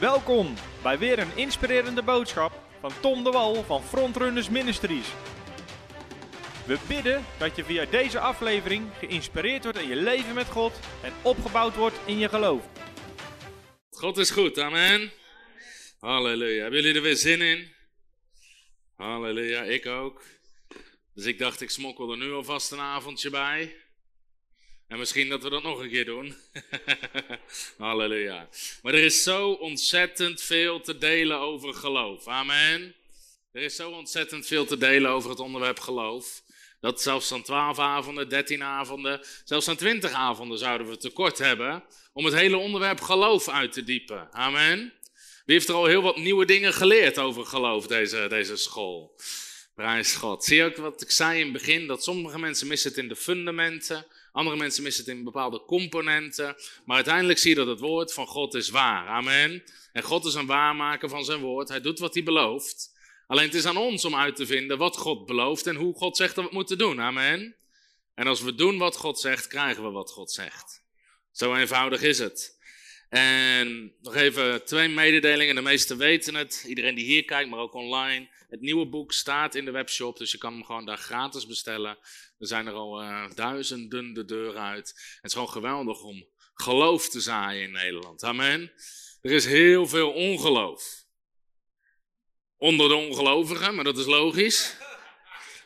Welkom bij weer een inspirerende boodschap van Tom de Wal van Frontrunners Ministries. We bidden dat je via deze aflevering geïnspireerd wordt in je leven met God en opgebouwd wordt in je geloof. God is goed, amen. Halleluja. Hebben jullie er weer zin in? Halleluja, ik ook. Dus ik dacht, ik smokkel er nu alvast een avondje bij. En misschien dat we dat nog een keer doen. Halleluja. Maar er is zo ontzettend veel te delen over geloof. Amen. Er is zo ontzettend veel te delen over het onderwerp geloof. Dat zelfs aan 12 avonden, 13 avonden, zelfs aan 20 avonden zouden we tekort hebben. Om het hele onderwerp geloof uit te diepen. Amen. Wie heeft er al heel wat nieuwe dingen geleerd over geloof, deze, deze school? Prijs God. Zie je ook wat ik zei in het begin? Dat sommige mensen missen het in de fundamenten. Andere mensen missen het in bepaalde componenten. Maar uiteindelijk zie je dat het woord van God is waar. Amen. En God is een waarmaker van zijn woord. Hij doet wat hij belooft. Alleen het is aan ons om uit te vinden wat God belooft en hoe God zegt dat we het moeten doen. Amen. En als we doen wat God zegt, krijgen we wat God zegt. Zo eenvoudig is het. En nog even twee mededelingen. De meesten weten het. Iedereen die hier kijkt, maar ook online. Het nieuwe boek staat in de webshop, dus je kan hem gewoon daar gratis bestellen. Er zijn er al uh, duizenden de deur uit. Het is gewoon geweldig om geloof te zaaien in Nederland. Amen. Er is heel veel ongeloof. Onder de ongelovigen, maar dat is logisch.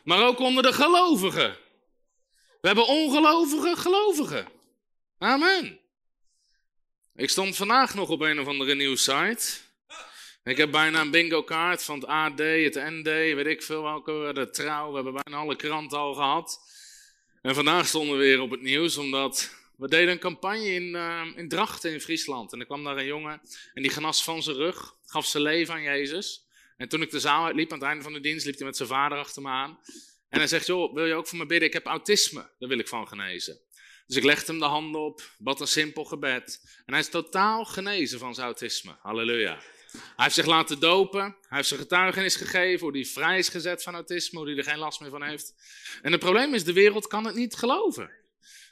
Maar ook onder de gelovigen. We hebben ongelovige gelovigen. Amen. Ik stond vandaag nog op een of andere nieuwssite. Ik heb bijna een bingo kaart van het AD, het ND, weet ik veel welke, de Trouw. We hebben bijna alle kranten al gehad. En vandaag stonden we weer op het nieuws, omdat we deden een campagne in, uh, in Drachten in Friesland. En er kwam daar een jongen en die genas van zijn rug, gaf zijn leven aan Jezus. En toen ik de zaal uitliep, aan het einde van de dienst, liep hij met zijn vader achter me aan. En hij zegt, joh, wil je ook voor me bidden? Ik heb autisme, daar wil ik van genezen. Dus ik legde hem de handen op, bad een simpel gebed. En hij is totaal genezen van zijn autisme. Halleluja. Hij heeft zich laten dopen. Hij heeft zijn getuigenis gegeven hoe hij vrij is gezet van autisme, hoe hij er geen last meer van heeft. En het probleem is, de wereld kan het niet geloven.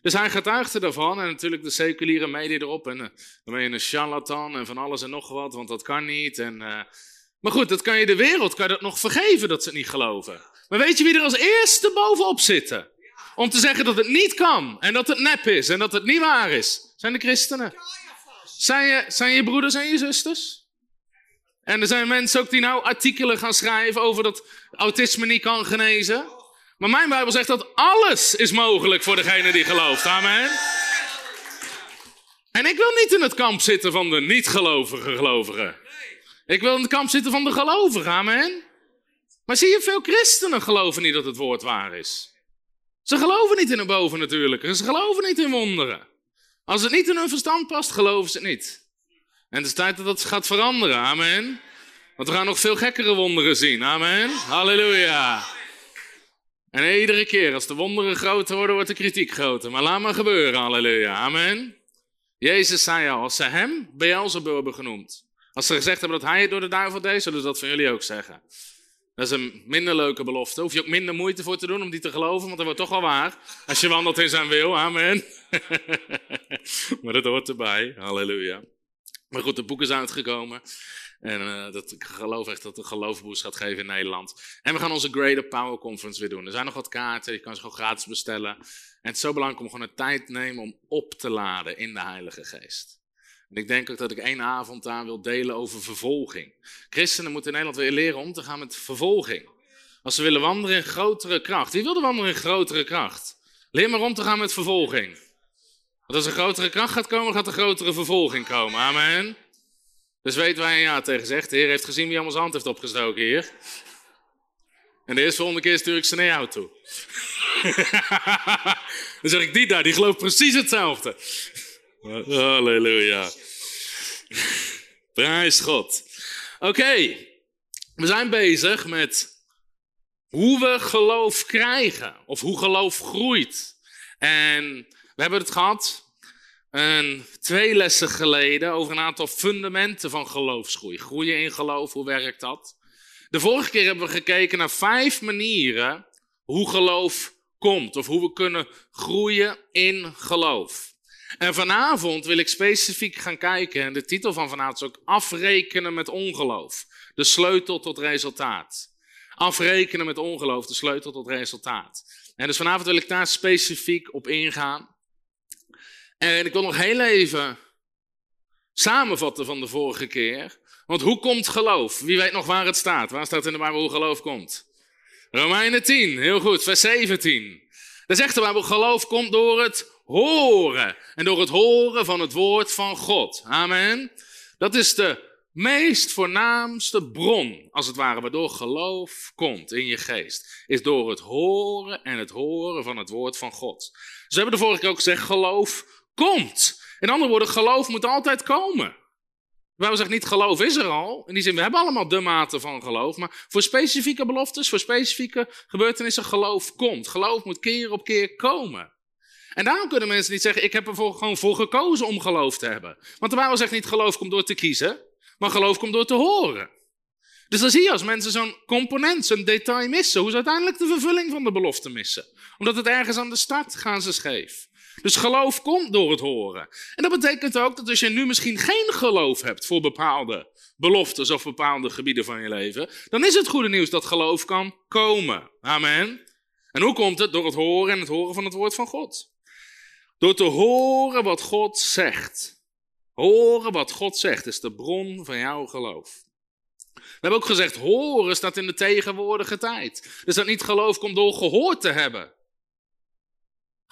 Dus hij getuigde ervan en natuurlijk de seculiere media erop. En uh, dan ben je een charlatan en van alles en nog wat, want dat kan niet. En, uh, maar goed, dat kan je de wereld kan je dat nog vergeven dat ze het niet geloven. Maar weet je wie er als eerste bovenop zitten? Om te zeggen dat het niet kan en dat het nep is en dat het niet waar is. Zijn de christenen. Zijn je, zijn je broeders en je zusters? En er zijn mensen ook die nou artikelen gaan schrijven over dat autisme niet kan genezen. Maar mijn Bijbel zegt dat alles is mogelijk voor degene die gelooft. Amen. En ik wil niet in het kamp zitten van de niet-gelovige gelovigen. Ik wil in het kamp zitten van de gelovigen. Amen. Maar zie je, veel christenen geloven niet dat het woord waar is. Ze geloven niet in een bovennatuurlijke. Ze geloven niet in wonderen. Als het niet in hun verstand past, geloven ze het niet. En het is tijd dat dat gaat veranderen. Amen. Want we gaan nog veel gekkere wonderen zien. Amen. Halleluja. En iedere keer als de wonderen groter worden, wordt de kritiek groter. Maar laat maar gebeuren. Halleluja. Amen. Jezus zei al, als ze hem Beelzebub hebben genoemd. Als ze gezegd hebben dat hij het door de duivel deed, zullen ze dat van jullie ook zeggen. Dat is een minder leuke belofte. Hoef je ook minder moeite voor te doen om die te geloven, want dat wordt toch wel waar. Als je wandelt in zijn wil. Amen. maar dat hoort erbij. Halleluja. Maar goed, het boek is uitgekomen. En uh, dat, ik geloof echt dat de geloofboost gaat geven in Nederland. En we gaan onze Greater Power Conference weer doen. Er zijn nog wat kaarten, je kan ze gewoon gratis bestellen. En het is zo belangrijk om gewoon de tijd te nemen om op te laden in de Heilige Geest. En ik denk ook dat ik één avond daar wil delen over vervolging. Christenen moeten in Nederland weer leren om te gaan met vervolging. Als ze willen wandelen in grotere kracht. Wie wil wandelen in grotere kracht? Leer maar om te gaan met vervolging. Want als er grotere kracht gaat komen, gaat er grotere vervolging komen. Amen. Dus waar je ja tegen zegt. De Heer heeft gezien wie allemaal zijn hand heeft opgestoken hier. En de eerste volgende keer stuur ik ze naar jou toe. Dan zeg ik, die daar, die gelooft precies hetzelfde. Halleluja. Prijs God. Oké, we zijn bezig met hoe we geloof krijgen. Of hoe geloof groeit. En we hebben het gehad een, twee lessen geleden over een aantal fundamenten van geloofsgroei. Groeien in geloof, hoe werkt dat? De vorige keer hebben we gekeken naar vijf manieren hoe geloof komt. Of hoe we kunnen groeien in geloof. En vanavond wil ik specifiek gaan kijken, en de titel van vanavond is ook afrekenen met ongeloof. De sleutel tot resultaat. Afrekenen met ongeloof, de sleutel tot resultaat. En dus vanavond wil ik daar specifiek op ingaan. En ik wil nog heel even samenvatten van de vorige keer. Want hoe komt geloof? Wie weet nog waar het staat? Waar staat in de Bijbel hoe geloof komt? Romeinen 10, heel goed, vers 17. Daar zegt de geloof komt door het horen. En door het horen van het woord van God. Amen. Dat is de meest voornaamste bron, als het ware, waardoor geloof komt in je geest. Is door het horen en het horen van het woord van God. We hebben de vorige keer ook gezegd, geloof komt. In andere woorden, geloof moet altijd komen. Wij zeggen niet geloof is er al. In die zin, we hebben allemaal de mate van geloof. Maar voor specifieke beloftes, voor specifieke gebeurtenissen, geloof komt. Geloof moet keer op keer komen. En daarom kunnen mensen niet zeggen, ik heb er gewoon voor gekozen om geloof te hebben. Want de Bijbel zegt niet, geloof komt door te kiezen. Maar geloof komt door te horen. Dus dan zie je als mensen zo'n component, zo'n detail missen, hoe ze uiteindelijk de vervulling van de belofte missen. Omdat het ergens aan de start gaan ze scheef. Dus geloof komt door het horen. En dat betekent ook dat als je nu misschien geen geloof hebt voor bepaalde beloftes of bepaalde gebieden van je leven, dan is het goede nieuws dat geloof kan komen. Amen. En hoe komt het? Door het horen en het horen van het woord van God. Door te horen wat God zegt. Horen wat God zegt is de bron van jouw geloof. We hebben ook gezegd, horen staat in de tegenwoordige tijd. Dus dat niet geloof komt door gehoord te hebben.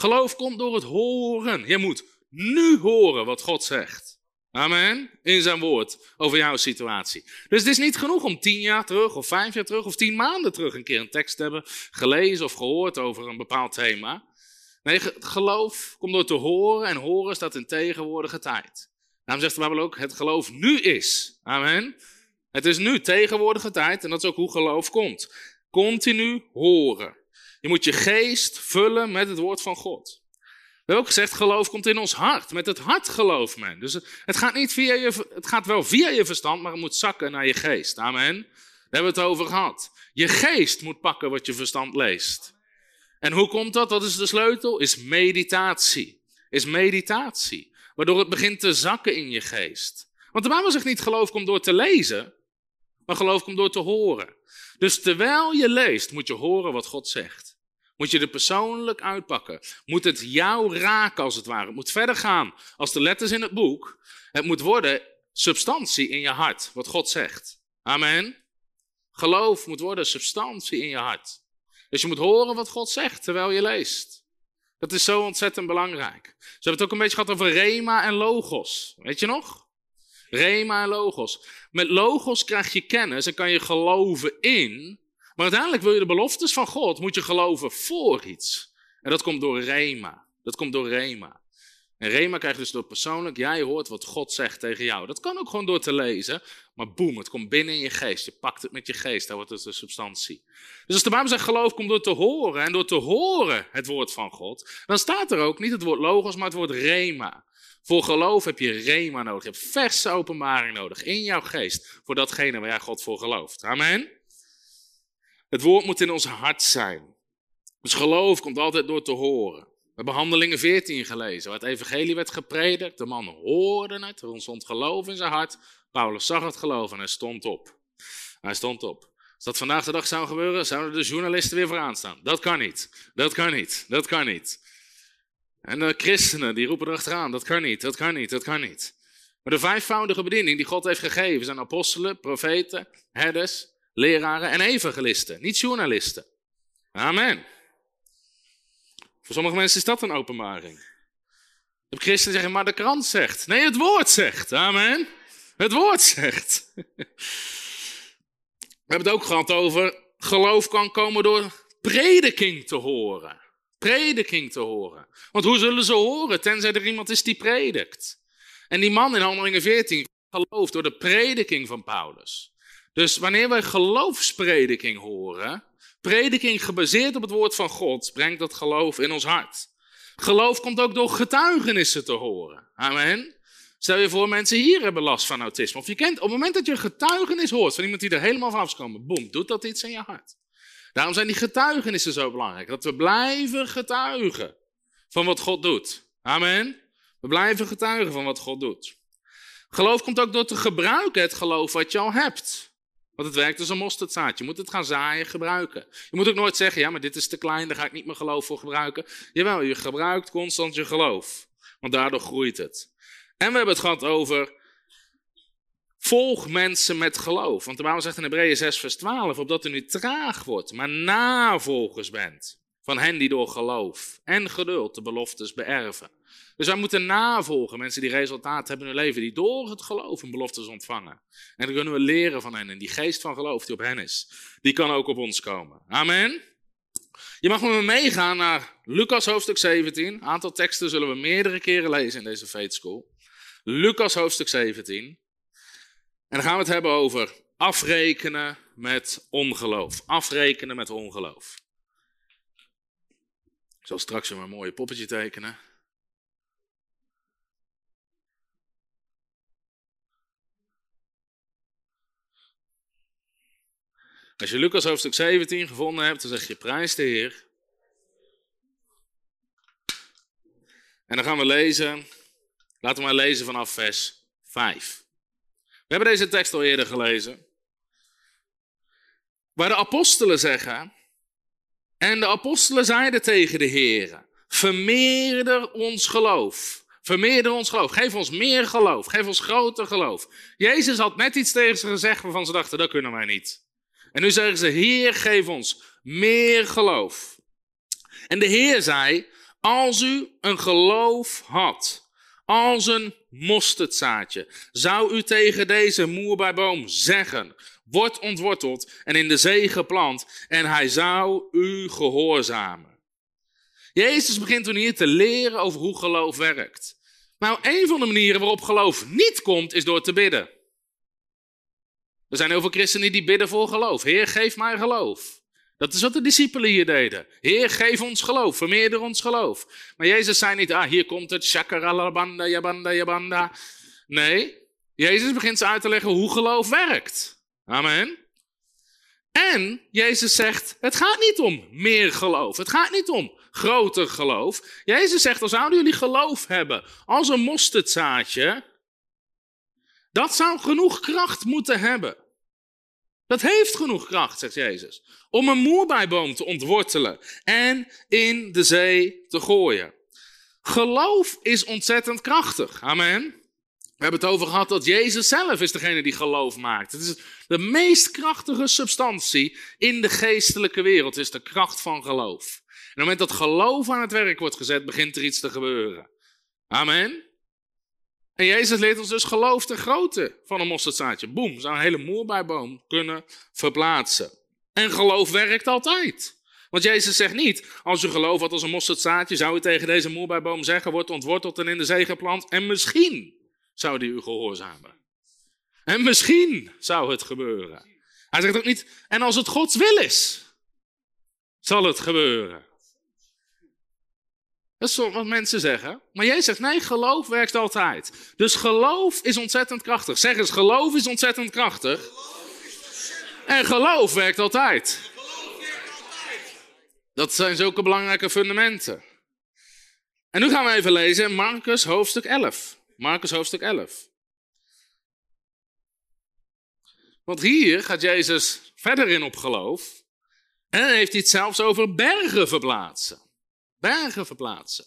Geloof komt door het horen. Je moet nu horen wat God zegt. Amen. In zijn woord over jouw situatie. Dus het is niet genoeg om tien jaar terug, of vijf jaar terug, of tien maanden terug een keer een tekst te hebben gelezen of gehoord over een bepaald thema. Nee, geloof komt door te horen en horen staat in tegenwoordige tijd. Daarom zegt de Bijbel ook, het geloof nu is. Amen. Het is nu tegenwoordige tijd en dat is ook hoe geloof komt. Continu horen. Je moet je geest vullen met het woord van God. We hebben ook gezegd, geloof komt in ons hart. Met het hart gelooft men. Dus het gaat, niet via je, het gaat wel via je verstand, maar het moet zakken naar je geest. Amen. Daar hebben we het over gehad. Je geest moet pakken wat je verstand leest. En hoe komt dat? Wat is de sleutel? Is meditatie. Is meditatie. Waardoor het begint te zakken in je geest. Want de Bijbel zegt niet geloof komt door te lezen, maar geloof komt door te horen. Dus terwijl je leest, moet je horen wat God zegt. Moet je er persoonlijk uitpakken. Moet het jou raken als het ware. Het moet verder gaan als de letters in het boek. Het moet worden substantie in je hart, wat God zegt. Amen. Geloof moet worden substantie in je hart. Dus je moet horen wat God zegt terwijl je leest. Dat is zo ontzettend belangrijk. Ze hebben het ook een beetje gehad over Rema en Logos. Weet je nog? Rema en Logos. Met Logos krijg je kennis en kan je geloven in. Maar uiteindelijk wil je de beloftes van God, moet je geloven voor iets. En dat komt door Rema. Dat komt door Rema. En Rema krijg dus door persoonlijk, jij hoort wat God zegt tegen jou. Dat kan ook gewoon door te lezen, maar boem, het komt binnen in je geest. Je pakt het met je geest, daar wordt het de substantie. Dus als de Bijbel zegt geloof komt door te horen en door te horen het woord van God, dan staat er ook niet het woord logos, maar het woord Rema. Voor geloof heb je Rema nodig, je hebt verse openbaring nodig in jouw geest voor datgene waar jij God voor gelooft. Amen. Het woord moet in ons hart zijn. Dus geloof komt altijd door te horen. We hebben Handelingen 14 gelezen, waar het evangelie werd gepredikt. De man hoorde het, er ontstond geloof in zijn hart. Paulus zag het geloof en hij stond op. Hij stond op. Als dat vandaag de dag zou gebeuren, zouden de journalisten weer vooraan staan. Dat kan niet, dat kan niet, dat kan niet. En de christenen die roepen erachteraan, dat kan niet, dat kan niet, dat kan niet. Maar de vijfvoudige bediening die God heeft gegeven zijn apostelen, profeten, herders, leraren en evangelisten, niet journalisten. Amen. Voor sommige mensen is dat een openbaring. De christenen zeggen, maar de krant zegt. Nee, het woord zegt. Amen. Het woord zegt. We hebben het ook gehad over geloof kan komen door prediking te horen. Prediking te horen. Want hoe zullen ze horen tenzij er iemand is die predikt? En die man in Handelingen 14 gelooft door de prediking van Paulus. Dus wanneer wij geloofsprediking horen, Prediking gebaseerd op het woord van God brengt dat geloof in ons hart. Geloof komt ook door getuigenissen te horen. Amen. Stel je voor, mensen hier hebben last van autisme. Of je kent, op het moment dat je een getuigenis hoort van iemand die er helemaal van afkomt, boem, doet dat iets in je hart. Daarom zijn die getuigenissen zo belangrijk. Dat we blijven getuigen van wat God doet. Amen. We blijven getuigen van wat God doet. Geloof komt ook door te gebruiken het geloof wat je al hebt. Want het werkt als een mosterdzaadje. Je moet het gaan zaaien, gebruiken. Je moet ook nooit zeggen, ja, maar dit is te klein, daar ga ik niet mijn geloof voor gebruiken. Jawel, je gebruikt constant je geloof. Want daardoor groeit het. En we hebben het gehad over Volg mensen met geloof. Want de Bijbel zegt in Hebreeën 6, vers 12: opdat u niet traag wordt, maar navolgers bent. Van hen die door geloof en geduld de beloftes beërven. Dus wij moeten navolgen mensen die resultaat hebben in hun leven, die door het geloof hun beloftes ontvangen. En dan kunnen we leren van hen. En die geest van geloof die op hen is, die kan ook op ons komen. Amen. Je mag met me meegaan naar Lucas hoofdstuk 17. Een aantal teksten zullen we meerdere keren lezen in deze Faith School. Lucas hoofdstuk 17. En dan gaan we het hebben over afrekenen met ongeloof. Afrekenen met ongeloof. Zal straks een mooie poppetje tekenen. Als je Lucas hoofdstuk 17 gevonden hebt, dan zeg je prijs de Heer. En dan gaan we lezen. Laten we maar lezen vanaf vers 5. We hebben deze tekst al eerder gelezen. Waar de apostelen zeggen. En de apostelen zeiden tegen de Heer: Vermeerder ons geloof. Vermeerder ons geloof. Geef ons meer geloof. Geef ons groter geloof. Jezus had net iets tegen ze gezegd waarvan ze dachten: dat kunnen wij niet. En nu zeggen ze: Heer, geef ons meer geloof. En de Heer zei: Als u een geloof had als een mosterdzaadje zou u tegen deze moerbijboom zeggen: Word ontworteld en in de zee geplant, en hij zou u gehoorzamen. Jezus begint toen hier te leren over hoe geloof werkt. Nou, een van de manieren waarop geloof niet komt, is door te bidden. Er zijn heel veel christenen die bidden voor geloof. Heer, geef mij geloof. Dat is wat de discipelen hier deden. Heer, geef ons geloof, vermeerder ons geloof. Maar Jezus zei niet, ah, hier komt het, shakaralabanda, yabanda, yabanda. Nee, Jezus begint ze uit te leggen hoe geloof werkt. Amen. En Jezus zegt, het gaat niet om meer geloof. Het gaat niet om groter geloof. Jezus zegt, als zouden jullie geloof hebben als een mosterdzaadje, dat zou genoeg kracht moeten hebben. Dat heeft genoeg kracht, zegt Jezus, om een moerbijboom te ontwortelen en in de zee te gooien. Geloof is ontzettend krachtig. Amen. We hebben het over gehad dat Jezus zelf is degene die geloof maakt. Het is de meest krachtige substantie in de geestelijke wereld, is de kracht van geloof. En op het moment dat geloof aan het werk wordt gezet, begint er iets te gebeuren. Amen. En Jezus leert ons dus geloof ter grootte van een mosterdzaadje. Boem, zou een hele moerbijboom kunnen verplaatsen. En geloof werkt altijd. Want Jezus zegt niet, als u geloof had als een mosterdzaadje, zou u tegen deze moerbijboom zeggen, wordt ontworteld en in de zee geplant. En misschien zou die u gehoorzamen. En misschien zou het gebeuren. Hij zegt ook niet, en als het Gods wil is, zal het gebeuren. Dat is wat mensen zeggen. Maar jij zegt, nee, geloof werkt altijd. Dus geloof is ontzettend krachtig. Zeg eens, geloof is ontzettend krachtig. En geloof werkt altijd. Dat zijn zulke belangrijke fundamenten. En nu gaan we even lezen Marcus hoofdstuk 11. Marcus hoofdstuk 11. Want hier gaat Jezus verder in op geloof. En heeft hij het zelfs over bergen verplaatsen bergen verplaatsen.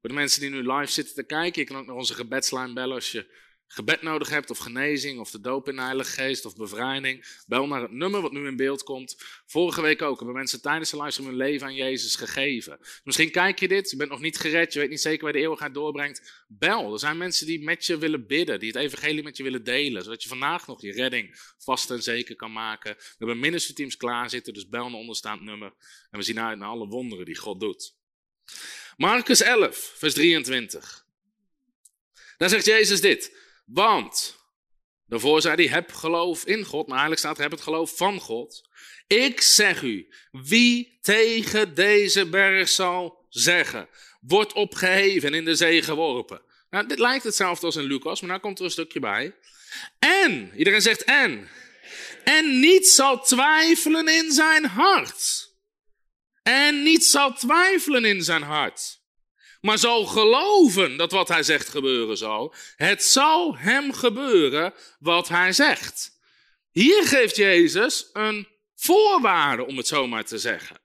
Voor de mensen die nu live zitten te kijken, je kan ook naar onze gebedslijn bellen als je gebed nodig hebt, of genezing, of de doop in de Heilige Geest, of bevrijding. Bel naar het nummer wat nu in beeld komt. Vorige week ook hebben mensen tijdens de livestream hun leven aan Jezus gegeven. Misschien kijk je dit, je bent nog niet gered, je weet niet zeker waar de eeuwigheid doorbrengt. Bel, er zijn mensen die met je willen bidden, die het evangelie met je willen delen, zodat je vandaag nog je redding vast en zeker kan maken. We hebben ministerteams klaar zitten, dus bel naar onderstaand nummer. En we zien uit naar alle wonderen die God doet. Marcus 11, vers 23. Daar zegt Jezus dit. Want, daarvoor zei hij, heb geloof in God, maar eigenlijk staat heb het geloof van God. Ik zeg u, wie tegen deze berg zal zeggen, wordt opgeheven en in de zee geworpen. Nou, dit lijkt hetzelfde als in Lucas, maar nou komt er een stukje bij. En, iedereen zegt en. En niet zal twijfelen in zijn hart en niet zal twijfelen in zijn hart, maar zal geloven dat wat hij zegt gebeuren zal, het zal hem gebeuren wat hij zegt. Hier geeft Jezus een voorwaarde, om het zo maar te zeggen.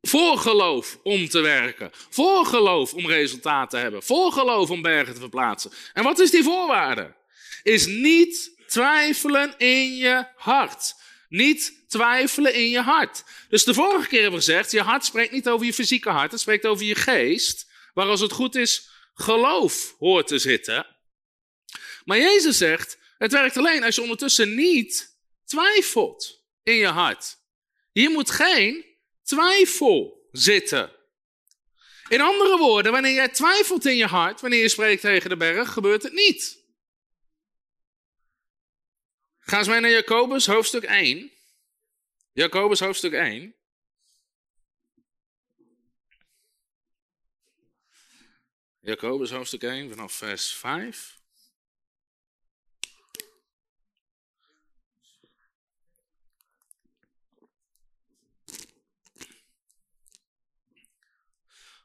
Voor geloof om te werken. Voor geloof om resultaat te hebben. Voor geloof om bergen te verplaatsen. En wat is die voorwaarde? Is niet twijfelen in je hart. Niet twijfelen in je hart. Dus de vorige keer hebben we gezegd, je hart spreekt niet over je fysieke hart, het spreekt over je geest, waar als het goed is, geloof hoort te zitten. Maar Jezus zegt, het werkt alleen als je ondertussen niet twijfelt in je hart. Hier moet geen twijfel zitten. In andere woorden, wanneer jij twijfelt in je hart, wanneer je spreekt tegen de berg, gebeurt het niet. Ga eens mee naar Jacobus, hoofdstuk 1. Jacobus, hoofdstuk 1. Jacobus, hoofdstuk 1, vanaf vers 5.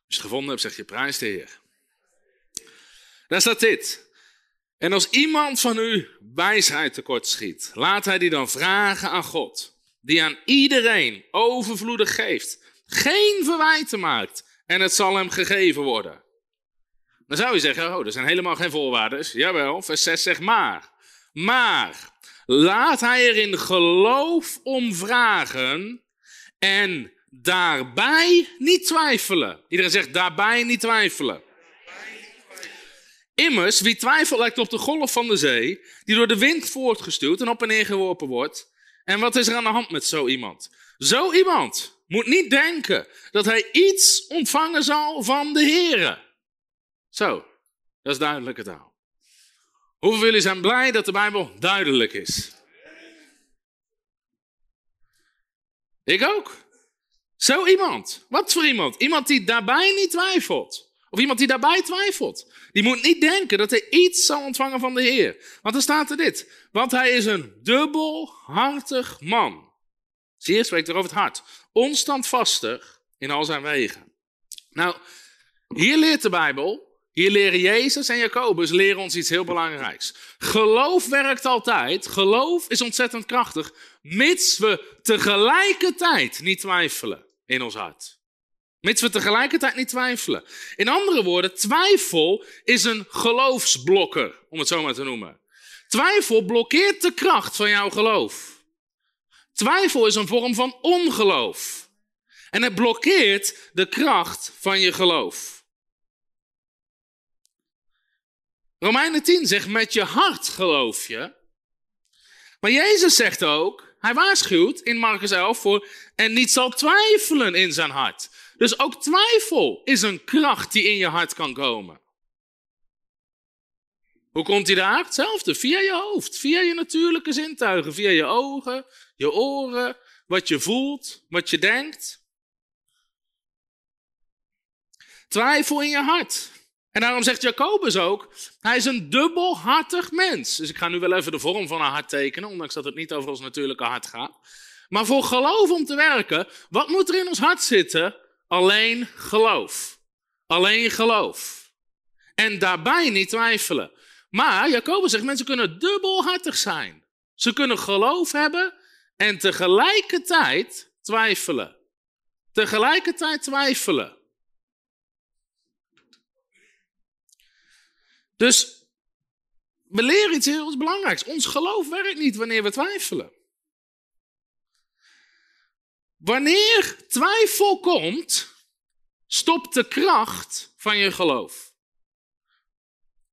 Als je het gevonden hebt, zeg je prijs de Heer. Daar staat dit. En als iemand van u wijsheid tekort schiet, laat hij die dan vragen aan God, die aan iedereen overvloedig geeft, geen verwijten maakt en het zal hem gegeven worden. Dan zou je zeggen, oh, er zijn helemaal geen voorwaarden. Jawel, vers 6 zegt maar. Maar laat hij er in geloof om vragen en daarbij niet twijfelen. Iedereen zegt daarbij niet twijfelen. Immers, wie twijfelt lijkt op de golf van de zee, die door de wind voortgestuurd en op en neer geworpen wordt. En wat is er aan de hand met zo iemand? Zo iemand moet niet denken dat hij iets ontvangen zal van de Here. Zo, dat is duidelijke taal. Hoeveel jullie zijn blij dat de Bijbel duidelijk is? Ik ook. Zo iemand. Wat voor iemand? Iemand die daarbij niet twijfelt. Of iemand die daarbij twijfelt. Die moet niet denken dat hij iets zal ontvangen van de Heer. Want dan staat er dit. Want hij is een dubbelhartig man. Zie je, spreekt er over het hart. Onstandvastig in al zijn wegen. Nou, hier leert de Bijbel, hier leren Jezus en Jacobus leren ons iets heel belangrijks. Geloof werkt altijd. Geloof is ontzettend krachtig, mits we tegelijkertijd niet twijfelen in ons hart. Mits we tegelijkertijd niet twijfelen. In andere woorden, twijfel is een geloofsblokker, om het zo maar te noemen. Twijfel blokkeert de kracht van jouw geloof. Twijfel is een vorm van ongeloof. En het blokkeert de kracht van je geloof. Romeinen 10 zegt, met je hart geloof je. Maar Jezus zegt ook, hij waarschuwt in Marcus 11 voor, en niet zal twijfelen in zijn hart. Dus ook twijfel is een kracht die in je hart kan komen. Hoe komt die daar? Hetzelfde, via je hoofd, via je natuurlijke zintuigen, via je ogen, je oren, wat je voelt, wat je denkt. Twijfel in je hart. En daarom zegt Jacobus ook, hij is een dubbelhartig mens. Dus ik ga nu wel even de vorm van een hart tekenen, ondanks dat het niet over ons natuurlijke hart gaat. Maar voor geloof om te werken, wat moet er in ons hart zitten? Alleen geloof. Alleen geloof. En daarbij niet twijfelen. Maar Jacobus zegt, mensen kunnen dubbelhartig zijn. Ze kunnen geloof hebben en tegelijkertijd twijfelen. Tegelijkertijd twijfelen. Dus we leren iets heel belangrijks. Ons geloof werkt niet wanneer we twijfelen. Wanneer twijfel komt, stopt de kracht van je geloof.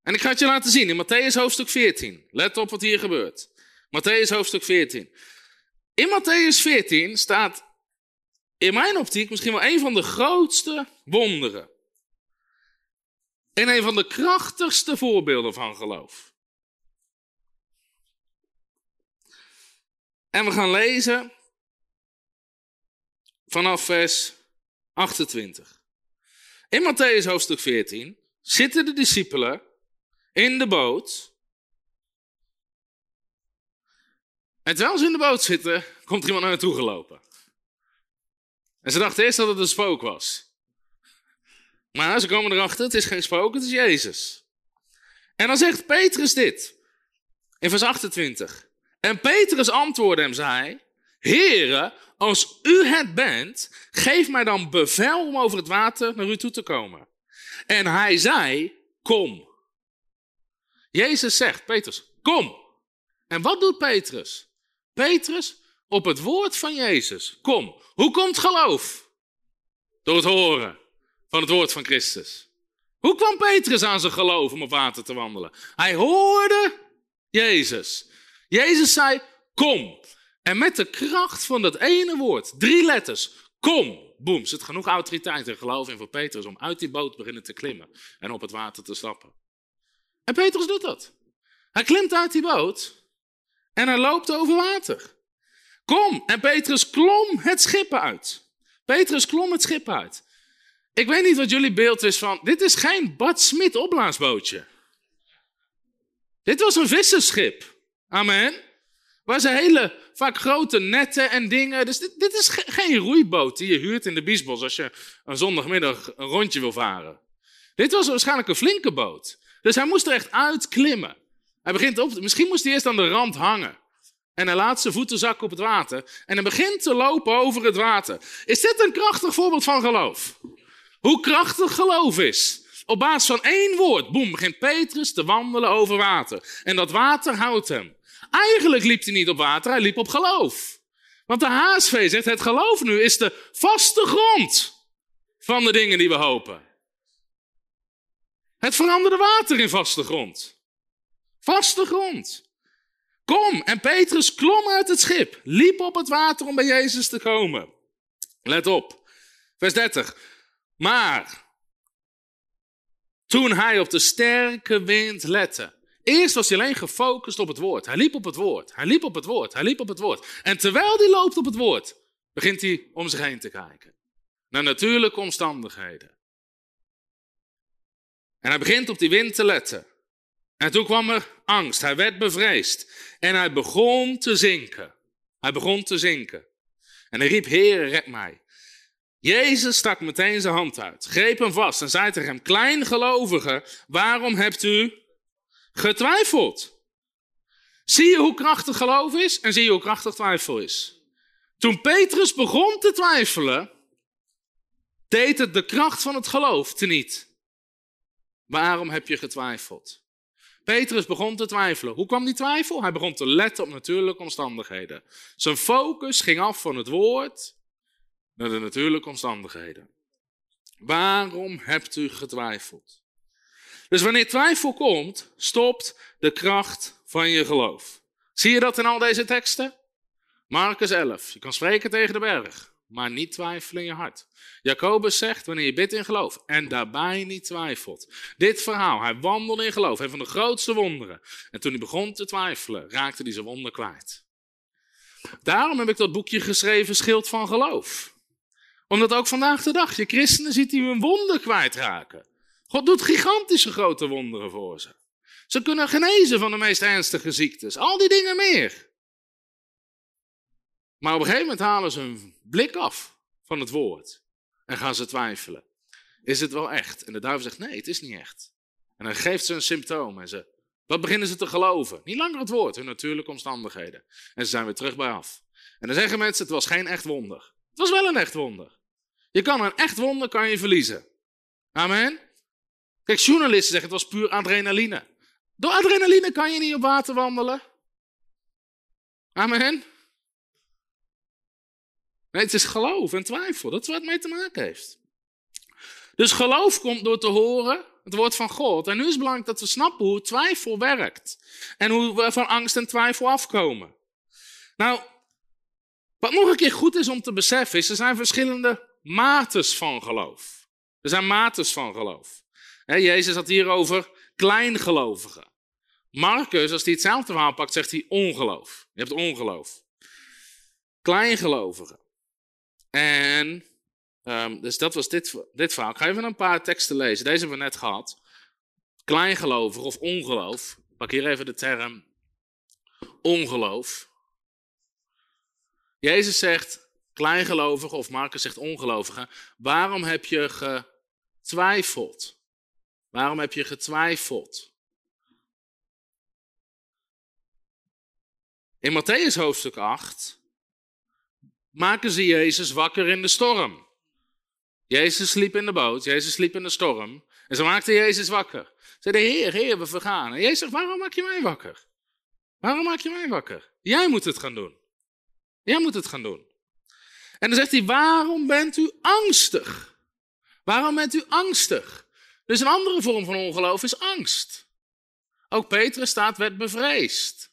En ik ga het je laten zien in Matthäus hoofdstuk 14. Let op wat hier gebeurt. Matthäus hoofdstuk 14. In Matthäus 14 staat in mijn optiek misschien wel een van de grootste wonderen. En een van de krachtigste voorbeelden van geloof. En we gaan lezen vanaf vers 28. In Matthäus hoofdstuk 14 zitten de discipelen in de boot. En terwijl ze in de boot zitten, komt iemand naar gelopen. En ze dachten eerst dat het een spook was. Maar ze komen erachter, het is geen spook, het is Jezus. En dan zegt Petrus dit, in vers 28. En Petrus antwoordde hem, zei, Heere, als u het bent, geef mij dan bevel om over het water naar u toe te komen. En hij zei, kom. Jezus zegt, Petrus, kom. En wat doet Petrus? Petrus, op het woord van Jezus, kom. Hoe komt geloof? Door het horen van het woord van Christus. Hoe kwam Petrus aan zijn geloof om op water te wandelen? Hij hoorde Jezus. Jezus zei, kom. En met de kracht van dat ene woord, drie letters, kom, boem, zit genoeg autoriteit en geloof in voor Petrus om uit die boot beginnen te klimmen en op het water te stappen. En Petrus doet dat. Hij klimt uit die boot en hij loopt over water. Kom, en Petrus klom het schip uit. Petrus klom het schip uit. Ik weet niet wat jullie beeld is van, dit is geen Bad Smit opblaasbootje. Dit was een visserschip. Amen. Waar ze hele vaak grote netten en dingen. Dus dit, dit is geen roeiboot die je huurt in de Biesbos als je een zondagmiddag een rondje wil varen. Dit was waarschijnlijk een flinke boot. Dus hij moest er echt uitklimmen. Hij begint op, misschien moest hij eerst aan de rand hangen. En hij laat zijn voeten zakken op het water. En hij begint te lopen over het water. Is dit een krachtig voorbeeld van geloof? Hoe krachtig geloof is. Op basis van één woord, boem, begint Petrus te wandelen over water. En dat water houdt hem. Eigenlijk liep hij niet op water, hij liep op geloof. Want de HSV zegt, het geloof nu is de vaste grond van de dingen die we hopen. Het veranderde water in vaste grond. Vaste grond. Kom, en Petrus klom uit het schip, liep op het water om bij Jezus te komen. Let op, vers 30. Maar toen hij op de sterke wind lette, Eerst was hij alleen gefocust op het woord. Hij liep op het woord. Hij liep op het woord. Hij liep op het woord. En terwijl hij loopt op het woord, begint hij om zich heen te kijken. Naar natuurlijke omstandigheden. En hij begint op die wind te letten. En toen kwam er angst. Hij werd bevreesd. En hij begon te zinken. Hij begon te zinken. En hij riep, Heer, red mij. Jezus stak meteen zijn hand uit, greep hem vast en zei tegen hem, kleingelovige, waarom hebt u getwijfeld. Zie je hoe krachtig geloof is en zie je hoe krachtig twijfel is. Toen Petrus begon te twijfelen, deed het de kracht van het geloof teniet. Waarom heb je getwijfeld? Petrus begon te twijfelen. Hoe kwam die twijfel? Hij begon te letten op natuurlijke omstandigheden. Zijn focus ging af van het woord naar de natuurlijke omstandigheden. Waarom hebt u getwijfeld? Dus wanneer twijfel komt, stopt de kracht van je geloof. Zie je dat in al deze teksten? Marcus 11. Je kan spreken tegen de berg, maar niet twijfelen in je hart. Jacobus zegt, wanneer je bidt in geloof en daarbij niet twijfelt. Dit verhaal, hij wandelde in geloof, een van de grootste wonderen. En toen hij begon te twijfelen, raakte hij zijn wonder kwijt. Daarom heb ik dat boekje geschreven, Schild van Geloof. Omdat ook vandaag de dag je christenen ziet die hun wonder kwijtraken. God doet gigantische grote wonderen voor ze. Ze kunnen genezen van de meest ernstige ziektes. Al die dingen meer. Maar op een gegeven moment halen ze hun blik af van het woord. En gaan ze twijfelen. Is het wel echt? En de duivel zegt nee, het is niet echt. En dan geeft ze een symptoom. En ze, wat beginnen ze te geloven? Niet langer het woord, hun natuurlijke omstandigheden. En ze zijn weer terug bij af. En dan zeggen mensen, het was geen echt wonder. Het was wel een echt wonder. Je kan een echt wonder kan je verliezen. Amen. Kijk, journalisten zeggen het was puur adrenaline. Door adrenaline kan je niet op water wandelen. Amen. Nee, het is geloof en twijfel. Dat is wat mee te maken heeft. Dus geloof komt door te horen het woord van God. En nu is het belangrijk dat we snappen hoe twijfel werkt. En hoe we van angst en twijfel afkomen. Nou, wat nog een keer goed is om te beseffen is, er zijn verschillende mates van geloof. Er zijn mates van geloof. Jezus had hier over kleingelovigen. Marcus, als hij hetzelfde verhaal pakt, zegt hij ongeloof. Je hebt ongeloof. Kleingelovigen. En, um, dus dat was dit, dit verhaal. Ik ga even een paar teksten lezen. Deze hebben we net gehad. Kleingelovig of ongeloof. Ik pak hier even de term ongeloof. Jezus zegt kleingelovige of Marcus zegt ongelovige. Waarom heb je twijfelt? Waarom heb je getwijfeld? In Matthäus hoofdstuk 8 maken ze Jezus wakker in de storm. Jezus sliep in de boot, Jezus sliep in de storm. En ze maakten Jezus wakker. Ze zeiden, Heer, Heer, we vergaan. En Jezus zegt, waarom maak je mij wakker? Waarom maak je mij wakker? Jij moet het gaan doen. Jij moet het gaan doen. En dan zegt hij, waarom bent u angstig? Waarom bent u angstig? Dus een andere vorm van ongeloof is angst. Ook Petrus staat, werd bevreesd.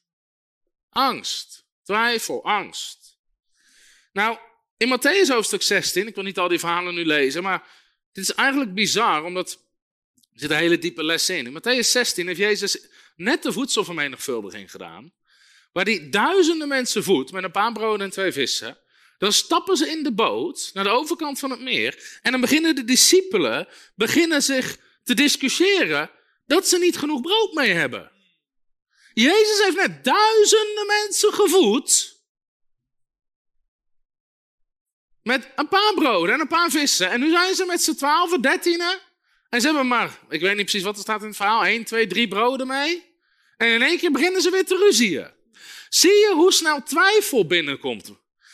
Angst, twijfel, angst. Nou, in Matthäus hoofdstuk 16, ik wil niet al die verhalen nu lezen, maar dit is eigenlijk bizar, omdat er zit een hele diepe les in. In Matthäus 16 heeft Jezus net de voedselvermenigvuldiging gedaan, waar hij duizenden mensen voedt met een paar broden en twee vissen. Dan stappen ze in de boot naar de overkant van het meer en dan beginnen de discipelen beginnen zich te discussiëren dat ze niet genoeg brood mee hebben. Jezus heeft net duizenden mensen gevoed. Met een paar broden en een paar vissen. En nu zijn ze met z'n twaalf, dertienen. En ze hebben maar, ik weet niet precies wat er staat in het verhaal, één, twee, drie broden mee. En in één keer beginnen ze weer te ruzieën. Zie je hoe snel twijfel binnenkomt?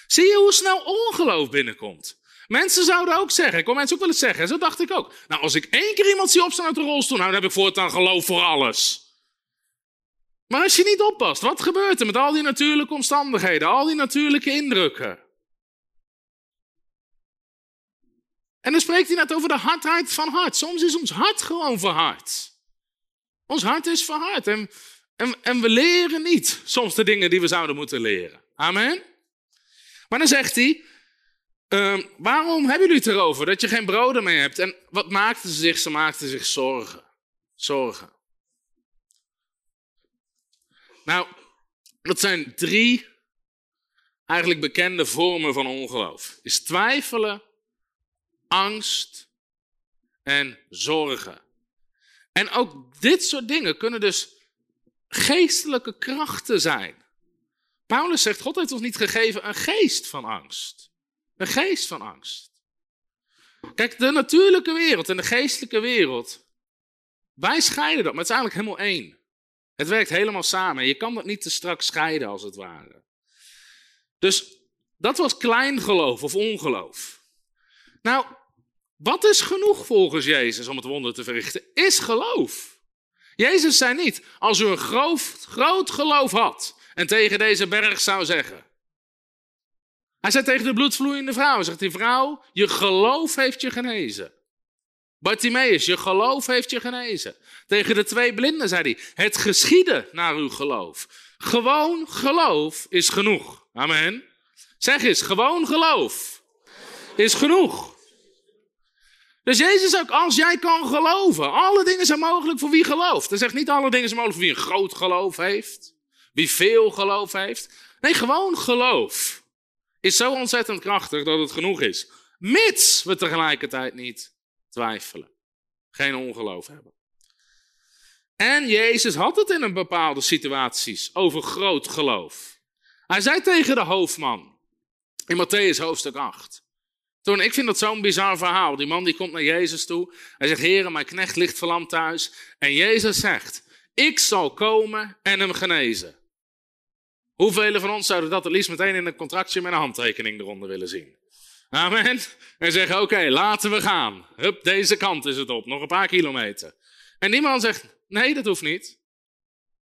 Zie je hoe snel ongeloof binnenkomt? Mensen zouden ook zeggen, ik hoor mensen ook wel eens zeggen, zo dacht ik ook. Nou, als ik één keer iemand zie opstaan uit de rolstoel, nou, dan heb ik voortaan geloof voor alles. Maar als je niet oppast, wat gebeurt er met al die natuurlijke omstandigheden, al die natuurlijke indrukken? En dan spreekt hij net over de hardheid van hart. Soms is ons hart gewoon verhard. Ons hart is verhard en, en, en we leren niet soms de dingen die we zouden moeten leren. Amen. Maar dan zegt hij, uh, waarom hebben jullie het erover dat je geen broden meer hebt? En wat maakten ze zich? Ze maakten zich zorgen. Zorgen. Nou, dat zijn drie eigenlijk bekende vormen van ongeloof. Is twijfelen, angst en zorgen. En ook dit soort dingen kunnen dus geestelijke krachten zijn. Paulus zegt, God heeft ons niet gegeven een geest van angst. Een geest van angst. Kijk, de natuurlijke wereld en de geestelijke wereld, wij scheiden dat, maar het is eigenlijk helemaal één. Het werkt helemaal samen. Je kan dat niet te strak scheiden, als het ware. Dus dat was klein geloof of ongeloof. Nou, wat is genoeg volgens Jezus om het wonder te verrichten? Is geloof. Jezus zei niet, als u een groot, groot geloof had en tegen deze berg zou zeggen. Hij zei tegen de bloedvloeiende vrouw, zegt die vrouw, je geloof heeft je genezen. Bartimaeus, je geloof heeft je genezen. Tegen de twee blinden zei hij, het geschieden naar uw geloof. Gewoon geloof is genoeg. Amen. Zeg eens, gewoon geloof is genoeg. Dus Jezus ook, als jij kan geloven, alle dingen zijn mogelijk voor wie gelooft. Hij zegt niet alle dingen zijn mogelijk voor wie een groot geloof heeft, wie veel geloof heeft. Nee, gewoon geloof is zo ontzettend krachtig dat het genoeg is. Mits we tegelijkertijd niet twijfelen. Geen ongeloof hebben. En Jezus had het in een bepaalde situaties over groot geloof. Hij zei tegen de hoofdman in Matthäus hoofdstuk 8. Toen, ik vind dat zo'n bizar verhaal. Die man die komt naar Jezus toe. Hij zegt, Heer, mijn knecht ligt verlamd thuis. En Jezus zegt, ik zal komen en hem genezen. Hoeveel van ons zouden dat het liefst meteen in een contractje met een handtekening eronder willen zien? Amen. En zeggen, oké, laten we gaan. Hup, deze kant is het op, nog een paar kilometer. En die man zegt, nee, dat hoeft niet.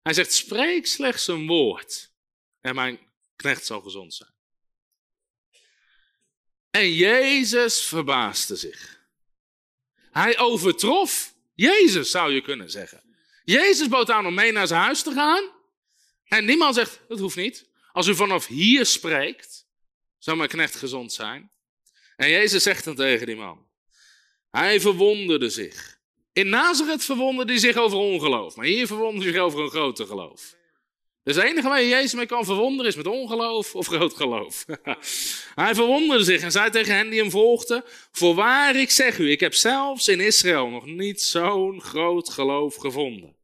Hij zegt, spreek slechts een woord en mijn knecht zal gezond zijn. En Jezus verbaasde zich. Hij overtrof Jezus, zou je kunnen zeggen. Jezus bood aan om mee naar zijn huis te gaan. En die man zegt, dat hoeft niet. Als u vanaf hier spreekt, zou mijn knecht gezond zijn. En Jezus zegt dan tegen die man. Hij verwonderde zich. In Nazareth verwonderde hij zich over ongeloof. Maar hier verwonderde hij zich over een grote geloof. Dus het enige waar je Jezus mee kan verwonderen is met ongeloof of groot geloof. hij verwonderde zich en zei tegen hen die hem volgden: Voorwaar ik zeg u, ik heb zelfs in Israël nog niet zo'n groot geloof gevonden.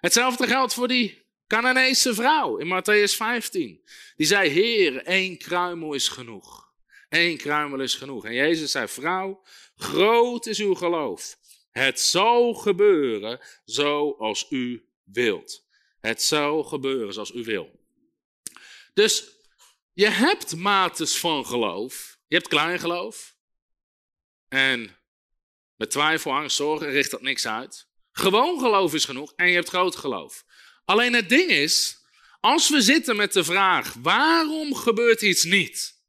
Hetzelfde geldt voor die Canaanese vrouw in Matthäus 15. Die zei: Heer, één kruimel is genoeg. Eén kruimel is genoeg. En Jezus zei, vrouw, groot is uw geloof. Het zal gebeuren zoals u wilt. Het zal gebeuren zoals u wil. Dus je hebt mates van geloof. Je hebt klein geloof. En met twijfel, angst, zorgen richt dat niks uit. Gewoon geloof is genoeg en je hebt groot geloof. Alleen het ding is, als we zitten met de vraag waarom gebeurt iets niet,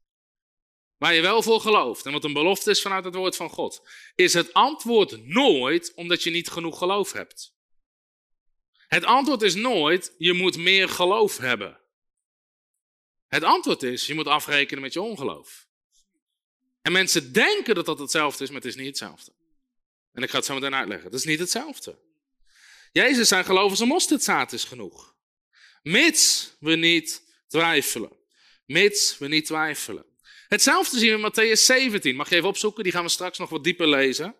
waar je wel voor gelooft en wat een belofte is vanuit het woord van God, is het antwoord nooit omdat je niet genoeg geloof hebt. Het antwoord is nooit je moet meer geloof hebben. Het antwoord is je moet afrekenen met je ongeloof. En mensen denken dat dat hetzelfde is, maar het is niet hetzelfde. En ik ga het zo meteen uitleggen. Het is niet hetzelfde. Jezus zei, geloof als een mosterdzaad is genoeg. Mits we niet twijfelen. Mits we niet twijfelen. Hetzelfde zien we in Matthäus 17. Mag je even opzoeken, die gaan we straks nog wat dieper lezen.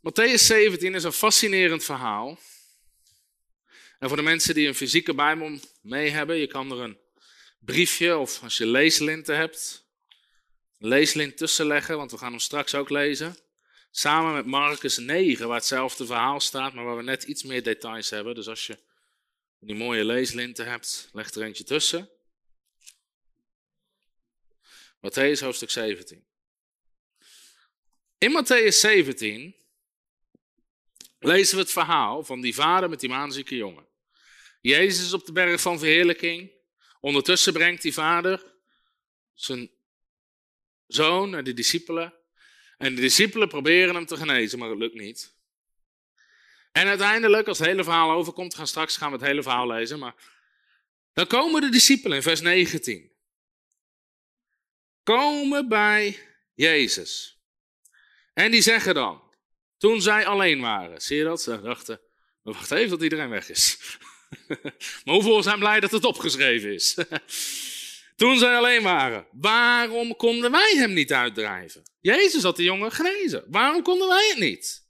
Matthäus 17 is een fascinerend verhaal. En voor de mensen die een fysieke Bijbel mee hebben, je kan er een briefje of als je leeslinten hebt, een leeslint tussen leggen, want we gaan hem straks ook lezen. Samen met Marcus 9, waar hetzelfde verhaal staat, maar waar we net iets meer details hebben. Dus als je die mooie leeslinten hebt, leg er eentje tussen. Matthäus hoofdstuk 17. In Matthäus 17 lezen we het verhaal van die vader met die maanzieke jongen. Jezus is op de berg van verheerlijking. Ondertussen brengt die vader zijn zoon naar de discipelen. En de discipelen proberen hem te genezen, maar het lukt niet. En uiteindelijk, als het hele verhaal overkomt, gaan straks gaan we het hele verhaal lezen, maar dan komen de discipelen in vers 19. Komen bij Jezus. En die zeggen dan, toen zij alleen waren, zie je dat? Ze dachten, wacht even tot iedereen weg is. maar hoeveel zijn blij dat het opgeschreven is? Toen zij alleen waren, waarom konden wij hem niet uitdrijven? Jezus had de jongen genezen. Waarom konden wij het niet?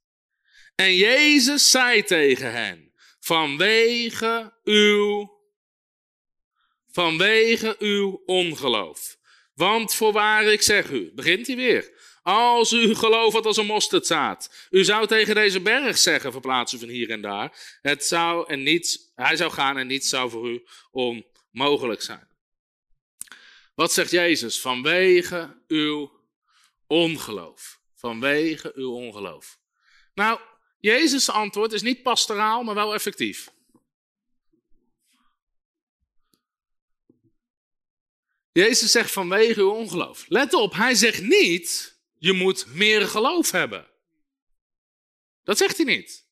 En Jezus zei tegen hen, vanwege uw, vanwege uw ongeloof. Want voorwaar ik zeg u, begint hij weer. Als u geloof had als een mosterdzaad. U zou tegen deze berg zeggen, verplaatsen van hier en daar. Het zou en niets, hij zou gaan en niets zou voor u onmogelijk zijn. Wat zegt Jezus? Vanwege uw ongeloof. Vanwege uw ongeloof. Nou, Jezus' antwoord is niet pastoraal, maar wel effectief. Jezus zegt vanwege uw ongeloof. Let op, hij zegt niet, je moet meer geloof hebben. Dat zegt hij niet.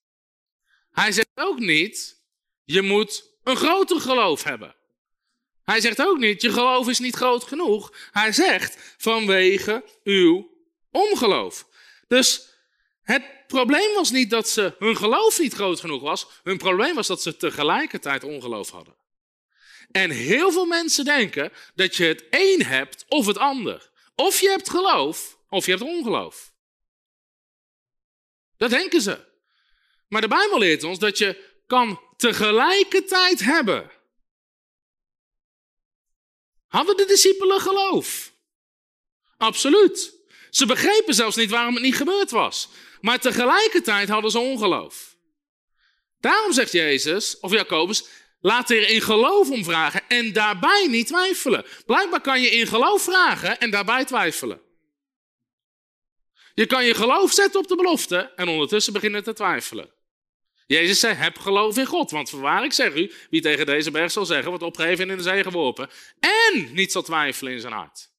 Hij zegt ook niet, je moet een groter geloof hebben. Hij zegt ook niet, je geloof is niet groot genoeg. Hij zegt, vanwege uw ongeloof. Dus het probleem was niet dat ze hun geloof niet groot genoeg was. Hun probleem was dat ze tegelijkertijd ongeloof hadden. En heel veel mensen denken dat je het een hebt of het ander. Of je hebt geloof, of je hebt ongeloof. Dat denken ze. Maar de Bijbel leert ons dat je kan tegelijkertijd hebben Hadden de discipelen geloof? Absoluut. Ze begrepen zelfs niet waarom het niet gebeurd was. Maar tegelijkertijd hadden ze ongeloof. Daarom zegt Jezus, of Jacobus, laat er in geloof om vragen en daarbij niet twijfelen. Blijkbaar kan je in geloof vragen en daarbij twijfelen. Je kan je geloof zetten op de belofte en ondertussen beginnen te twijfelen. Jezus zei, heb geloof in God. Want voorwaar ik zeg u, wie tegen deze berg zal zeggen, wordt opgeheven en in de zee geworpen. En niet zal twijfelen in zijn hart.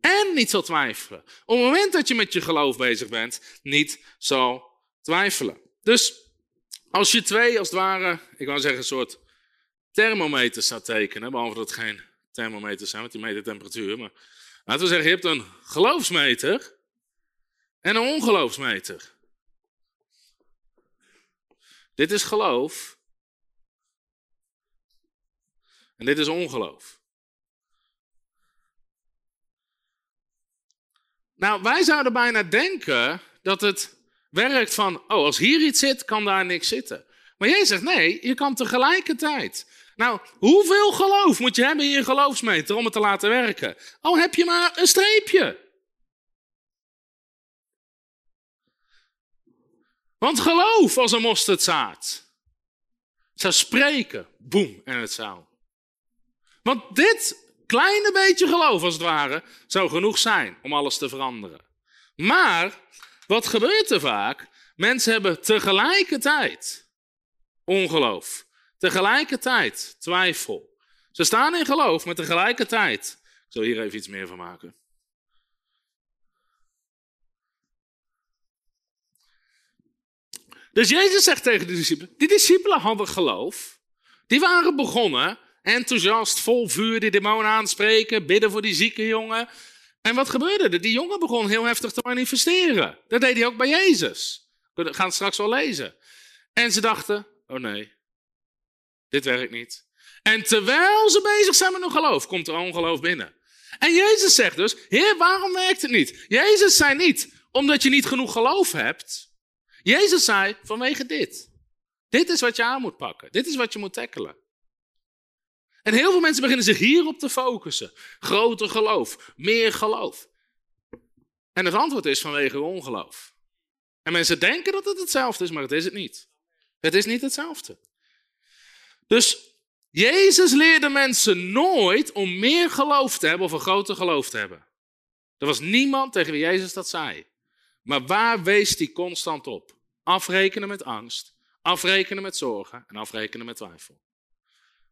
En niet zal twijfelen. Op het moment dat je met je geloof bezig bent, niet zal twijfelen. Dus als je twee, als het ware, ik wou zeggen een soort thermometers zou tekenen, behalve dat het geen thermometers zijn, want die meten temperatuur. Maar laten we zeggen, je hebt een geloofsmeter en een ongeloofsmeter. Dit is geloof. En dit is ongeloof. Nou, wij zouden bijna denken dat het werkt van, oh, als hier iets zit, kan daar niks zitten. Maar jij zegt nee, je kan tegelijkertijd Nou, hoeveel geloof moet je hebben in je geloofsmeter om het te laten werken? Al heb je maar een streepje. Want geloof als een mosterdzaad. Zou spreken, boem, en het zou. Want dit kleine beetje geloof, als het ware, zou genoeg zijn om alles te veranderen. Maar, wat gebeurt er vaak? Mensen hebben tegelijkertijd ongeloof. Tegelijkertijd twijfel. Ze staan in geloof, maar tegelijkertijd. Ik zal hier even iets meer van maken. Dus Jezus zegt tegen de discipelen: Die discipelen hadden geloof. Die waren begonnen, enthousiast, vol vuur, die demonen aanspreken, bidden voor die zieke jongen. En wat gebeurde er? Die jongen begon heel heftig te manifesteren. Dat deed hij ook bij Jezus. We gaan het straks wel lezen. En ze dachten: Oh nee, dit werkt niet. En terwijl ze bezig zijn met hun geloof, komt er ongeloof binnen. En Jezus zegt dus: Heer, waarom werkt het niet? Jezus zei niet omdat je niet genoeg geloof hebt. Jezus zei vanwege dit. Dit is wat je aan moet pakken. Dit is wat je moet tackelen. En heel veel mensen beginnen zich hierop te focussen. Groter geloof, meer geloof. En het antwoord is vanwege ongeloof. En mensen denken dat het hetzelfde is, maar het is het niet. Het is niet hetzelfde. Dus Jezus leerde mensen nooit om meer geloof te hebben of een groter geloof te hebben. Er was niemand tegen wie Jezus dat zei. Maar waar wees hij constant op? Afrekenen met angst, afrekenen met zorgen en afrekenen met twijfel.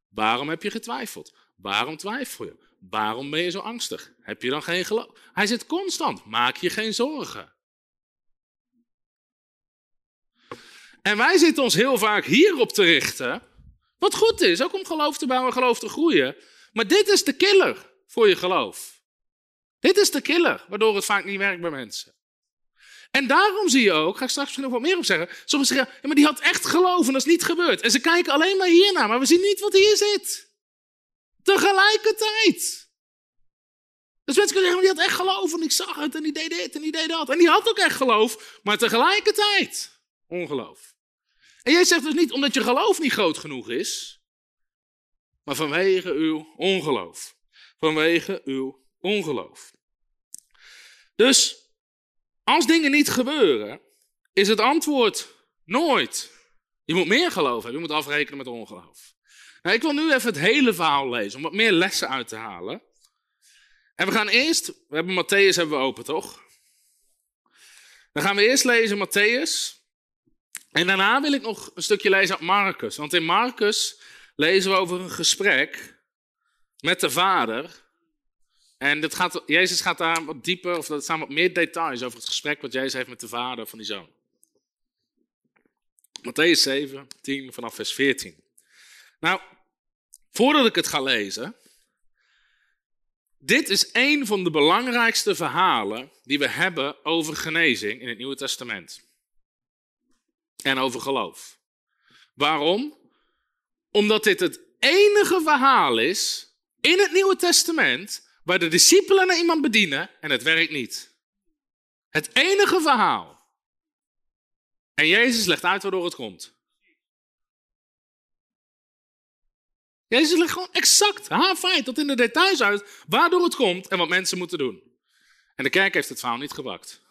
Waarom heb je getwijfeld? Waarom twijfel je? Waarom ben je zo angstig? Heb je dan geen geloof? Hij zit constant. Maak je geen zorgen. En wij zitten ons heel vaak hierop te richten. Wat goed is, ook om geloof te bouwen en geloof te groeien. Maar dit is de killer voor je geloof. Dit is de killer, waardoor het vaak niet werkt bij mensen. En daarom zie je ook, ga ik straks misschien nog wat meer op zeggen. Sommigen zeggen, ja, maar die had echt geloof en dat is niet gebeurd. En ze kijken alleen maar hiernaar, maar we zien niet wat hier zit. Tegelijkertijd. Dus mensen kunnen zeggen, maar die had echt geloof en ik zag het en die deed dit en die deed dat. En die had ook echt geloof, maar tegelijkertijd ongeloof. En jij zegt dus niet omdat je geloof niet groot genoeg is, maar vanwege uw ongeloof. Vanwege uw ongeloof. Dus als dingen niet gebeuren, is het antwoord nooit. Je moet meer geloof hebben, je moet afrekenen met ongeloof. Nou, ik wil nu even het hele verhaal lezen, om wat meer lessen uit te halen. En we gaan eerst, we hebben Matthäus hebben we open, toch? Dan gaan we eerst lezen Matthäus. En daarna wil ik nog een stukje lezen uit Marcus. Want in Marcus lezen we over een gesprek met de vader en dat gaat, Jezus gaat daar wat dieper, of er staan wat meer details over het gesprek wat Jezus heeft met de vader van die zoon. Matthäus 7, 10 vanaf vers 14. Nou, voordat ik het ga lezen, dit is een van de belangrijkste verhalen die we hebben over genezing in het Nieuwe Testament. En over geloof. Waarom? Omdat dit het enige verhaal is in het Nieuwe Testament waar de discipelen naar iemand bedienen en het werkt niet. Het enige verhaal. En Jezus legt uit waardoor het komt. Jezus legt gewoon exact, feit tot in de details uit waardoor het komt en wat mensen moeten doen. En de kerk heeft het verhaal niet gebracht.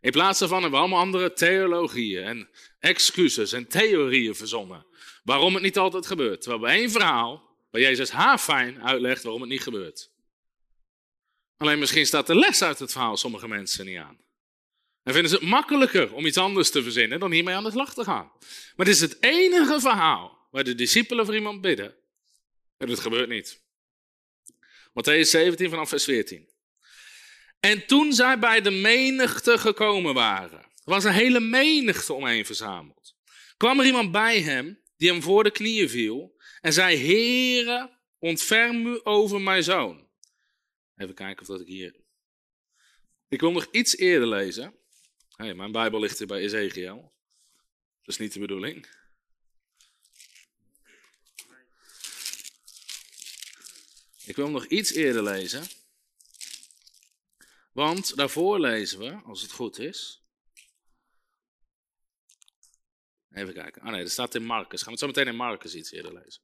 In plaats daarvan hebben we allemaal andere theologieën en excuses en theorieën verzonnen. Waarom het niet altijd gebeurt. Terwijl bij één verhaal, waar Jezus haarfijn uitlegt waarom het niet gebeurt. Alleen misschien staat de les uit het verhaal sommige mensen niet aan. En vinden ze het makkelijker om iets anders te verzinnen dan hiermee aan de slag te gaan. Maar het is het enige verhaal waar de discipelen voor iemand bidden. En het gebeurt niet. Matthäus 17 vanaf vers 14. En toen zij bij de menigte gekomen waren, was een hele menigte omheen verzameld, kwam er iemand bij hem die hem voor de knieën viel en zei, Heere, ontferm u over mijn zoon Even kijken of dat ik hier. Ik wil nog iets eerder lezen. Hey, mijn Bijbel ligt hier bij Ezekiel. Dat is niet de bedoeling. Ik wil nog iets eerder lezen. Want daarvoor lezen we, als het goed is. Even kijken. Ah nee, dat staat in Marcus. Gaan we het zo meteen in Marcus iets eerder lezen.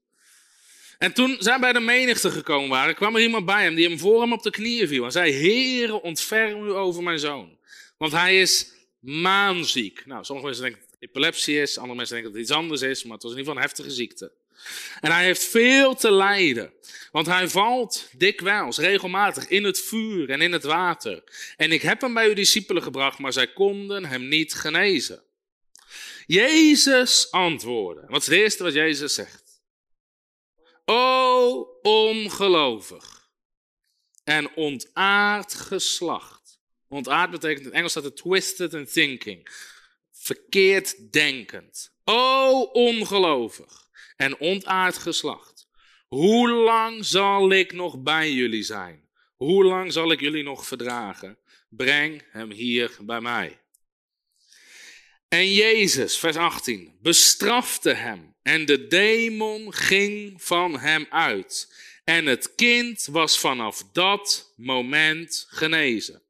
En toen zij bij de menigte gekomen waren, kwam er iemand bij hem die hem voor hem op de knieën viel. En zei, Heere, ontferm u over mijn zoon. Want hij is maanziek. Nou, sommige mensen denken dat het epilepsie is, andere mensen denken dat het iets anders is, maar het was in ieder geval een heftige ziekte. En hij heeft veel te lijden, want hij valt dikwijls, regelmatig in het vuur en in het water. En ik heb hem bij uw discipelen gebracht, maar zij konden hem niet genezen. Jezus antwoordde. Wat is het eerste wat Jezus zegt? O ongelovig en ontaard geslacht. Ontaard betekent in het Engels staat het twisted in thinking. Verkeerd denkend. O ongelovig en ontaard geslacht. Hoe lang zal ik nog bij jullie zijn? Hoe lang zal ik jullie nog verdragen? Breng hem hier bij mij. En Jezus, vers 18, bestrafte hem en de demon ging van hem uit. En het kind was vanaf dat moment genezen.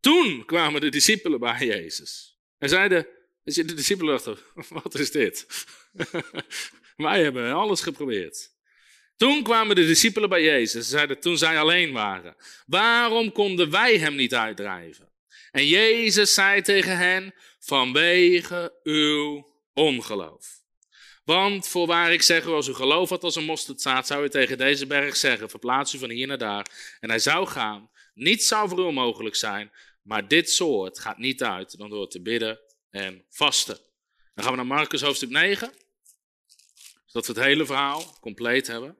Toen kwamen de discipelen bij Jezus. En zeiden, de discipelen dachten, wat is dit? Wij hebben alles geprobeerd. Toen kwamen de discipelen bij Jezus. Ze zeiden, toen zij alleen waren. Waarom konden wij hem niet uitdrijven? En Jezus zei tegen hen, vanwege uw ongeloof. Want voorwaar ik zeg, als u geloof had als een mosterdzaad, zou u tegen deze berg zeggen, verplaats u van hier naar daar. En hij zou gaan. Niets zou voor u onmogelijk zijn, maar dit soort gaat niet uit dan door te bidden en vasten. Dan gaan we naar Marcus hoofdstuk 9, zodat we het hele verhaal compleet hebben.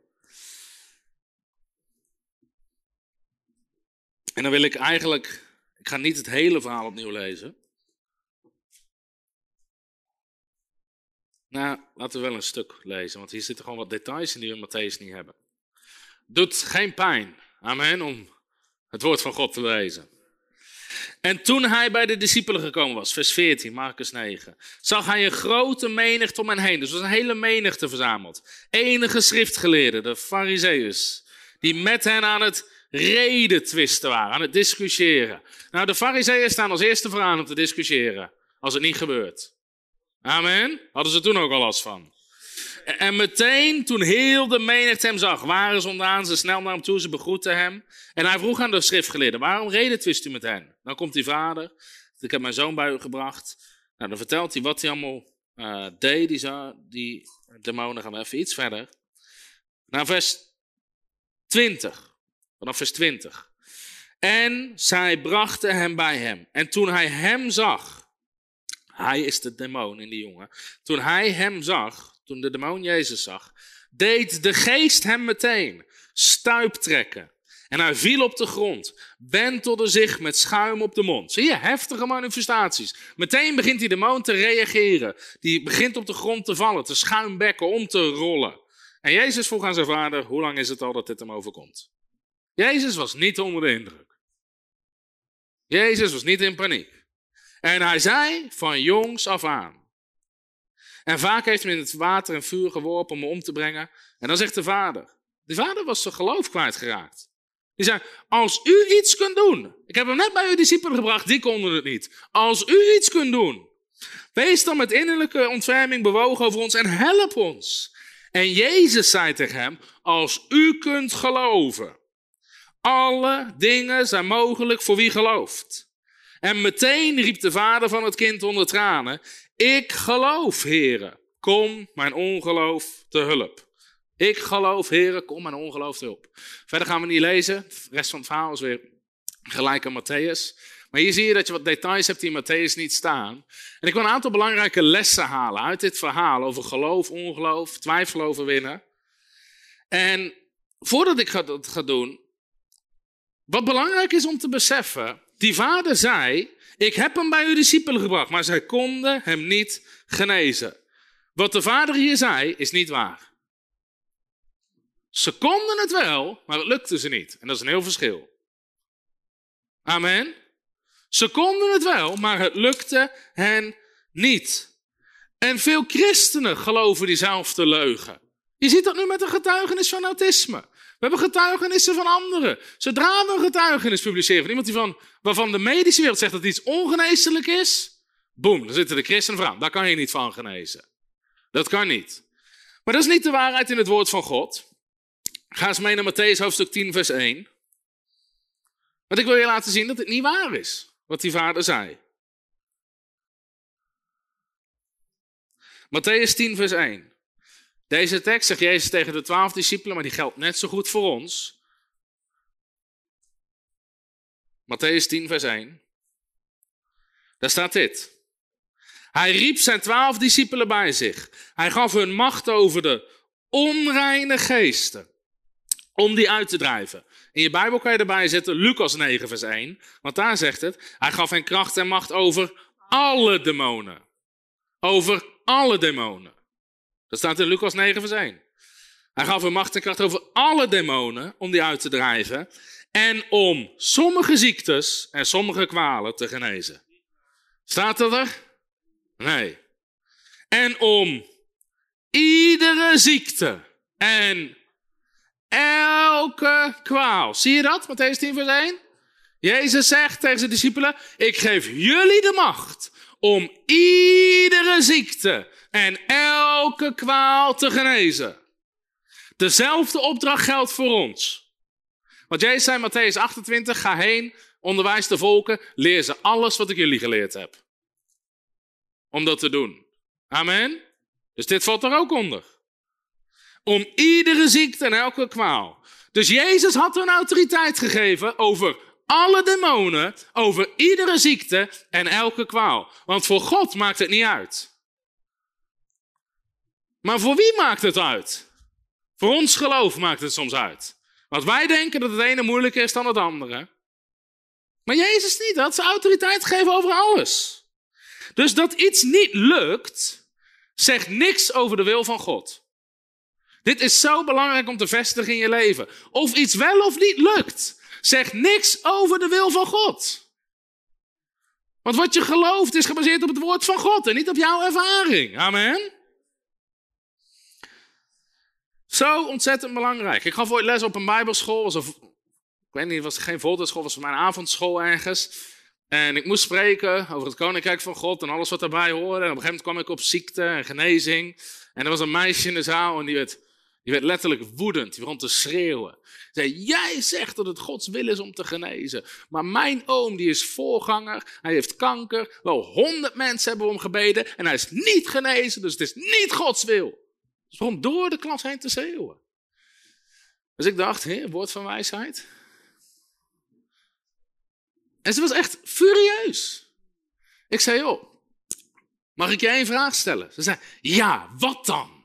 En dan wil ik eigenlijk, ik ga niet het hele verhaal opnieuw lezen. Nou, laten we wel een stuk lezen, want hier zitten gewoon wat details in die we Matthäus niet hebben. Doet geen pijn, amen, om het woord van God te lezen. En toen hij bij de discipelen gekomen was, vers 14, Marcus 9, zag hij een grote menigte om hen heen. Dus er was een hele menigte verzameld. Enige schriftgeleerden, de fariseeërs, die met hen aan het reden twisten waren, aan het discussiëren. Nou, de fariseeërs staan als eerste vooraan om te discussiëren, als het niet gebeurt. Amen. Hadden ze toen ook al last van. En meteen, toen heel de menigte hem zag, waren ze ondaan, ze snel naar hem toe, ze begroeten hem. En hij vroeg aan de schriftgeleerden, waarom reden twist u met hen? Dan komt die vader, ik heb mijn zoon bij u gebracht. Nou, dan vertelt hij wat hij allemaal uh, deed, die, die demonen. Gaan we even iets verder. Naar vers 20, vanaf vers 20. En zij brachten hem bij hem. En toen hij hem zag, hij is de demon in die jongen. Toen hij hem zag, toen de demon Jezus zag, deed de geest hem meteen stuiptrekken. En hij viel op de grond, bentelde zich met schuim op de mond. Zie je, heftige manifestaties. Meteen begint die demon te reageren. Die begint op de grond te vallen, te schuimbekken, om te rollen. En Jezus vroeg aan zijn vader, hoe lang is het al dat dit hem overkomt? Jezus was niet onder de indruk. Jezus was niet in paniek. En hij zei van jongs af aan. En vaak heeft in het water en vuur geworpen om hem om te brengen. En dan zegt de vader. De vader was zijn geloof kwijtgeraakt. Die zei, als u iets kunt doen. Ik heb hem net bij uw discipelen gebracht, die konden het niet. Als u iets kunt doen. Wees dan met innerlijke ontferming bewogen over ons en help ons. En Jezus zei tegen hem, als u kunt geloven. Alle dingen zijn mogelijk voor wie gelooft. En meteen riep de vader van het kind onder tranen: Ik geloof, heren, kom mijn ongeloof te hulp. Ik geloof, heren, kom mijn ongeloof te hulp. Verder gaan we niet lezen. De rest van het verhaal is weer gelijk aan Matthäus. Maar hier zie je dat je wat details hebt die in Matthäus niet staan. En ik wil een aantal belangrijke lessen halen uit dit verhaal over geloof, ongeloof, twijfel overwinnen. En voordat ik dat ga doen, wat belangrijk is om te beseffen, die vader zei, ik heb hem bij uw discipelen gebracht, maar zij konden hem niet genezen. Wat de vader hier zei, is niet waar. Ze konden het wel, maar het lukte ze niet. En dat is een heel verschil. Amen. Ze konden het wel, maar het lukte hen niet. En veel christenen geloven diezelfde leugen. Je ziet dat nu met een getuigenis van autisme. We hebben getuigenissen van anderen. Zodra we een getuigenis publiceren van iemand die van, waarvan de medische wereld zegt dat iets ongeneeslijk is, boem, dan zitten de christenen van. Daar kan je niet van genezen. Dat kan niet. Maar dat is niet de waarheid in het woord van God. Ga eens mee naar Matthäus hoofdstuk 10, vers 1. Want ik wil je laten zien dat het niet waar is, wat die vader zei. Matthäus 10, vers 1. Deze tekst zegt Jezus tegen de twaalf discipelen, maar die geldt net zo goed voor ons. Matthäus 10, vers 1. Daar staat dit. Hij riep zijn twaalf discipelen bij zich. Hij gaf hun macht over de onreine geesten. Om die uit te drijven. In je Bijbel kan je erbij zetten Lucas 9, vers 1. Want daar zegt het: Hij gaf hen kracht en macht over alle demonen. Over alle demonen. Dat staat in Lucas 9, vers 1. Hij gaf hem macht en kracht over alle demonen om die uit te drijven. En om sommige ziektes en sommige kwalen te genezen. Staat dat er? Nee. En om iedere ziekte en elke kwaal. Zie je dat, Matthäus 10 vers 1? Jezus zegt tegen zijn discipelen, ik geef jullie de macht om iedere ziekte en elke kwaal te genezen. Dezelfde opdracht geldt voor ons. Want Jezus zei in Matthäus 28, ga heen, onderwijs de volken, leer ze alles wat ik jullie geleerd heb. Om dat te doen. Amen. Dus dit valt er ook onder. Om iedere ziekte en elke kwaal. Dus Jezus had hun autoriteit gegeven over alle demonen, over iedere ziekte en elke kwaal. Want voor God maakt het niet uit. Maar voor wie maakt het uit? Voor ons geloof maakt het soms uit. Want wij denken dat het ene moeilijker is dan het andere. Maar Jezus niet, dat ze autoriteit geven over alles. Dus dat iets niet lukt, zegt niks over de wil van God. Dit is zo belangrijk om te vestigen in je leven. Of iets wel of niet lukt, zegt niks over de wil van God. Want wat je gelooft is gebaseerd op het woord van God en niet op jouw ervaring. Amen. Zo ontzettend belangrijk. Ik gaf ooit les op een bijbelschool. Was ik weet niet, was geen voltijdschool, was mijn avondschool ergens. En ik moest spreken over het koninkrijk van God en alles wat daarbij hoorde. En op een gegeven moment kwam ik op ziekte en genezing. En er was een meisje in de zaal en die werd, die werd letterlijk woedend. Die begon te schreeuwen. Zei, jij zegt dat het Gods wil is om te genezen. Maar mijn oom, die is voorganger. Hij heeft kanker. Wel honderd mensen hebben om gebeden. En hij is niet genezen, dus het is niet Gods wil. Ze begon door de klas heen te schreeuwen. Dus ik dacht, hé, woord van wijsheid. En ze was echt furieus. Ik zei, joh, mag ik je één vraag stellen? Ze zei, ja, wat dan?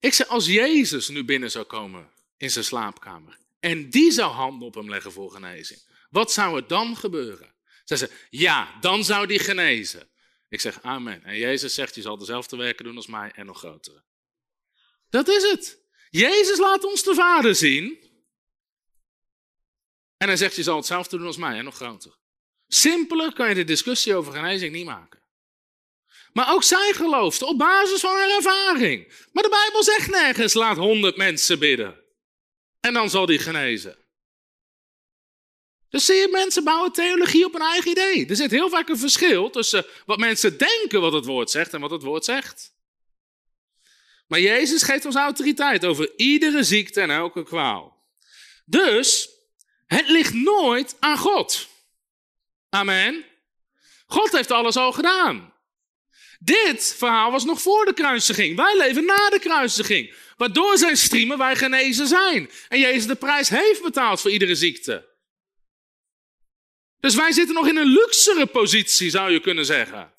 Ik zei, als Jezus nu binnen zou komen in zijn slaapkamer en die zou handen op hem leggen voor genezing, wat zou er dan gebeuren? Ze zei, ja, dan zou die genezen. Ik zeg, amen. En Jezus zegt, je zal dezelfde werken doen als mij en nog grotere. Dat is het. Jezus laat ons de Vader zien. En hij zegt, je zal hetzelfde doen als mij en nog groter. Simpeler kan je de discussie over genezing niet maken. Maar ook zij geloofde op basis van haar ervaring. Maar de Bijbel zegt nergens, laat honderd mensen bidden. En dan zal die genezen. Dus zie je, mensen bouwen theologie op een eigen idee. Er zit heel vaak een verschil tussen wat mensen denken wat het woord zegt en wat het woord zegt. Maar Jezus geeft ons autoriteit over iedere ziekte en elke kwaal. Dus het ligt nooit aan God. Amen. God heeft alles al gedaan. Dit verhaal was nog voor de kruisiging. Wij leven na de kruisiging. Waardoor zijn striemen wij genezen zijn. En Jezus de prijs heeft betaald voor iedere ziekte. Dus wij zitten nog in een luxere positie, zou je kunnen zeggen.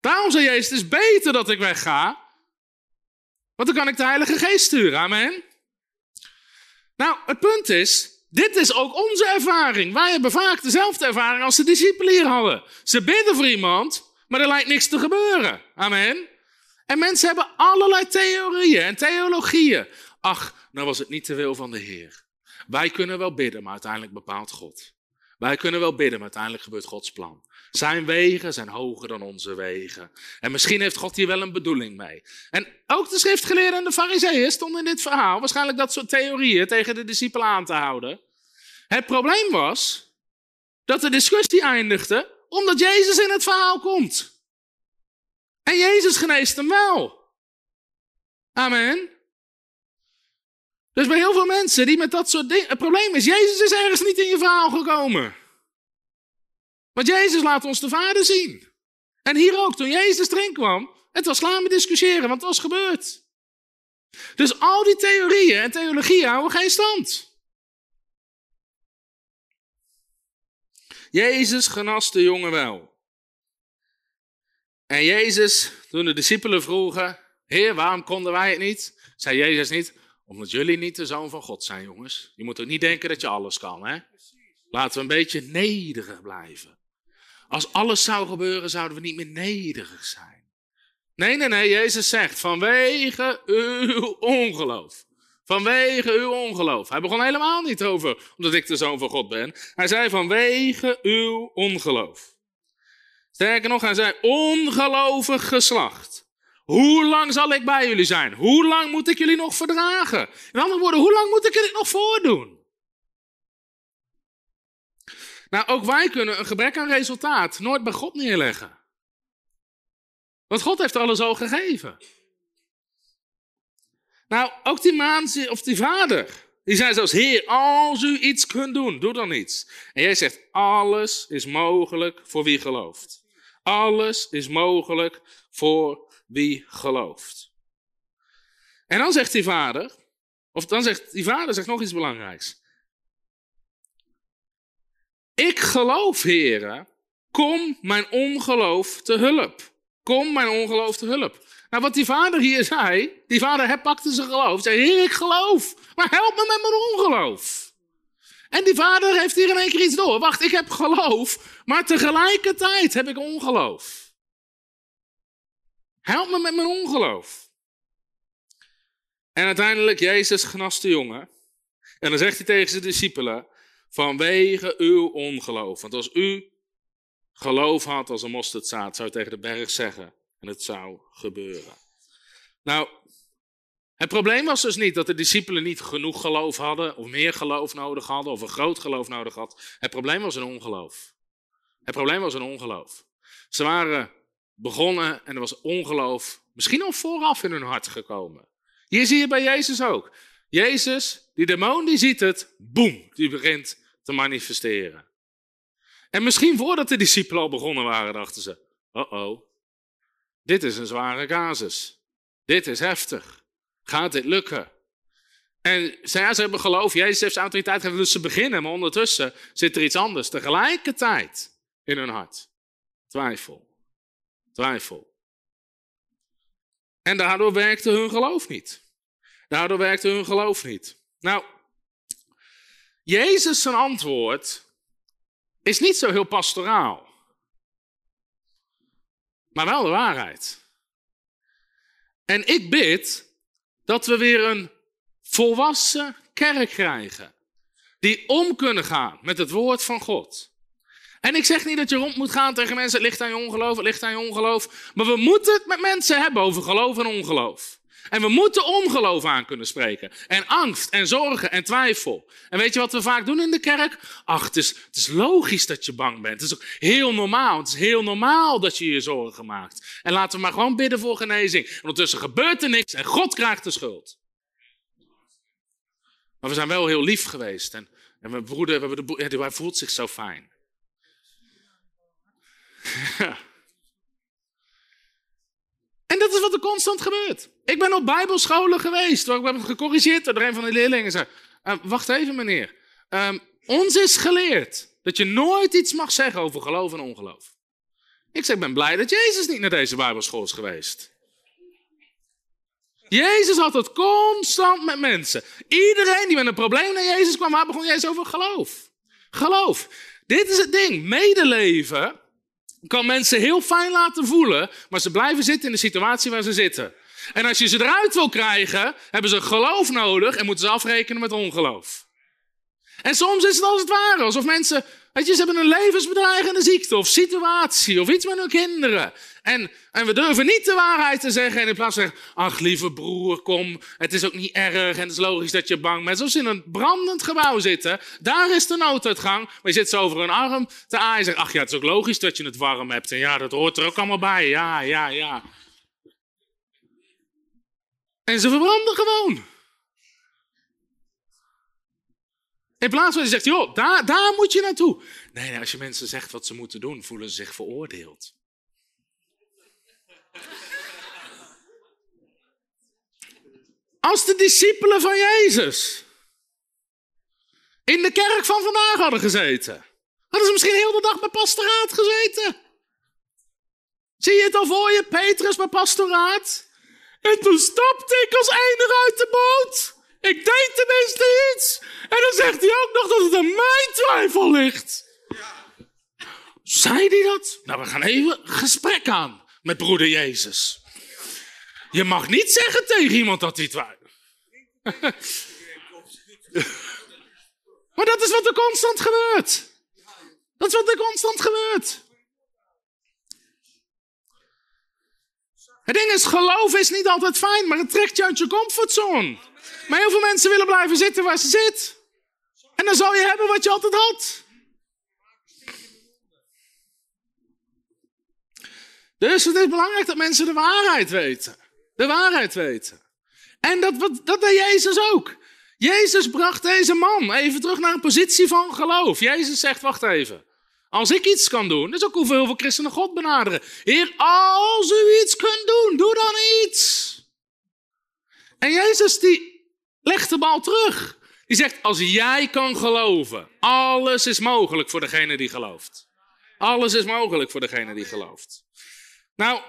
Daarom zei Jezus, het is beter dat ik wegga. Want dan kan ik de Heilige Geest sturen. Amen. Nou, het punt is, dit is ook onze ervaring. Wij hebben vaak dezelfde ervaring als de discipelen hier hadden. Ze bidden voor iemand, maar er lijkt niks te gebeuren. Amen. En mensen hebben allerlei theorieën en theologieën. Ach, nou was het niet de wil van de Heer. Wij kunnen wel bidden, maar uiteindelijk bepaalt God. Wij kunnen wel bidden, maar uiteindelijk gebeurt Gods plan. Zijn wegen zijn hoger dan onze wegen. En misschien heeft God hier wel een bedoeling mee. En ook de schriftgeleerden en de fariseeën stonden in dit verhaal waarschijnlijk dat soort theorieën tegen de discipelen aan te houden. Het probleem was dat de discussie eindigde omdat Jezus in het verhaal komt. En Jezus geneest hem wel. Amen. Dus bij heel veel mensen die met dat soort dingen. Het probleem is, Jezus is ergens niet in je verhaal gekomen. Want Jezus laat ons de Vader zien. En hier ook, toen Jezus erin kwam, het was klaar met discussiëren, want het was gebeurd. Dus al die theorieën en theologieën houden geen stand. Jezus genas de jongen wel. En Jezus, toen de discipelen vroegen, Heer, waarom konden wij het niet? Zei Jezus niet, omdat jullie niet de zoon van God zijn, jongens. Je moet ook niet denken dat je alles kan, hè? Laten we een beetje nederig blijven. Als alles zou gebeuren, zouden we niet meer nederig zijn. Nee, nee, nee, Jezus zegt, vanwege uw ongeloof. Vanwege uw ongeloof. Hij begon helemaal niet over omdat ik de zoon van God ben. Hij zei vanwege uw ongeloof. Sterker nog, hij zei ongelovig geslacht. Hoe lang zal ik bij jullie zijn? Hoe lang moet ik jullie nog verdragen? In andere woorden, hoe lang moet ik dit nog voordoen? Nou, ook wij kunnen een gebrek aan resultaat nooit bij God neerleggen. Want God heeft alles al gegeven. Nou, ook die man of die vader, die zei zelfs, Heer, als u iets kunt doen, doe dan iets. En jij zegt, alles is mogelijk voor wie gelooft. Alles is mogelijk voor wie gelooft. En dan zegt die vader, of dan zegt die vader zegt nog iets belangrijks. Ik geloof, heren, kom mijn ongeloof te hulp. Kom mijn ongeloof te hulp. Nou, wat die vader hier zei, die vader hij pakte zijn geloof. Zei, heer, ik geloof, maar help me met mijn ongeloof. En die vader heeft hier in één keer iets door. Wacht, ik heb geloof, maar tegelijkertijd heb ik ongeloof. Help me met mijn ongeloof. En uiteindelijk, Jezus genast de jongen. En dan zegt hij tegen zijn discipelen, vanwege uw ongeloof. Want als u geloof had als een mosterdzaad, zou je tegen de berg zeggen, en het zou gebeuren. Nou, het probleem was dus niet dat de discipelen niet genoeg geloof hadden, of meer geloof nodig hadden, of een groot geloof nodig hadden. Het probleem was een ongeloof. Het probleem was een ongeloof. Ze waren begonnen en er was ongeloof misschien al vooraf in hun hart gekomen. Hier zie je bij Jezus ook. Jezus, die demon, die ziet het, boem, die begint te manifesteren. En misschien voordat de discipelen al begonnen waren, dachten ze, oh oh, dit is een zware casus. Dit is heftig. Gaat dit lukken? En ze, ze hebben geloof, Jezus heeft autoriteit gegeven, dus ze beginnen. Maar ondertussen zit er iets anders tegelijkertijd in hun hart. Twijfel. Twijfel. En daardoor werkte hun geloof niet. Daardoor werkte hun geloof niet. Nou, Jezus zijn antwoord is niet zo heel pastoraal maar wel de waarheid. En ik bid dat we weer een volwassen kerk krijgen. Die om kunnen gaan met het woord van God. En ik zeg niet dat je rond moet gaan tegen mensen, het ligt aan je ongeloof, het ligt aan je ongeloof. Maar we moeten het met mensen hebben over geloof en ongeloof. En we moeten ongeloof aan kunnen spreken. En angst en zorgen en twijfel. En weet je wat we vaak doen in de kerk? Ach, het is, het is logisch dat je bang bent. Het is ook heel normaal. Het is heel normaal dat je je zorgen maakt. En laten we maar gewoon bidden voor genezing. En ondertussen gebeurt er niks en God krijgt de schuld. Maar we zijn wel heel lief geweest. En, en mijn broeder, we de, hij voelt zich zo fijn. En dat is wat er constant gebeurt. Ik ben op bijbelscholen geweest, waar ik ben gecorrigeerd door een van de leerlingen. Zei, uh, wacht even meneer, uh, ons is geleerd dat je nooit iets mag zeggen over geloof en ongeloof. Ik zeg, ik ben blij dat Jezus niet naar deze bijbelschool is geweest. Jezus had het constant met mensen. Iedereen die met een probleem naar Jezus kwam, waar begon Jezus over geloof? Geloof. Dit is het ding. Medeleven kan mensen heel fijn laten voelen, maar ze blijven zitten in de situatie waar ze zitten. En als je ze eruit wil krijgen, hebben ze geloof nodig en moeten ze afrekenen met ongeloof. En soms is het als het ware, alsof mensen weet je, ze hebben een levensbedreigende ziekte of situatie of iets met hun kinderen. En, en we durven niet de waarheid te zeggen. En in plaats van zeggen, ach lieve broer, kom, het is ook niet erg en het is logisch dat je bang bent. Zoals in een brandend gebouw zitten, daar is de nooduitgang. Maar je zit zo over een arm te aaien en zegt, ach ja, het is ook logisch dat je het warm hebt. En ja, dat hoort er ook allemaal bij. Ja, ja, ja. En ze verbranden gewoon. In plaats van je zegt, joh, daar, daar moet je naartoe. Nee, als je mensen zegt wat ze moeten doen, voelen ze zich veroordeeld. Als de discipelen van Jezus in de kerk van vandaag hadden gezeten, hadden ze misschien heel de dag bij pastoraat gezeten. Zie je het al voor je, Petrus bij pastoraat? En toen stapte ik als enige uit de boot. Ik deed tenminste iets. En dan zegt hij ook nog dat het aan mijn twijfel ligt. Zei hij dat? Nou, we gaan even gesprek aan met broeder Jezus. Je mag niet zeggen tegen iemand dat hij twijfelt. maar dat is wat er constant gebeurt. Dat is wat er constant gebeurt. Het ding is, geloof is niet altijd fijn, maar het trekt je uit je comfortzone. Maar heel veel mensen willen blijven zitten waar ze zitten. En dan zal je hebben wat je altijd had. Dus het is belangrijk dat mensen de waarheid weten. De waarheid weten. En dat, dat deed Jezus ook. Jezus bracht deze man even terug naar een positie van geloof. Jezus zegt, wacht even. Als ik iets kan doen, dat is ook hoeveel veel christenen God benaderen. Heer, als u iets kunt doen, doe dan iets. En Jezus die legt de bal terug. Die zegt, als jij kan geloven, alles is mogelijk voor degene die gelooft. Alles is mogelijk voor degene die gelooft. Nou,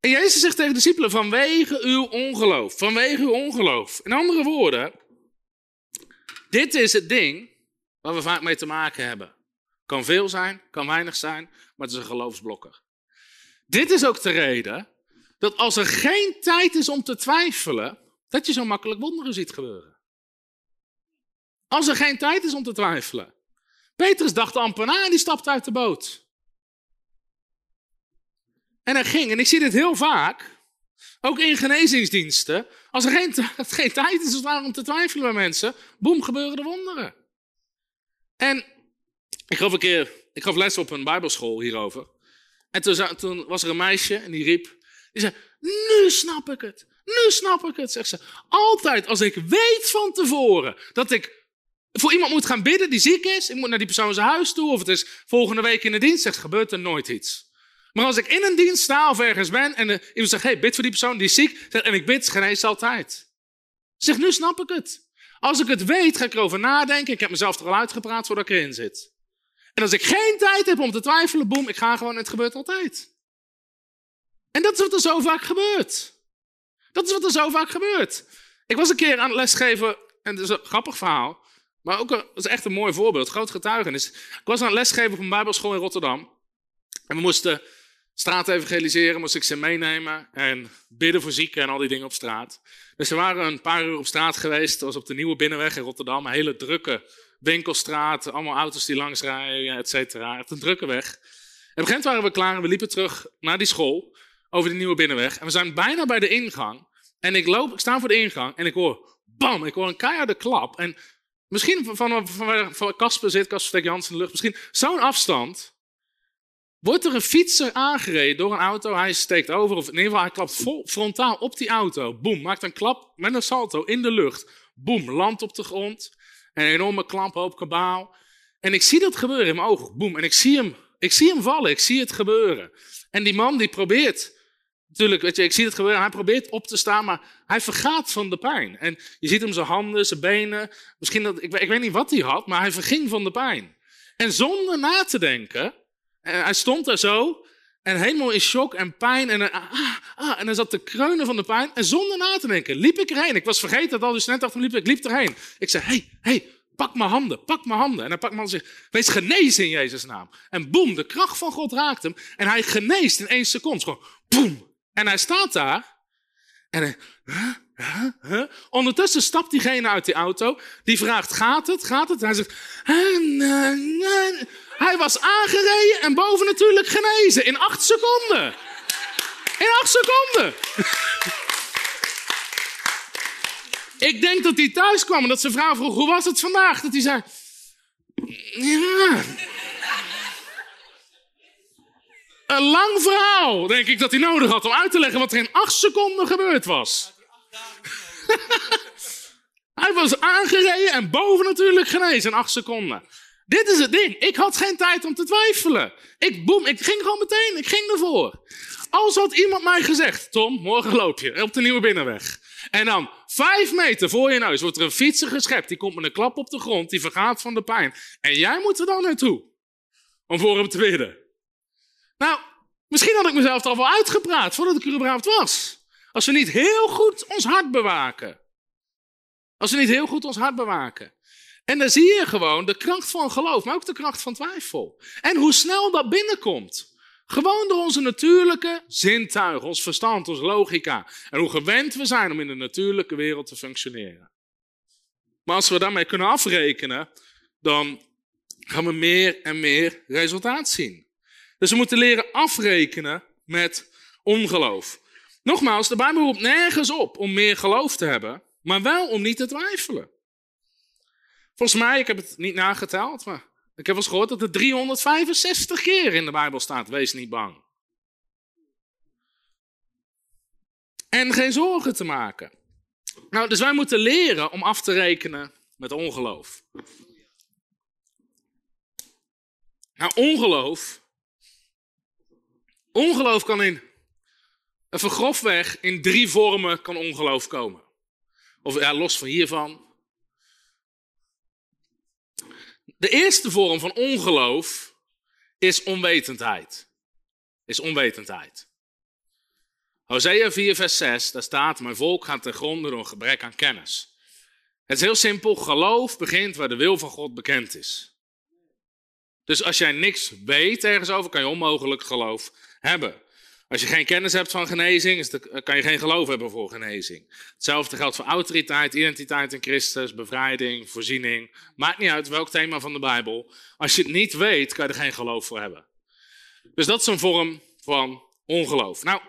en Jezus zegt tegen de discipelen, vanwege uw ongeloof, vanwege uw ongeloof. In andere woorden, dit is het ding waar we vaak mee te maken hebben. Kan veel zijn, kan weinig zijn, maar het is een geloofsblokker. Dit is ook de reden dat als er geen tijd is om te twijfelen, dat je zo makkelijk wonderen ziet gebeuren. Als er geen tijd is om te twijfelen. Petrus dacht amper na en die stapte uit de boot. En hij ging, en ik zie dit heel vaak, ook in genezingsdiensten. Als er geen, geen tijd is om te twijfelen bij mensen, boem, gebeuren de wonderen. En ik gaf een keer, ik gaf les op een bijbelschool hierover. En toen, toen was er een meisje en die riep, die zei, nu snap ik het. Nu snap ik het, zegt ze. Altijd als ik weet van tevoren dat ik voor iemand moet gaan bidden die ziek is, ik moet naar die persoon zijn huis toe, of het is volgende week in de dienst, zegt, gebeurt er nooit iets. Maar als ik in een dienst sta of ergens ben en uh, iemand zegt, hey, bid voor die persoon die is ziek, en ik bid, geneest altijd. Zeg, nu snap ik het. Als ik het weet, ga ik erover nadenken. Ik heb mezelf er al uitgepraat voordat ik erin zit. En als ik geen tijd heb om te twijfelen, boem, ik ga gewoon, het gebeurt altijd. En dat is wat er zo vaak gebeurt. Dat is wat er zo vaak gebeurt. Ik was een keer aan het lesgeven, en dat is een grappig verhaal, maar ook een, is echt een mooi voorbeeld, groot getuigenis. Ik was aan het lesgeven op een bijbelschool in Rotterdam. En we moesten straat evangeliseren, moest ik ze meenemen en bidden voor zieken en al die dingen op straat. Dus we waren een paar uur op straat geweest, dat was op de Nieuwe Binnenweg in Rotterdam, een hele drukke winkelstraat, allemaal auto's die langs rijden, et cetera. Echt een drukke weg. En op een gegeven moment waren we klaar en we liepen terug naar die school over de Nieuwe Binnenweg. En we zijn bijna bij de ingang. En ik loop, ik sta voor de ingang en ik hoor, bam, ik hoor een keiharde klap. En misschien van, van, van Kasper zit, Kasper steekt in de lucht, misschien zo'n afstand. Wordt er een fietser aangereden door een auto, hij steekt over, of in ieder geval hij klapt frontaal op die auto. Boom, maakt een klap met een salto in de lucht. Boom, landt op de grond. Een enorme op kabaal. En ik zie dat gebeuren in mijn ogen. Boom, en ik zie hem, ik zie hem vallen, ik zie het gebeuren. En die man die probeert Natuurlijk, weet je, ik zie het gebeuren. Hij probeert op te staan, maar hij vergaat van de pijn. En je ziet hem zijn handen, zijn benen. Misschien dat, ik, ik weet niet wat hij had, maar hij verging van de pijn. En zonder na te denken, en hij stond daar zo, en helemaal in shock en pijn. En, ah, ah, en hij zat te kreunen van de pijn. En zonder na te denken, liep ik erheen. Ik was vergeten dat al, dus net achter liep, ik liep erheen. Ik zei, hey, hey, pak mijn handen, pak mijn handen. En hij pakt mijn handen en zegt, wees genezen in Jezus' naam. En boem, de kracht van God raakt hem. En hij geneest in één seconde. Gewoon, boem, en hij staat daar En hij? Ondertussen stapt diegene uit die auto. Die vraagt, gaat het? Gaat het? En hij zegt, hij was aangereden en boven natuurlijk genezen. In acht seconden. In acht seconden. Ik denk dat hij thuis kwam en dat zijn vrouw vroeg, hoe was het vandaag? Dat hij zei, ja. Een lang verhaal, denk ik, dat hij nodig had om uit te leggen wat er in acht seconden gebeurd was. hij was aangereden en boven natuurlijk genezen in acht seconden. Dit is het ding. Ik had geen tijd om te twijfelen. Ik, boem, ik ging gewoon meteen. Ik ging ervoor. Als had iemand mij gezegd, Tom, morgen loop je op de Nieuwe Binnenweg. En dan vijf meter voor je neus wordt er een fietser geschept. Die komt met een klap op de grond, die vergaat van de pijn. En jij moet er dan naartoe. Om voor hem te bidden. Nou, misschien had ik mezelf al wel uitgepraat voordat ik er überhaupt was. Als we niet heel goed ons hart bewaken. Als we niet heel goed ons hart bewaken. En dan zie je gewoon de kracht van geloof, maar ook de kracht van twijfel. En hoe snel dat binnenkomt. Gewoon door onze natuurlijke zintuigen, ons verstand, onze logica. En hoe gewend we zijn om in de natuurlijke wereld te functioneren. Maar als we daarmee kunnen afrekenen, dan gaan we meer en meer resultaat zien. Dus we moeten leren afrekenen met ongeloof. Nogmaals, de Bijbel roept nergens op om meer geloof te hebben, maar wel om niet te twijfelen. Volgens mij, ik heb het niet nageteld, maar ik heb wel eens gehoord dat er 365 keer in de Bijbel staat: wees niet bang. En geen zorgen te maken. Nou, dus wij moeten leren om af te rekenen met ongeloof. Nou, ongeloof. Ongeloof kan in. Even grofweg, in drie vormen kan ongeloof komen. Of ja, los van hiervan. De eerste vorm van ongeloof is onwetendheid. Is onwetendheid. Hosea 4, vers 6, daar staat: Mijn volk gaat ten gronde door een gebrek aan kennis. Het is heel simpel: geloof begint waar de wil van God bekend is. Dus als jij niks weet ergens over, kan je onmogelijk geloof hebben. Als je geen kennis hebt van genezing, kan je geen geloof hebben voor genezing. Hetzelfde geldt voor autoriteit, identiteit in Christus, bevrijding, voorziening. Maakt niet uit welk thema van de Bijbel. Als je het niet weet, kan je er geen geloof voor hebben. Dus dat is een vorm van ongeloof. Nou,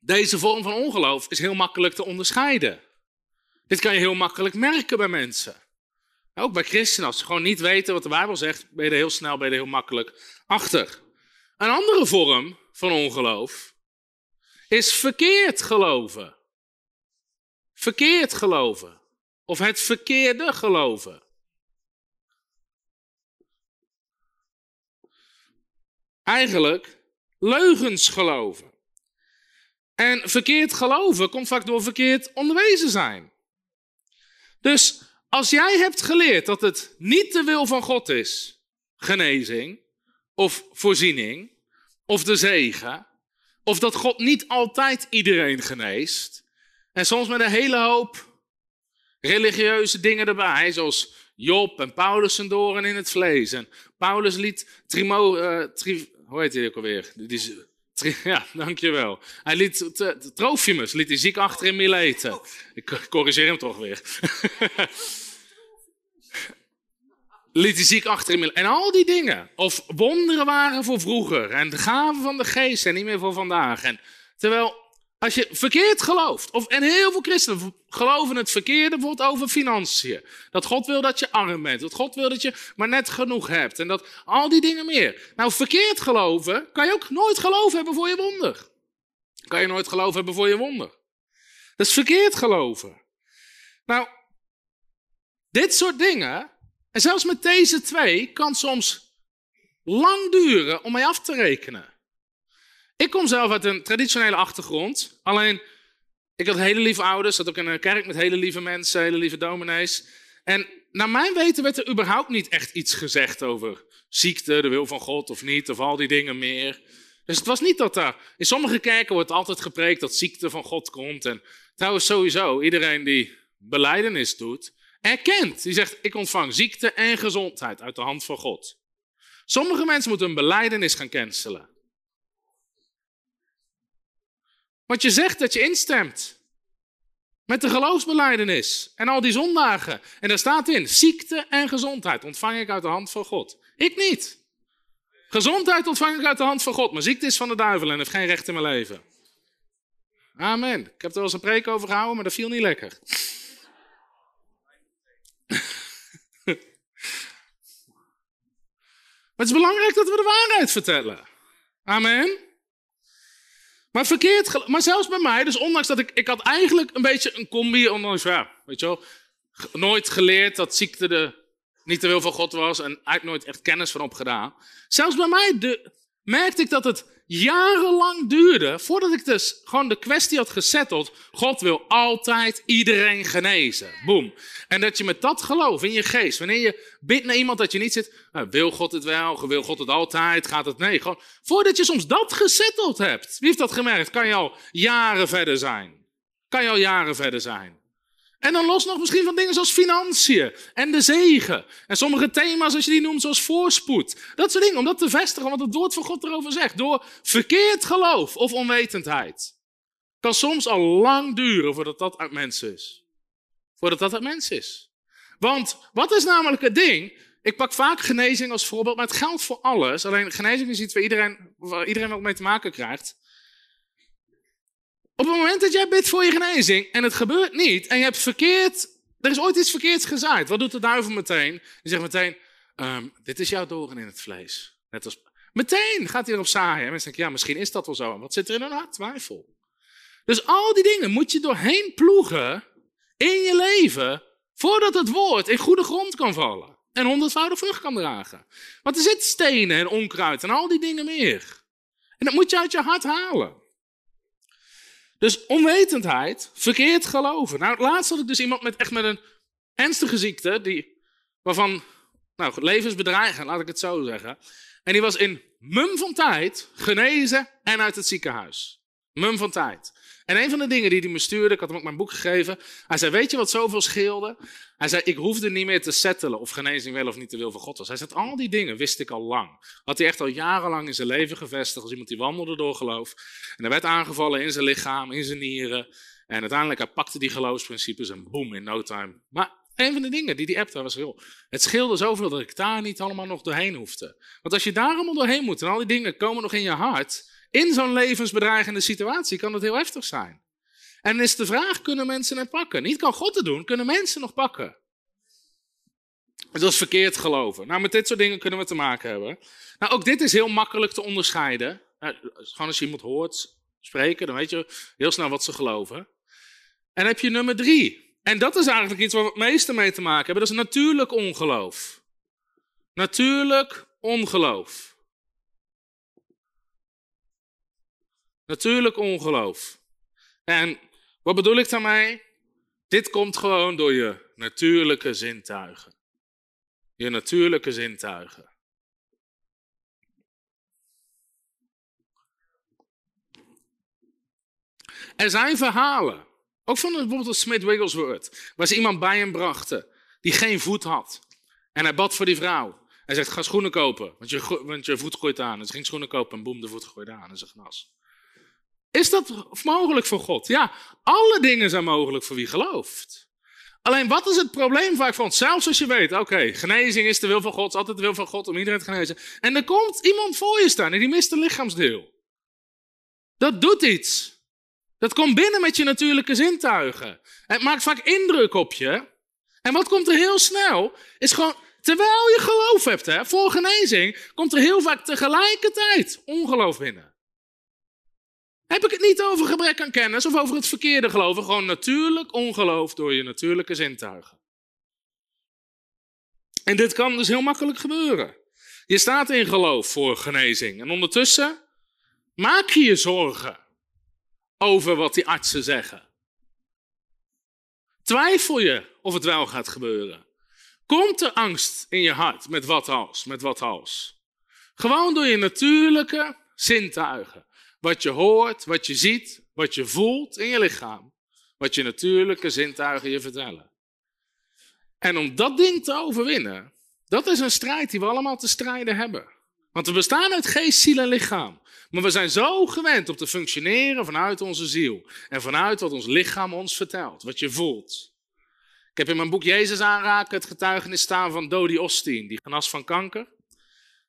deze vorm van ongeloof is heel makkelijk te onderscheiden. Dit kan je heel makkelijk merken bij mensen. Ook bij christenen, als ze gewoon niet weten wat de Bijbel zegt, ben je er heel snel, ben je er heel makkelijk achter. Een andere vorm van ongeloof is verkeerd geloven. Verkeerd geloven. Of het verkeerde geloven. Eigenlijk leugens geloven. En verkeerd geloven komt vaak door verkeerd onderwezen zijn. Dus als jij hebt geleerd dat het niet de wil van God is, genezing of voorziening, of de zegen, of dat God niet altijd iedereen geneest. En soms met een hele hoop religieuze dingen erbij, zoals Job en Paulus zijn doren in het vlees. En Paulus liet Trimo, uh, tri, hoe heet hij ook alweer? Die, tri, ja, dankjewel. Hij liet Trofimus, liet hij ziek achter in Mileten. Ik corrigeer hem toch weer. liet hij ziek achter. En al die dingen. Of wonderen waren voor vroeger. En de gaven van de geest zijn niet meer voor vandaag. En terwijl, als je verkeerd gelooft. Of, en heel veel christenen geloven het verkeerde bijvoorbeeld over financiën. Dat God wil dat je arm bent. Dat God wil dat je maar net genoeg hebt. En dat al die dingen meer. Nou, verkeerd geloven kan je ook nooit geloof hebben voor je wonder. Kan je nooit geloof hebben voor je wonder. Dat is verkeerd geloven. Nou, dit soort dingen en zelfs met deze twee kan soms lang duren om mee af te rekenen. Ik kom zelf uit een traditionele achtergrond. Alleen, ik had hele lieve ouders, zat ook in een kerk met hele lieve mensen, hele lieve dominees. En naar mijn weten werd er überhaupt niet echt iets gezegd over ziekte, de wil van God of niet, of al die dingen meer. Dus het was niet dat daar. In sommige kerken wordt altijd gepreekt dat ziekte van God komt. En trouwens, sowieso, iedereen die beleidenis doet, erkent. Die zegt, ik ontvang ziekte en gezondheid uit de hand van God. Sommige mensen moeten een beleidenis gaan cancelen. Want je zegt dat je instemt. Met de geloofsbeleidenis en al die zondagen. En daar staat in, ziekte en gezondheid ontvang ik uit de hand van God. Ik niet. Gezondheid ontvang ik uit de hand van God, maar ziekte is van de duivel en heeft geen recht in mijn leven. Amen. Ik heb er wel eens een preek over gehouden, maar dat viel niet lekker. Maar het is belangrijk dat we de waarheid vertellen. Amen. Maar verkeerd, maar zelfs bij mij, dus ondanks dat ik, ik had eigenlijk een beetje een combi, ondanks, ja, weet je wel, nooit geleerd dat ziekte de, niet de wil van God was en eigenlijk nooit echt kennis van opgedaan. Zelfs bij mij merkte ik dat het jarenlang duurde voordat ik dus gewoon de kwestie had gesetteld. God wil altijd iedereen genezen. Boom. En dat je met dat geloof in je geest, wanneer je bidt naar iemand dat je niet zit, nou, wil God het wel, wil God het altijd, gaat het nee. Gewoon, voordat je soms dat gesetteld hebt. Wie heeft dat gemerkt? Kan je al jaren verder zijn. Kan je al jaren verder zijn. En dan los nog misschien van dingen zoals financiën en de zegen. En sommige thema's, als je die noemt, zoals voorspoed. Dat soort dingen, om dat te vestigen, wat het woord van God erover zegt. Door verkeerd geloof of onwetendheid. Kan soms al lang duren voordat dat uit mensen is. Voordat dat uit mensen is. Want wat is namelijk het ding? Ik pak vaak genezing als voorbeeld, maar het geldt voor alles. Alleen genezing is iets waar iedereen, waar iedereen wat mee te maken krijgt. Op het moment dat jij bidt voor je genezing en het gebeurt niet en je hebt verkeerd, er is ooit iets verkeerds gezaaid. Wat doet de duivel meteen? Die zegt meteen, ehm, dit is jouw doorn in het vlees. Net als, meteen gaat hij erop zaaien. En mensen denken, ja, misschien is dat wel zo. wat zit er in hun hart? Twijfel. Dus al die dingen moet je doorheen ploegen in je leven voordat het woord in goede grond kan vallen. En honderdvoudig vrucht kan dragen. Want er zit stenen en onkruid en al die dingen meer. En dat moet je uit je hart halen. Dus onwetendheid, verkeerd geloven. Nou, laatst had ik dus iemand met echt met een ernstige ziekte, die, waarvan, nou, levensbedreigend, laat ik het zo zeggen. En die was in mum van tijd genezen en uit het ziekenhuis. Mum van tijd. En een van de dingen die hij me stuurde, ik had hem ook mijn boek gegeven. Hij zei, weet je wat zoveel scheelde? Hij zei, ik hoefde niet meer te settelen of genezing wel of niet de wil van God was. Hij zei, al die dingen wist ik al lang. Had hij echt al jarenlang in zijn leven gevestigd als iemand die wandelde door geloof. En hij werd aangevallen in zijn lichaam, in zijn nieren. En uiteindelijk, hij pakte die geloofsprincipes en boem, in no time. Maar een van de dingen die die app daar was, heel, het scheelde zoveel dat ik daar niet allemaal nog doorheen hoefde. Want als je daar allemaal doorheen moet en al die dingen komen nog in je hart, in zo'n levensbedreigende situatie kan het heel heftig zijn. En dan is de vraag, kunnen mensen het pakken? Niet kan God het doen, kunnen mensen nog pakken? Dat is verkeerd geloven. Nou, met dit soort dingen kunnen we te maken hebben. Nou, ook dit is heel makkelijk te onderscheiden. Nou, gewoon als je iemand hoort spreken, dan weet je heel snel wat ze geloven. En heb je nummer drie. En dat is eigenlijk iets waar we het meeste mee te maken hebben. Dat is natuurlijk ongeloof. Natuurlijk ongeloof. Natuurlijk ongeloof. En wat bedoel ik daarmee? Dit komt gewoon door je natuurlijke zintuigen. Je natuurlijke zintuigen. Er zijn verhalen, ook van bijvoorbeeld Smith Wigglesworth, waar ze iemand bij hem brachten die geen voet had. En hij bad voor die vrouw. Hij zegt, ga schoenen kopen, want je, want je voet gooit aan. En ze ging schoenen kopen en boem, de voet gooit aan en ze genas. Is dat mogelijk voor God? Ja, alle dingen zijn mogelijk voor wie gelooft. Alleen wat is het probleem vaak van, zelfs als je weet, oké, genezing is de wil van God, altijd de wil van God om iedereen te genezen. En er komt iemand voor je staan en die mist een lichaamsdeel. Dat doet iets. Dat komt binnen met je natuurlijke zintuigen. Het maakt vaak indruk op je. En wat komt er heel snel, is gewoon, terwijl je geloof hebt hè, voor genezing, komt er heel vaak tegelijkertijd ongeloof binnen. Heb ik het niet over gebrek aan kennis of over het verkeerde geloven, gewoon natuurlijk ongeloof door je natuurlijke zintuigen. En dit kan dus heel makkelijk gebeuren. Je staat in geloof voor genezing en ondertussen maak je je zorgen over wat die artsen zeggen. Twijfel je of het wel gaat gebeuren? Komt er angst in je hart met wat als, met wat als? Gewoon door je natuurlijke zintuigen. Wat je hoort, wat je ziet, wat je voelt in je lichaam. Wat je natuurlijke zintuigen je vertellen. En om dat ding te overwinnen, dat is een strijd die we allemaal te strijden hebben. Want we bestaan uit geest, ziel en lichaam. Maar we zijn zo gewend om te functioneren vanuit onze ziel. En vanuit wat ons lichaam ons vertelt, wat je voelt. Ik heb in mijn boek Jezus aanraken het getuigenis staan van Dodie Osteen, die genas van kanker.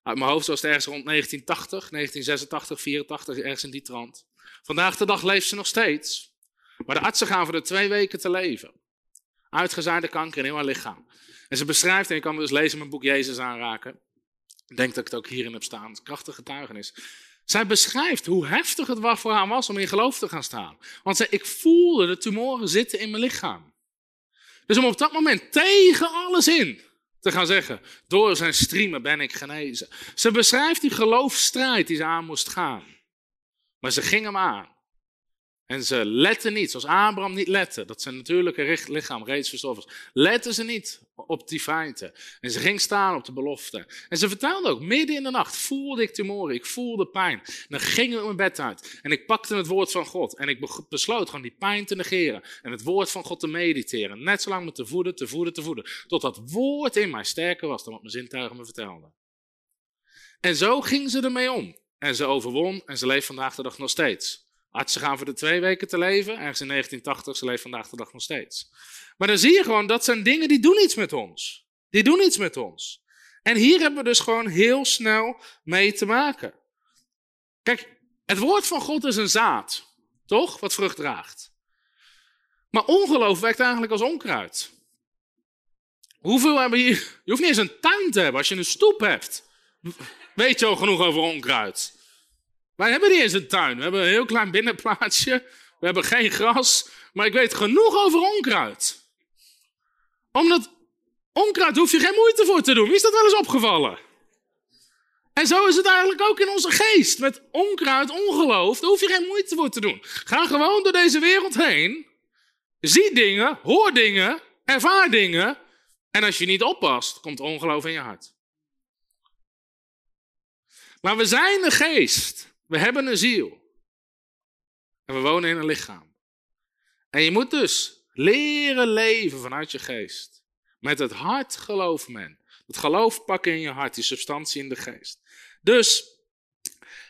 Uit mijn hoofd was het ergens rond 1980, 1986, 84, ergens in die trant. Vandaag de dag leeft ze nog steeds. Maar de artsen gaan voor de twee weken te leven. Uitgezaaide kanker in heel haar lichaam. En ze beschrijft, en je kan dus lezen in mijn boek Jezus aanraken. Ik denk dat ik het ook hierin heb staan. Krachtige getuigenis. Zij beschrijft hoe heftig het voor haar was om in geloof te gaan staan. Want zij, ik voelde de tumoren zitten in mijn lichaam. Dus om op dat moment tegen alles in te gaan zeggen, door zijn streamen ben ik genezen. Ze beschrijft die geloofstrijd die ze aan moest gaan. Maar ze ging hem aan. En ze letten niet, zoals Abraham niet lette, dat zijn natuurlijke lichaam reeds verstoffen was. Letten ze niet op die feiten. En ze ging staan op de belofte. En ze vertelde ook, midden in de nacht voelde ik tumoren, ik voelde pijn. En dan ging ik mijn bed uit en ik pakte het woord van God. En ik besloot gewoon die pijn te negeren en het woord van God te mediteren. Net zolang me te voeden, te voeden, te voeden. Tot dat woord in mij sterker was dan wat mijn zintuigen me vertelden. En zo ging ze ermee om. En ze overwon en ze leeft vandaag de dag nog steeds. Artsen gaan voor de twee weken te leven. Ergens in 1980, ze leeft vandaag de dag nog steeds. Maar dan zie je gewoon, dat zijn dingen die doen iets met ons. Die doen iets met ons. En hier hebben we dus gewoon heel snel mee te maken. Kijk, het woord van God is een zaad. Toch? Wat vrucht draagt. Maar ongeloof werkt eigenlijk als onkruid. Hoeveel hebben hier... Je hoeft niet eens een tuin te hebben. Als je een stoep hebt, weet je al genoeg over onkruid. Wij hebben niet eens een tuin. We hebben een heel klein binnenplaatsje. We hebben geen gras. Maar ik weet genoeg over onkruid. Omdat onkruid hoef je geen moeite voor te doen. Wie is dat wel eens opgevallen? En zo is het eigenlijk ook in onze geest. Met onkruid, ongeloof, daar hoef je geen moeite voor te doen. Ga gewoon door deze wereld heen. Zie dingen, hoor dingen, ervaar dingen. En als je niet oppast, komt ongeloof in je hart. Maar we zijn de geest. We hebben een ziel. En we wonen in een lichaam. En je moet dus leren leven vanuit je geest. Met het hart geloof men. Het geloof pakken in je hart, die substantie in de geest. Dus,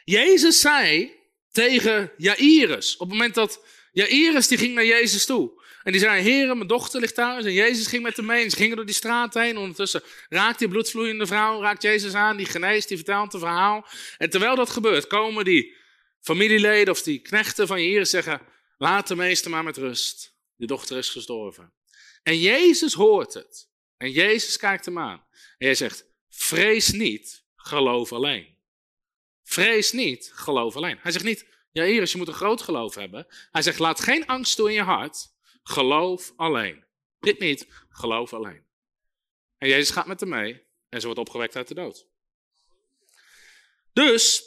Jezus zei tegen Jairus, op het moment dat Jairus die ging naar Jezus toe. En die zei, heren, mijn dochter ligt thuis. En Jezus ging met hem mee. En ze gingen door die straat heen. Ondertussen raakt die bloedvloeiende vrouw, raakt Jezus aan. Die geneest, die vertelt het verhaal. En terwijl dat gebeurt, komen die familieleden of die knechten van Jairus zeggen, laat de meester maar met rust. Die dochter is gestorven. En Jezus hoort het. En Jezus kijkt hem aan. En hij zegt, vrees niet, geloof alleen. Vrees niet, geloof alleen. Hij zegt niet, ja Iris, je moet een groot geloof hebben. Hij zegt, laat geen angst toe in je hart. Geloof alleen. Dit niet, geloof alleen. En Jezus gaat met hem mee en ze wordt opgewekt uit de dood. Dus,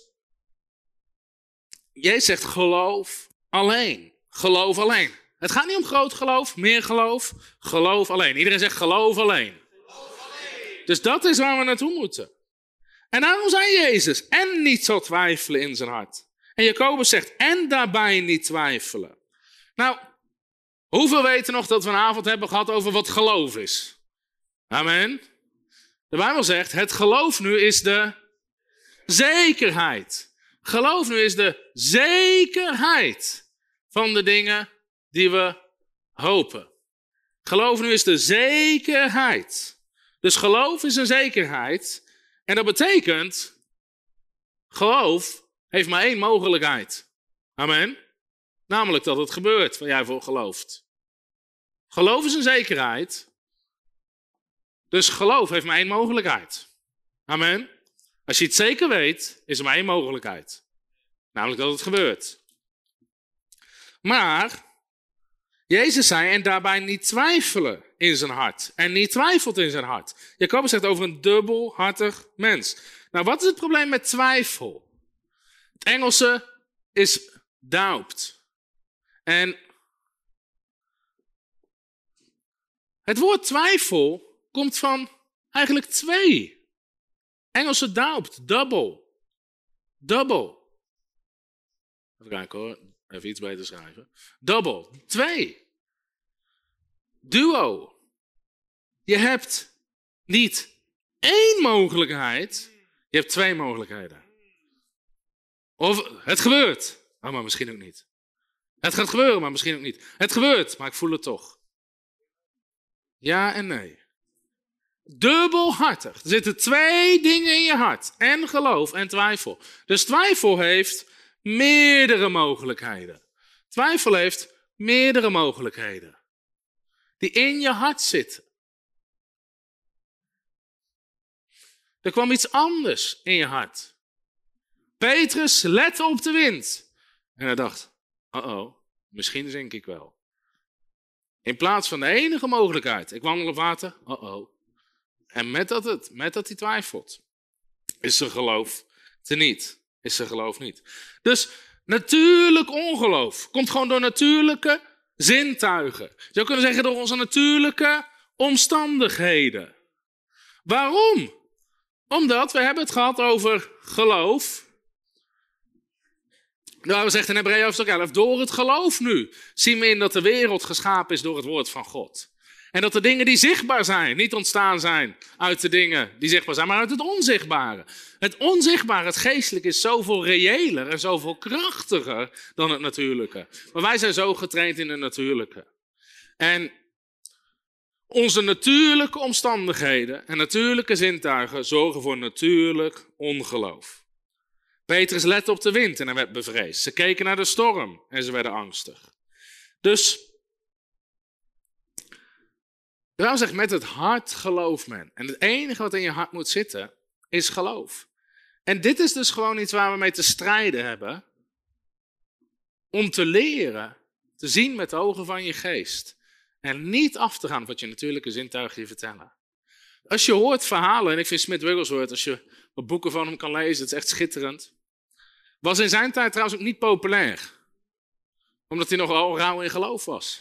Jezus zegt geloof alleen. Geloof alleen. Het gaat niet om groot geloof, meer geloof. Geloof alleen. Iedereen zegt geloof alleen. Geloof alleen. Dus dat is waar we naartoe moeten. En daarom zei Jezus, en niet zal twijfelen in zijn hart. En Jacobus zegt, en daarbij niet twijfelen. Nou, Hoeveel weten nog dat we een avond hebben gehad over wat geloof is? Amen. De Bijbel zegt, het geloof nu is de zekerheid. Geloof nu is de zekerheid van de dingen die we hopen. Geloof nu is de zekerheid. Dus geloof is een zekerheid. En dat betekent, geloof heeft maar één mogelijkheid. Amen. Namelijk dat het gebeurt waar jij voor gelooft. Geloof is een zekerheid. Dus geloof heeft maar één mogelijkheid. Amen. Als je het zeker weet, is er maar één mogelijkheid. Namelijk dat het gebeurt. Maar, Jezus zei, en daarbij niet twijfelen in zijn hart. En niet twijfelt in zijn hart. Jacobus zegt over een dubbelhartig mens. Nou, wat is het probleem met twijfel? Het Engelse is doubt. En Het woord twijfel komt van eigenlijk twee. Engelse doubt, double. Double. Even kijken hoor, even iets beter schrijven. Double, twee. Duo. Je hebt niet één mogelijkheid, Je hebt twee mogelijkheden. Of het gebeurt, oh, maar misschien ook niet. Het gaat gebeuren, maar misschien ook niet. Het gebeurt, maar ik voel het toch. Ja en nee. Dubbelhartig. Er zitten twee dingen in je hart. En geloof en twijfel. Dus twijfel heeft meerdere mogelijkheden. Twijfel heeft meerdere mogelijkheden. Die in je hart zitten. Er kwam iets anders in je hart. Petrus lette op de wind. En hij dacht, oh, misschien zink ik wel. In plaats van de enige mogelijkheid, ik wandel op water, oh. En met dat, het, met dat hij twijfelt, is zijn geloof niet. Is zijn geloof niet. Dus natuurlijk ongeloof komt gewoon door natuurlijke zintuigen. Je zou kunnen zeggen door onze natuurlijke omstandigheden. Waarom? Omdat we hebben het gehad over geloof. Nou, we zegt in Hebreeën hoofdstuk 11, door het geloof nu zien we in dat de wereld geschapen is door het woord van God. En dat de dingen die zichtbaar zijn, niet ontstaan zijn uit de dingen die zichtbaar zijn, maar uit het onzichtbare. Het onzichtbare, het geestelijke, is zoveel reëler en zoveel krachtiger dan het natuurlijke. Maar wij zijn zo getraind in het natuurlijke. En onze natuurlijke omstandigheden en natuurlijke zintuigen zorgen voor natuurlijk ongeloof. Petrus lette op de wind en hij werd bevreesd. Ze keken naar de storm en ze werden angstig. Dus, Daarom zegt met het hart geloof men. En het enige wat in je hart moet zitten, is geloof. En dit is dus gewoon iets waar we mee te strijden hebben. Om te leren, te zien met de ogen van je geest. En niet af te gaan wat je natuurlijke zintuigen je vertellen. Als je hoort verhalen, en ik vind Smith Wigglesworth, als je wat boeken van hem kan lezen, het is echt schitterend. Was in zijn tijd trouwens ook niet populair. Omdat hij nogal rauw in geloof was.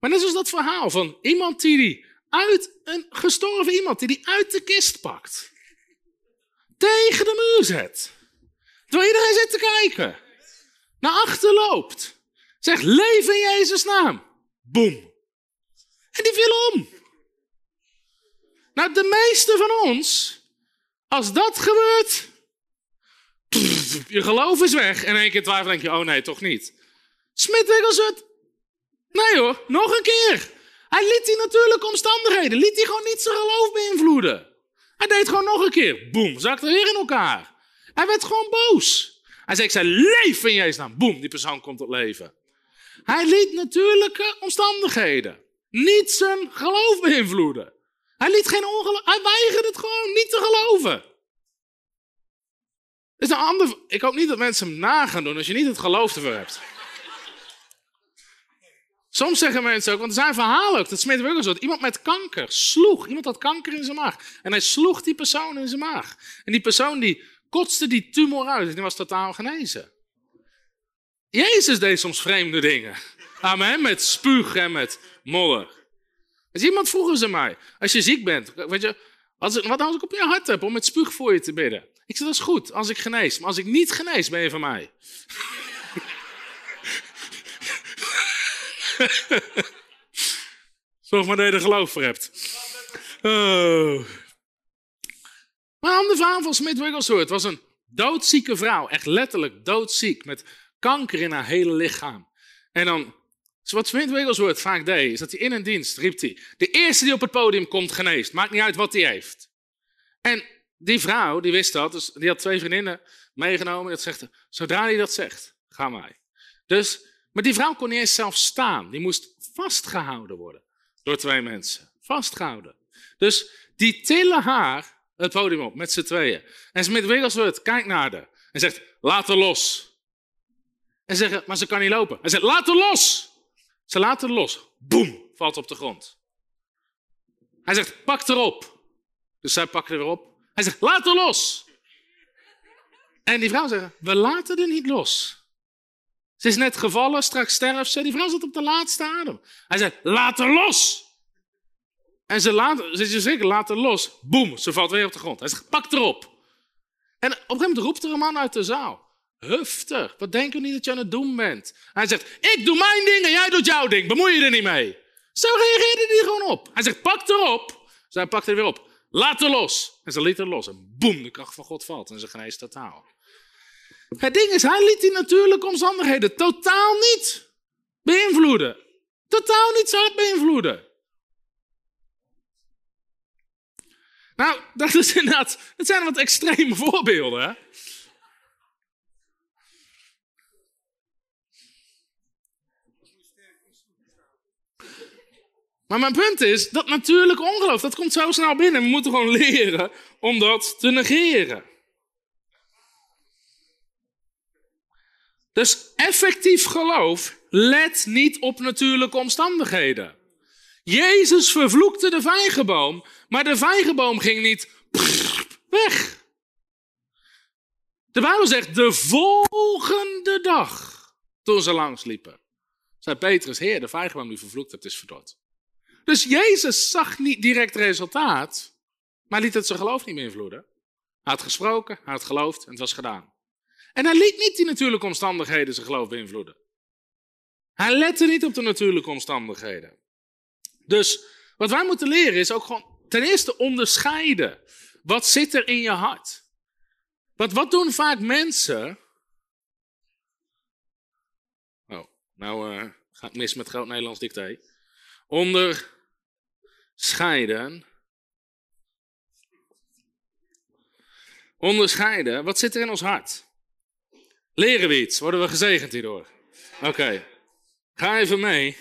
Maar net zoals dat verhaal van iemand die, die uit een gestorven iemand, die die uit de kist pakt. Tegen de muur zet. Terwijl iedereen zit te kijken. Naar achter loopt. Zegt, leef in Jezus naam. Boom. En die viel om. Nou, de meeste van ons, als dat gebeurt, je geloof is weg. En één keer twijfel denk je, oh nee, toch niet. Smit het. Nee hoor, nog een keer. Hij liet die natuurlijke omstandigheden, liet hij gewoon niet zijn geloof beïnvloeden. Hij deed gewoon nog een keer. Boom, zakte weer in elkaar. Hij werd gewoon boos. Hij zei, ik zei, leef in Jezus naam. Boom, die persoon komt tot leven. Hij liet natuurlijke omstandigheden niet zijn geloof beïnvloeden. Hij liet geen ongeloof, hij weigerde het gewoon niet te geloven. Is een ander, ik hoop niet dat mensen hem nagaan doen als je niet het geloof ervoor hebt. Soms zeggen mensen ook, want er zijn verhalen ook, dat Smith Wigglesworth, iemand met kanker sloeg, iemand had kanker in zijn maag. En hij sloeg die persoon in zijn maag. En die persoon die kotste die tumor uit en die was totaal genezen. Jezus deed soms vreemde dingen. Amen, met spuug en met modder. Als iemand vroegen ze mij, als je ziek bent, weet je, wat als ik op je hart heb om met spuug voor je te bidden? Ik zeg, dat is goed, als ik genees. Maar als ik niet genees, ben je van mij. Zorg maar dat je er geloof voor hebt. Oh. Maar verhaal van Smith Wigglesworth was een doodzieke vrouw. Echt letterlijk doodziek. Met kanker in haar hele lichaam. En dan, wat Smith Wigglesworth vaak deed, is dat hij in een dienst riep hij. De eerste die op het podium komt geneest. Maakt niet uit wat hij heeft. En die vrouw, die wist dat. Dus die had twee vriendinnen meegenomen. Dat zegt, zodra hij dat zegt, gaan wij. Dus maar die vrouw kon niet eens zelf staan. Die moest vastgehouden worden door twee mensen. Vastgehouden. Dus die tillen haar het podium op met z'n tweeën. En Smith Wigglesworth kijkt naar haar en zegt, laat haar los. En zeggen, maar ze kan niet lopen. Hij zegt, laat haar los. Ze haar los. Boem, valt op de grond. Hij zegt, pak erop. Dus zij pakt er weer op. Hij zegt, laat haar los. En die vrouw zegt, we laten er niet los. Ze is net gevallen, straks sterft ze. Die vrouw zat op de laatste adem. Hij zei, laat haar los. En ze, laat, ze zegt, zeker, laat haar los. Boem, ze valt weer op de grond. Hij zegt, pak erop. En op een gegeven moment roept er een man uit de zaal. Hufter, wat denken we niet dat je aan het doen bent? Hij zegt, ik doe mijn ding en jij doet jouw ding. Bemoei je er niet mee. Zo reageerde hij gewoon op. Hij zegt, pak erop. Zij pakt er weer op. Laat er los. En ze liet er los. En boem, de kracht van God valt en ze geneest totaal. Het ding is, hij liet die natuurlijke omstandigheden totaal niet beïnvloeden. Totaal niet zo beïnvloeden. Nou, dat, is inderdaad, dat zijn wat extreme voorbeelden. Hè? Maar mijn punt is, dat natuurlijk ongeloof, dat komt zo snel binnen. We moeten gewoon leren om dat te negeren. Dus effectief geloof let niet op natuurlijke omstandigheden. Jezus vervloekte de vijgenboom, maar de vijgenboom ging niet weg. De Bijbel zegt de volgende dag, toen ze langs liepen, zei Petrus, Heer, de vijgenboom die vervloekt hebt is verdord. Dus Jezus zag niet direct resultaat, maar liet het zijn geloof niet beïnvloeden. Hij had gesproken, hij had geloofd en het was gedaan. En hij liet niet die natuurlijke omstandigheden zijn geloof beïnvloeden. Hij lette niet op de natuurlijke omstandigheden. Dus wat wij moeten leren is ook gewoon ten eerste onderscheiden. Wat zit er in je hart? Want wat doen vaak mensen? Oh, nou uh, gaat mis met groot Nederlands. Onderscheiden. Onderscheiden. Wat zit er in ons hart? Leren we iets? Worden we gezegend hierdoor? Oké. Ga even mee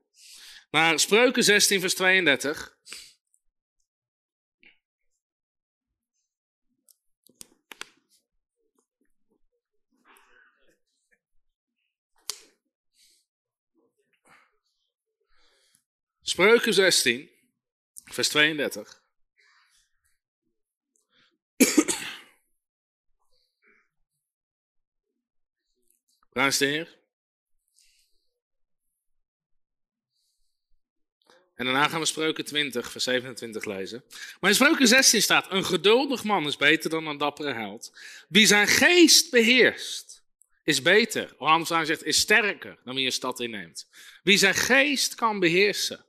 naar Spreuken 16, vers 32. Spreuken 16, vers 32. Prijs de Heer. En daarna gaan we Spreuken 20, vers 27 lezen. Maar in Spreuken 16 staat: Een geduldig man is beter dan een dappere held. Wie zijn geest beheerst, is beter. Of anders zegt, is sterker dan wie een stad inneemt. Wie zijn geest kan beheersen.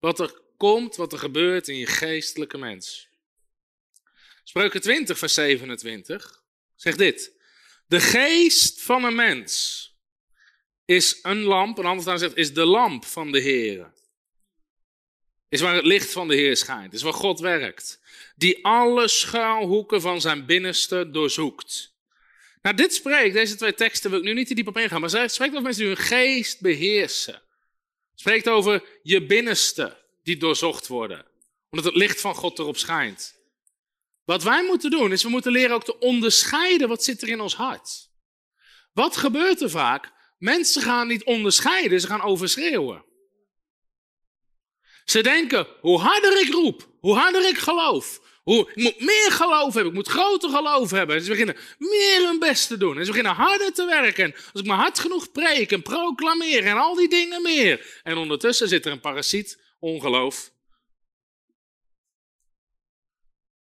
Wat er komt, wat er gebeurt in je geestelijke mens. Spreuken 20, vers 27 zegt dit. De geest van een mens is een lamp, en anders zegt, is de lamp van de Heer. Is waar het licht van de Heer schijnt. Is waar God werkt. Die alle schuilhoeken van zijn binnenste doorzoekt. Nou, dit spreekt, deze twee teksten wil ik nu niet te diep op ingaan, maar het spreekt over mensen die hun geest beheersen. Spreekt over je binnenste die doorzocht worden. Omdat het licht van God erop schijnt. Wat wij moeten doen, is we moeten leren ook te onderscheiden wat zit er in ons hart. Wat gebeurt er vaak? Mensen gaan niet onderscheiden, ze gaan overschreeuwen. Ze denken, hoe harder ik roep, hoe harder ik geloof, ik moet meer geloof hebben, ik moet groter geloof hebben. En ze beginnen meer hun best te doen. En ze beginnen harder te werken. En als ik maar hard genoeg preek en proclameer en al die dingen meer. En ondertussen zit er een parasiet, ongeloof.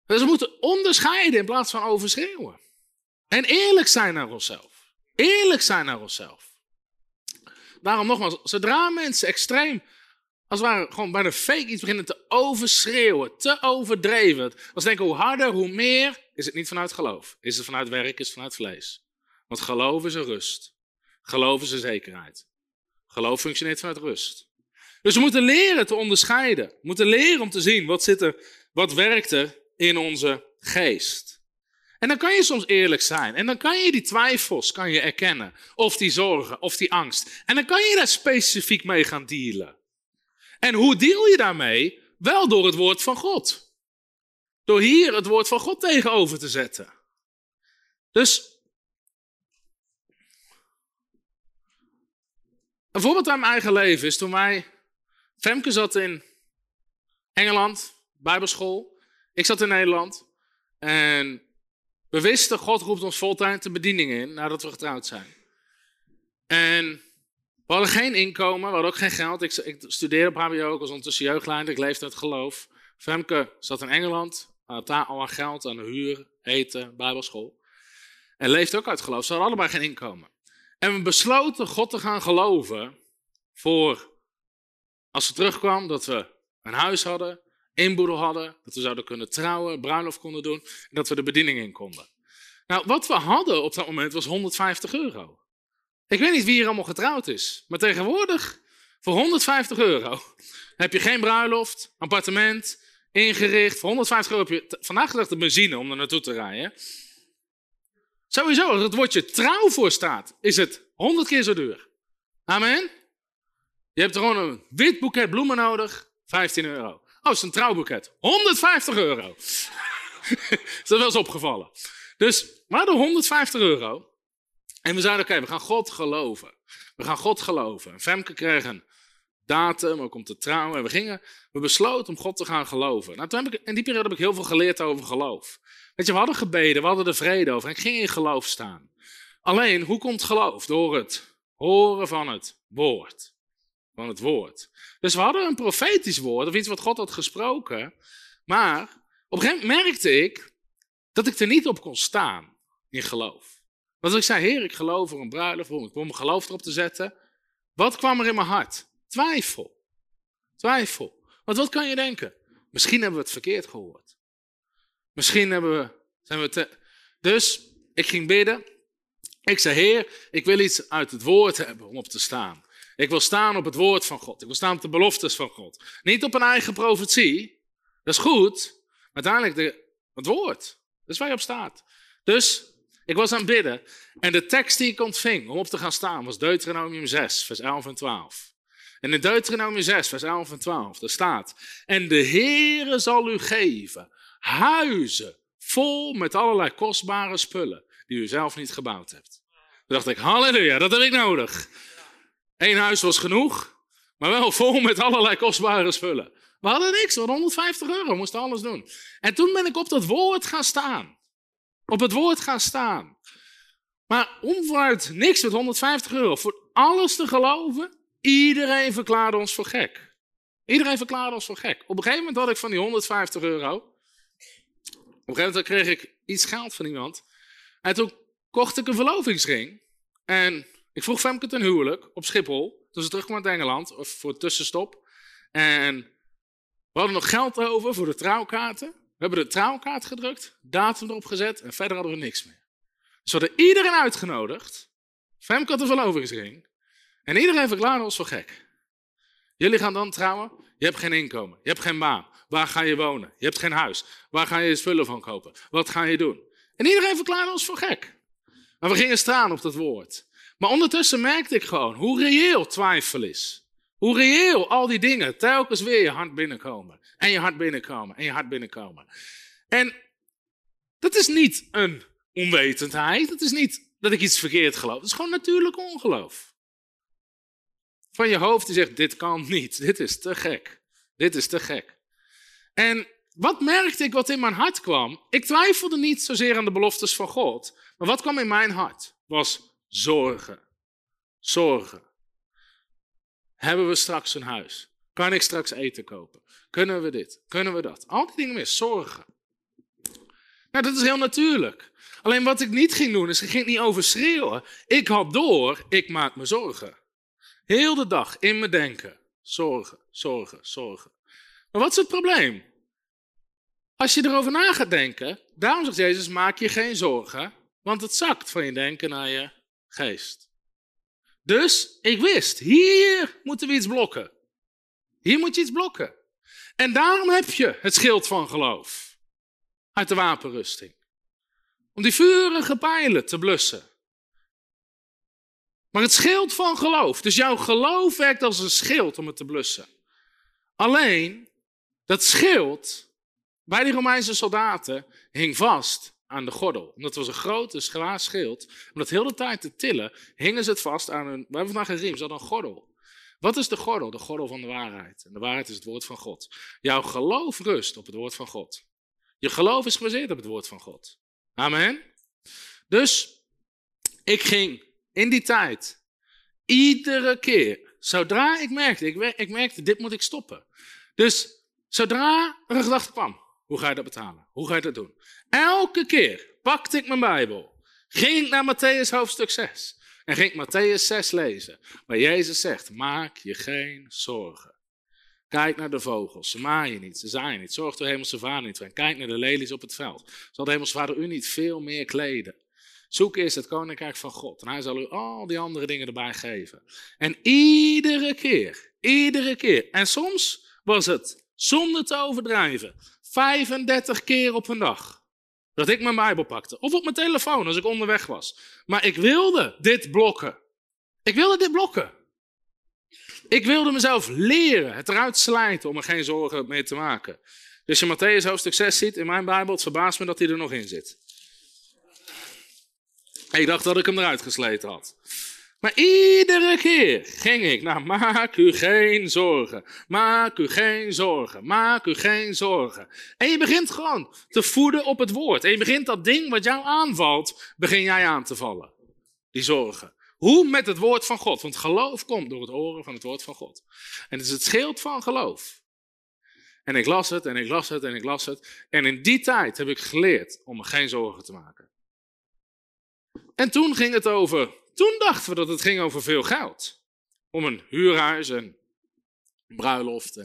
Dus we moeten onderscheiden in plaats van overschreeuwen. En eerlijk zijn naar onszelf. Eerlijk zijn naar onszelf. Daarom nogmaals, zodra mensen extreem als het ware gewoon bij de fake iets beginnen te overschreeuwen, te overdreven. Als denken hoe harder, hoe meer, is het niet vanuit geloof. Is het vanuit werk, is het vanuit vlees. Want geloof is een rust. Geloof is een zekerheid. Geloof functioneert vanuit rust. Dus we moeten leren te onderscheiden. We moeten leren om te zien wat zit er, wat werkt er in onze geest. En dan kan je soms eerlijk zijn. En dan kan je die twijfels kan je erkennen. Of die zorgen, of die angst. En dan kan je daar specifiek mee gaan dealen. En hoe deal je daarmee? Wel door het woord van God. Door hier het woord van God tegenover te zetten. Dus. Een voorbeeld uit mijn eigen leven is toen wij. Femke zat in Engeland, Bijbelschool. Ik zat in Nederland. En we wisten, God roept ons voltijd de bediening in nadat we getrouwd zijn. En we hadden geen inkomen, we hadden ook geen geld. Ik, ik studeerde op HBO, ik was ondertussen jeugdleider, ik leefde uit geloof. Femke zat in Engeland, had daar al aan geld, aan huur, eten, bijbelschool. En leefde ook uit geloof, ze hadden allebei geen inkomen. En we besloten God te gaan geloven voor, als ze terugkwam, dat we een huis hadden, inboedel hadden, dat we zouden kunnen trouwen, bruiloft konden doen en dat we de bediening in konden. Nou, wat we hadden op dat moment was 150 euro. Ik weet niet wie hier allemaal getrouwd is, maar tegenwoordig voor 150 euro heb je geen bruiloft, appartement, ingericht. Voor 150 euro heb je vandaag gedacht de benzine om er naartoe te rijden. Sowieso, als het woordje trouw voor staat, is het 100 keer zo duur. Amen? Je hebt gewoon een wit boeket bloemen nodig, 15 euro. Oh, het is een trouwboeket, 150 euro. is dat wel eens opgevallen. Dus we hadden 150 euro. En we zeiden, oké, we gaan God geloven. We gaan God geloven. En Femke kreeg een datum ook om te trouwen. En we gingen, we besloten om God te gaan geloven. Nou, toen heb ik, in die periode heb ik heel veel geleerd over geloof. Weet je, we hadden gebeden, we hadden er vrede over. En ik ging in geloof staan. Alleen, hoe komt geloof? Door het horen van het woord. Van het woord. Dus we hadden een profetisch woord, of iets wat God had gesproken. Maar op een gegeven moment merkte ik dat ik er niet op kon staan in geloof. Want ik zei, Heer, ik geloof voor een bruiloft, ik wil mijn geloof erop te zetten. Wat kwam er in mijn hart? Twijfel. Twijfel. Want wat kan je denken? Misschien hebben we het verkeerd gehoord. Misschien hebben we, zijn we te... Dus ik ging bidden. Ik zei, Heer, ik wil iets uit het woord hebben om op te staan. Ik wil staan op het woord van God. Ik wil staan op de beloftes van God. Niet op een eigen profetie. Dat is goed. Maar uiteindelijk de, het woord. Dat is waar je op staat. Dus ik was aan het bidden. En de tekst die ik ontving om op te gaan staan was Deuteronomium 6, vers 11 en 12. En in Deuteronomium 6, vers 11 en 12, daar staat: En de Heere zal u geven huizen vol met allerlei kostbare spullen die u zelf niet gebouwd hebt. Toen dacht ik, halleluja, dat heb ik nodig. Eén huis was genoeg, maar wel vol met allerlei kostbare spullen. We hadden niks, we hadden 150 euro, moesten alles doen. En toen ben ik op dat woord gaan staan. Op het woord gaan staan. Maar om vanuit niks met 150 euro voor alles te geloven, Iedereen verklaarde ons voor gek. Iedereen verklaarde ons voor gek. Op een gegeven moment had ik van die 150 euro. Op een gegeven moment kreeg ik iets geld van iemand. En toen kocht ik een verlovingsring. En ik vroeg Femke ten huwelijk op Schiphol. Toen ze terugkwam uit Engeland, of voor tussenstop. En we hadden nog geld over voor de trouwkaarten. We hebben de trouwkaart gedrukt, datum erop gezet en verder hadden we niks meer. Dus we hadden iedereen uitgenodigd. Femke had een verlovingsring. En iedereen verklaarde ons voor gek. Jullie gaan dan trouwen, je hebt geen inkomen, je hebt geen baan. Waar ga je wonen? Je hebt geen huis. Waar ga je spullen van kopen? Wat ga je doen? En iedereen verklaarde ons voor gek. Maar we gingen staan op dat woord. Maar ondertussen merkte ik gewoon hoe reëel twijfel is. Hoe reëel al die dingen telkens weer je hart binnenkomen. En je hart binnenkomen. En je hart binnenkomen. En dat is niet een onwetendheid. Dat is niet dat ik iets verkeerd geloof. Het is gewoon natuurlijk ongeloof van je hoofd die zegt, dit kan niet, dit is te gek, dit is te gek. En wat merkte ik wat in mijn hart kwam? Ik twijfelde niet zozeer aan de beloftes van God, maar wat kwam in mijn hart? Was zorgen. Zorgen. Hebben we straks een huis? Kan ik straks eten kopen? Kunnen we dit? Kunnen we dat? Al die dingen meer, zorgen. Nou, dat is heel natuurlijk. Alleen wat ik niet ging doen, is ik ging niet overschreeuwen. Ik had door, ik maak me zorgen. Heel de dag in me denken. Zorgen, zorgen, zorgen. Maar wat is het probleem? Als je erover na gaat denken, daarom zegt Jezus, maak je geen zorgen, want het zakt van je denken naar je geest. Dus ik wist, hier moeten we iets blokken. Hier moet je iets blokken. En daarom heb je het schild van geloof uit de wapenrusting. Om die vurige pijlen te blussen. Maar het schild van geloof. Dus jouw geloof werkt als een schild om het te blussen. Alleen, dat schild bij die Romeinse soldaten hing vast aan de gordel. Omdat het was een grote, zwaar schild. Om dat heel de tijd te tillen, hingen ze het vast aan een... We hebben vandaag een riem, ze hadden een gordel. Wat is de gordel? De gordel van de waarheid. En de waarheid is het woord van God. Jouw geloof rust op het woord van God. Je geloof is gebaseerd op het woord van God. Amen. Dus ik ging in die tijd, iedere keer, zodra ik merkte, ik, ik merkte, dit moet ik stoppen. Dus zodra er een gedachte kwam, hoe ga je dat betalen? Hoe ga je dat doen? Elke keer pakte ik mijn Bijbel, ging ik naar Matthäus hoofdstuk 6 en ging ik Matthäus 6 lezen, waar Jezus zegt, maak je geen zorgen. Kijk naar de vogels. Ze maaien niet, ze zaaien niet. Zorgt de hemelse vader niet voor. kijk naar de lelies op het veld. Zal de hemelse vader u niet veel meer kleden? Zoek eerst het koninkrijk van God. En hij zal u al die andere dingen erbij geven. En iedere keer, iedere keer. En soms was het, zonder te overdrijven, 35 keer op een dag. Dat ik mijn Bijbel pakte. Of op mijn telefoon als ik onderweg was. Maar ik wilde dit blokken. Ik wilde dit blokken. Ik wilde mezelf leren, het eruit slijten om er geen zorgen mee te maken. Dus je Matthäus hoofdstuk 6 ziet in mijn Bijbel, het verbaast me dat hij er nog in zit. Ik dacht dat ik hem eruit gesleten had. Maar iedere keer ging ik naar maak u geen zorgen. Maak u geen zorgen. Maak u geen zorgen. En je begint gewoon te voeden op het woord. En je begint dat ding wat jou aanvalt, begin jij aan te vallen. Die zorgen. Hoe? Met het woord van God. Want geloof komt door het horen van het woord van God. En het is het schild van geloof. En ik las het en ik las het en ik las het. En in die tijd heb ik geleerd om me geen zorgen te maken. En toen ging het over, toen dachten we dat het ging over veel geld. Om een huurhuis en een bruiloft.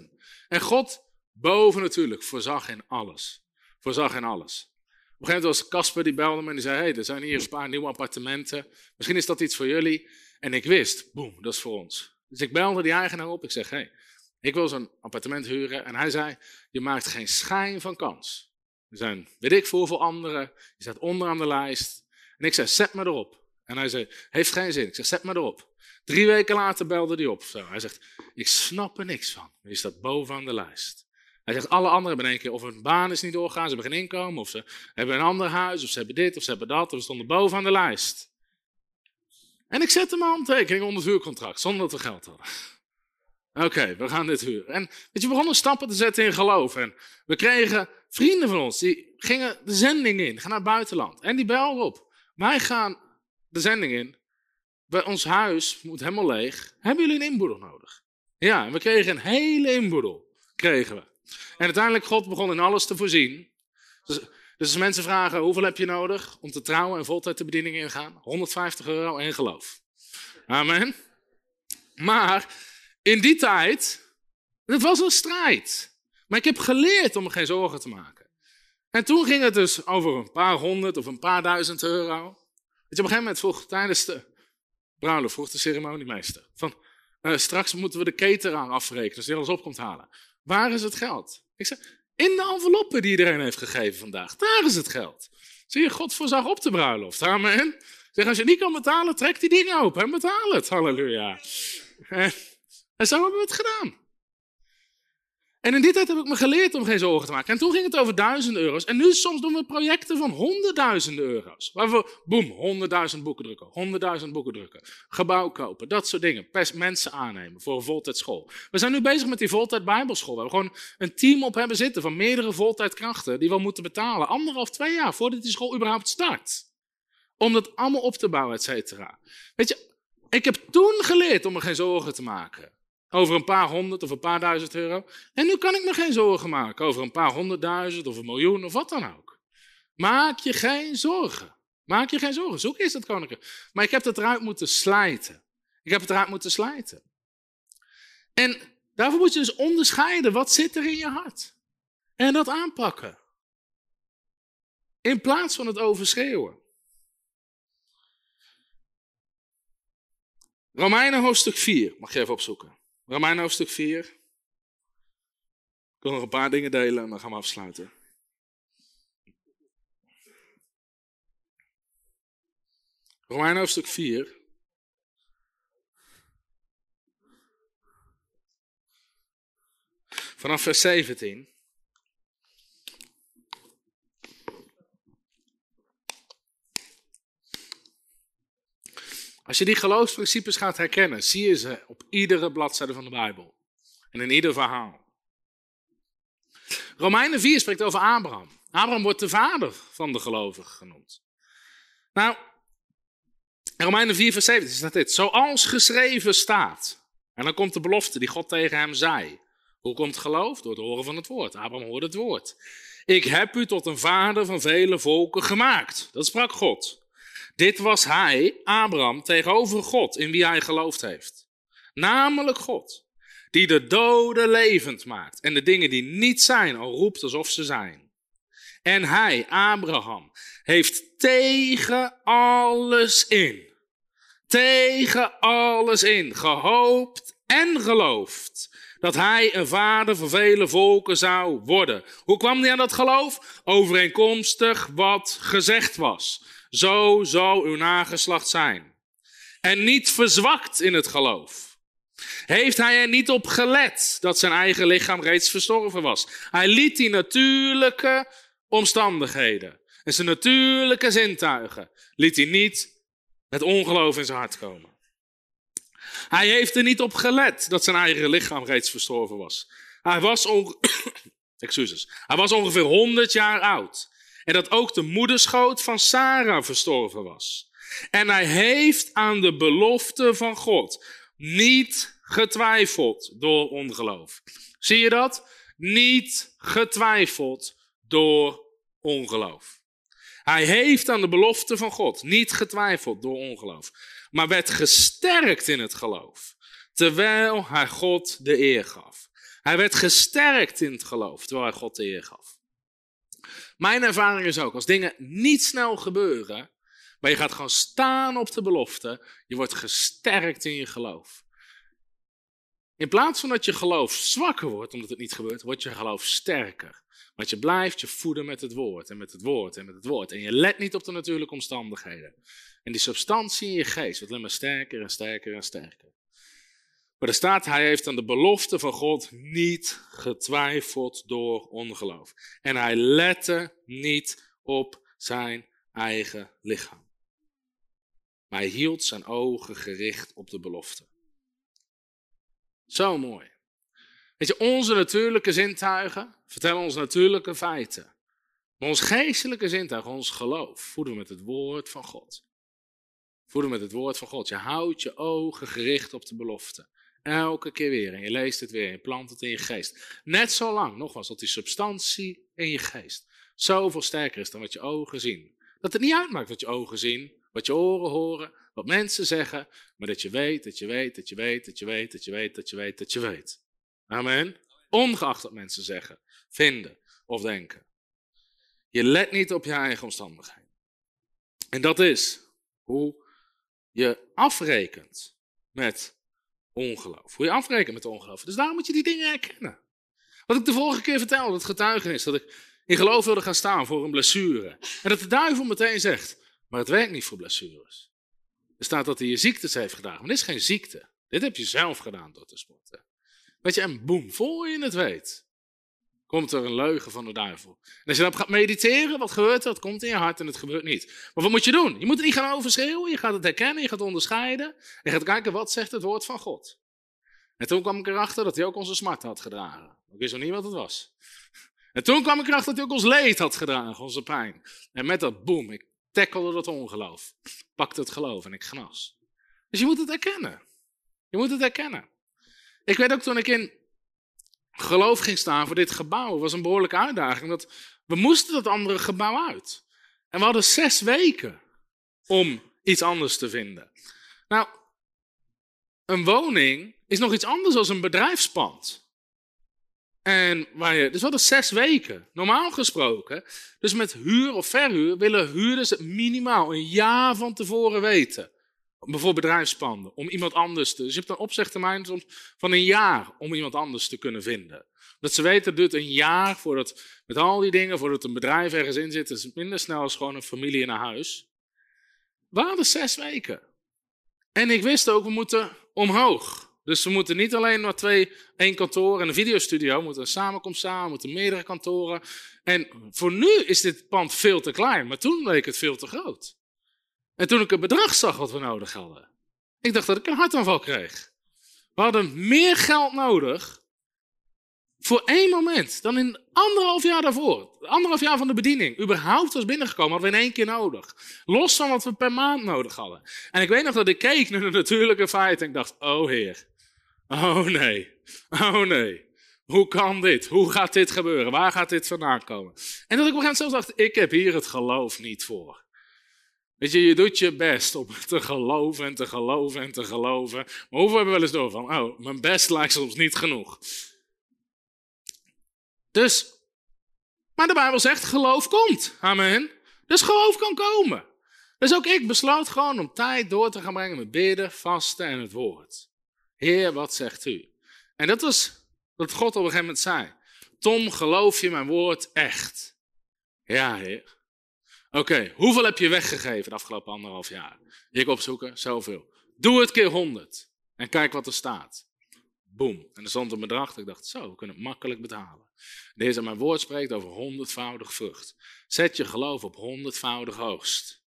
En, God boven natuurlijk voorzag in alles. Voorzag in alles. Op een gegeven moment was Casper die belde me en die zei: hey, er zijn hier een paar nieuwe appartementen. Misschien is dat iets voor jullie. En ik wist, boem, dat is voor ons. Dus ik belde die eigenaar op. Ik zeg: hey, ik wil zo'n appartement huren. En hij zei: Je maakt geen schijn van kans. Er zijn, weet ik veel, hoeveel anderen. Je staat onderaan de lijst. En ik zei: Zet me erop. En hij zei: Heeft geen zin. Ik zeg: Zet me erop. Drie weken later belde hij op. Hij zegt: Ik snap er niks van. Je staat bovenaan de lijst. Hij zegt, alle anderen hebben één keer of hun baan is niet doorgaan, ze hebben geen inkomen, of ze hebben een ander huis, of ze hebben dit, of ze hebben dat, of ze stonden bovenaan de lijst. En ik zette mijn handtekening onder het huurcontract, zonder dat we geld hadden. Oké, we gaan dit huren. En weet je, we begonnen stappen te zetten in geloof. En we kregen vrienden van ons, die gingen de zending in, gaan naar het buitenland. En die belden op. Wij gaan de zending in. Bij ons huis moet helemaal leeg. Hebben jullie een inboedel nodig? Ja, en we kregen een hele inboedel. Kregen we. En uiteindelijk, God begon in alles te voorzien. Dus, dus mensen vragen, hoeveel heb je nodig om te trouwen en voltijd de bediening ingaan? 150 euro en geloof. Amen. Maar in die tijd, het was een strijd. Maar ik heb geleerd om me geen zorgen te maken. En toen ging het dus over een paar honderd of een paar duizend euro. Je, op een gegeven moment vroeg tijdens de bruiloft, vroeg de ceremoniemeester, van uh, straks moeten we de cateraar afrekenen, als die alles op komt halen. Waar is het geld? Ik zeg, in de enveloppen die iedereen heeft gegeven vandaag. Daar is het geld. Zie je, God voorzag op de bruiloft. Amen. Zeg, als je niet kan betalen, trek die dingen open en betaal het. Halleluja. En zo hebben we het gedaan. En in die tijd heb ik me geleerd om geen zorgen te maken. En toen ging het over duizenden euro's. En nu soms doen we projecten van honderdduizenden euro's. Waar we, boem, honderdduizend boeken drukken, honderdduizend boeken drukken. Gebouw kopen, dat soort dingen. Pers mensen aannemen voor een voltijdschool. We zijn nu bezig met die voltijd bijbelschool. Waar we gewoon een team op hebben zitten van meerdere voltijdkrachten. Die we moeten betalen. Anderhalf, twee jaar voordat die school überhaupt start. Om dat allemaal op te bouwen, et cetera. Weet je, ik heb toen geleerd om me geen zorgen te maken. Over een paar honderd of een paar duizend euro. En nu kan ik me geen zorgen maken over een paar honderdduizend of een miljoen of wat dan ook. Maak je geen zorgen. Maak je geen zorgen. Zoek is het koninkrijk. Maar ik heb het eruit moeten slijten. Ik heb het eruit moeten slijten. En daarvoor moet je dus onderscheiden. Wat zit er in je hart? En dat aanpakken. In plaats van het overschreeuwen. Romeinen hoofdstuk 4, mag je even opzoeken. Romein hoofdstuk 4. Ik wil nog een paar dingen delen en dan gaan we afsluiten. Romein hoofdstuk 4. Vanaf vers 17. Als je die geloofsprincipes gaat herkennen, zie je ze op iedere bladzijde van de Bijbel. En in ieder verhaal. Romeinen 4 spreekt over Abraham. Abraham wordt de vader van de gelovigen genoemd. Nou, in Romeinen 4 vers 17 staat dit. Zoals geschreven staat. En dan komt de belofte die God tegen hem zei. Hoe komt geloof? Door het horen van het woord. Abraham hoorde het woord. Ik heb u tot een vader van vele volken gemaakt. Dat sprak God. Dit was hij, Abraham, tegenover God, in wie hij geloofd heeft. Namelijk God, die de doden levend maakt en de dingen die niet zijn al roept alsof ze zijn. En hij, Abraham, heeft tegen alles in, tegen alles in, gehoopt en geloofd dat hij een vader voor vele volken zou worden. Hoe kwam hij aan dat geloof? Overeenkomstig wat gezegd was. Zo zal uw nageslacht zijn. En niet verzwakt in het geloof. Heeft hij er niet op gelet dat zijn eigen lichaam reeds verstorven was? Hij liet die natuurlijke omstandigheden en zijn natuurlijke zintuigen, liet hij niet het ongeloof in zijn hart komen. Hij heeft er niet op gelet dat zijn eigen lichaam reeds verstorven was. Hij was. Hij was ongeveer 100 jaar oud. En dat ook de moederschoot van Sarah verstorven was. En hij heeft aan de belofte van God niet getwijfeld door ongeloof. Zie je dat? Niet getwijfeld door ongeloof. Hij heeft aan de belofte van God niet getwijfeld door ongeloof, maar werd gesterkt in het geloof, terwijl hij God de eer gaf. Hij werd gesterkt in het geloof, terwijl hij God de eer gaf. Mijn ervaring is ook, als dingen niet snel gebeuren, maar je gaat gewoon staan op de belofte, je wordt gesterkt in je geloof. In plaats van dat je geloof zwakker wordt omdat het niet gebeurt, wordt je geloof sterker. Want je blijft je voeden met het woord en met het woord en met het woord. En je let niet op de natuurlijke omstandigheden. En die substantie in je geest wordt alleen maar sterker en sterker en sterker. Maar er staat, hij heeft aan de belofte van God niet getwijfeld door ongeloof. En hij lette niet op zijn eigen lichaam. Maar hij hield zijn ogen gericht op de belofte. Zo mooi. Weet je, onze natuurlijke zintuigen vertellen ons natuurlijke feiten. Maar ons geestelijke zintuig, ons geloof, voeden we met het woord van God. Voeden met het woord van God. Je houdt je ogen gericht op de belofte. Elke keer weer. En je leest het weer. Je plant het in je geest. Net zo lang, nogmaals, dat die substantie in je geest zoveel sterker is dan wat je ogen zien. Dat het niet uitmaakt wat je ogen zien, wat je oren horen, wat mensen zeggen. Maar dat je weet, dat je weet, dat je weet, dat je weet, dat je weet, dat je weet, dat je weet. Amen. Ongeacht wat mensen zeggen, vinden of denken. Je let niet op je eigen omstandigheden. En dat is hoe je afrekent met ongeloof. Hoe je afrekent met ongeloof. Dus daarom moet je die dingen herkennen. Wat ik de vorige keer vertelde, het getuigenis, dat ik in geloof wilde gaan staan voor een blessure. En dat de duivel meteen zegt, maar het werkt niet voor blessures. Er staat dat hij je ziektes heeft gedaan, maar dit is geen ziekte. Dit heb je zelf gedaan door te sporten. Weet je, en boem, voor je het weet, komt er een leugen van de duivel. En als je daarop gaat mediteren, wat gebeurt er? Dat komt in je hart en het gebeurt niet. Maar wat moet je doen? Je moet niet gaan overschreeuwen, je gaat het herkennen, je gaat onderscheiden. Je gaat kijken, wat zegt het woord van God? En toen kwam ik erachter dat hij ook onze smart had gedragen. Ik wist nog niet wat het was. En toen kwam ik erachter dat hij ook ons leed had gedragen, onze pijn. En met dat boem, ik tackelde dat ongeloof. Pakte het geloof en ik gnas. Dus je moet het herkennen. Je moet het herkennen. Ik weet ook toen ik in geloof ging staan voor dit gebouw, was een behoorlijke uitdaging. Dat we moesten dat andere gebouw uit. En we hadden zes weken om iets anders te vinden. Nou, een woning is nog iets anders dan een bedrijfspand. En waar je, dus we hadden zes weken, normaal gesproken. Dus met huur of verhuur willen huurders het minimaal een jaar van tevoren weten. Bijvoorbeeld bedrijfspanden, om iemand anders te. Dus je hebt een opzegtermijn van een jaar om iemand anders te kunnen vinden. Dat ze weten, het duurt een jaar voordat, met al die dingen, voordat een bedrijf ergens in zit, is het minder snel als gewoon een familie een huis. We hadden zes weken. En ik wist ook, we moeten omhoog. Dus we moeten niet alleen maar twee, één kantoor en een videostudio, we moeten een samenkomst samen, we moeten meerdere kantoren. En voor nu is dit pand veel te klein, maar toen leek het veel te groot. En toen ik het bedrag zag wat we nodig hadden, ik dacht dat ik een hartaanval kreeg. We hadden meer geld nodig voor één moment dan in anderhalf jaar daarvoor. Anderhalf jaar van de bediening. Überhaupt was binnengekomen, hadden we in één keer nodig. Los van wat we per maand nodig hadden. En ik weet nog dat ik keek naar de natuurlijke feit en ik dacht, oh heer, oh nee, oh nee. Hoe kan dit? Hoe gaat dit gebeuren? Waar gaat dit vandaan komen? En dat ik op een gegeven moment zelfs dacht, ik heb hier het geloof niet voor. Weet je, je doet je best om te geloven en te geloven en te geloven. Maar hoeveel hebben we wel eens door van, oh, mijn best lijkt soms niet genoeg. Dus, maar de Bijbel zegt, geloof komt. Amen. Dus geloof kan komen. Dus ook ik besloot gewoon om tijd door te gaan brengen met bidden, vasten en het woord. Heer, wat zegt u? En dat was wat God op een gegeven moment zei. Tom, geloof je mijn woord echt? Ja, heer. Oké, hoeveel heb je weggegeven de afgelopen anderhalf jaar? Ik opzoeken, zoveel. Doe het keer honderd. En kijk wat er staat. Boom. En er stond een bedrag. Ik dacht, zo, we kunnen het makkelijk betalen. Deze mijn woord spreekt over honderdvoudig vrucht. Zet je geloof op honderdvoudig hoogst.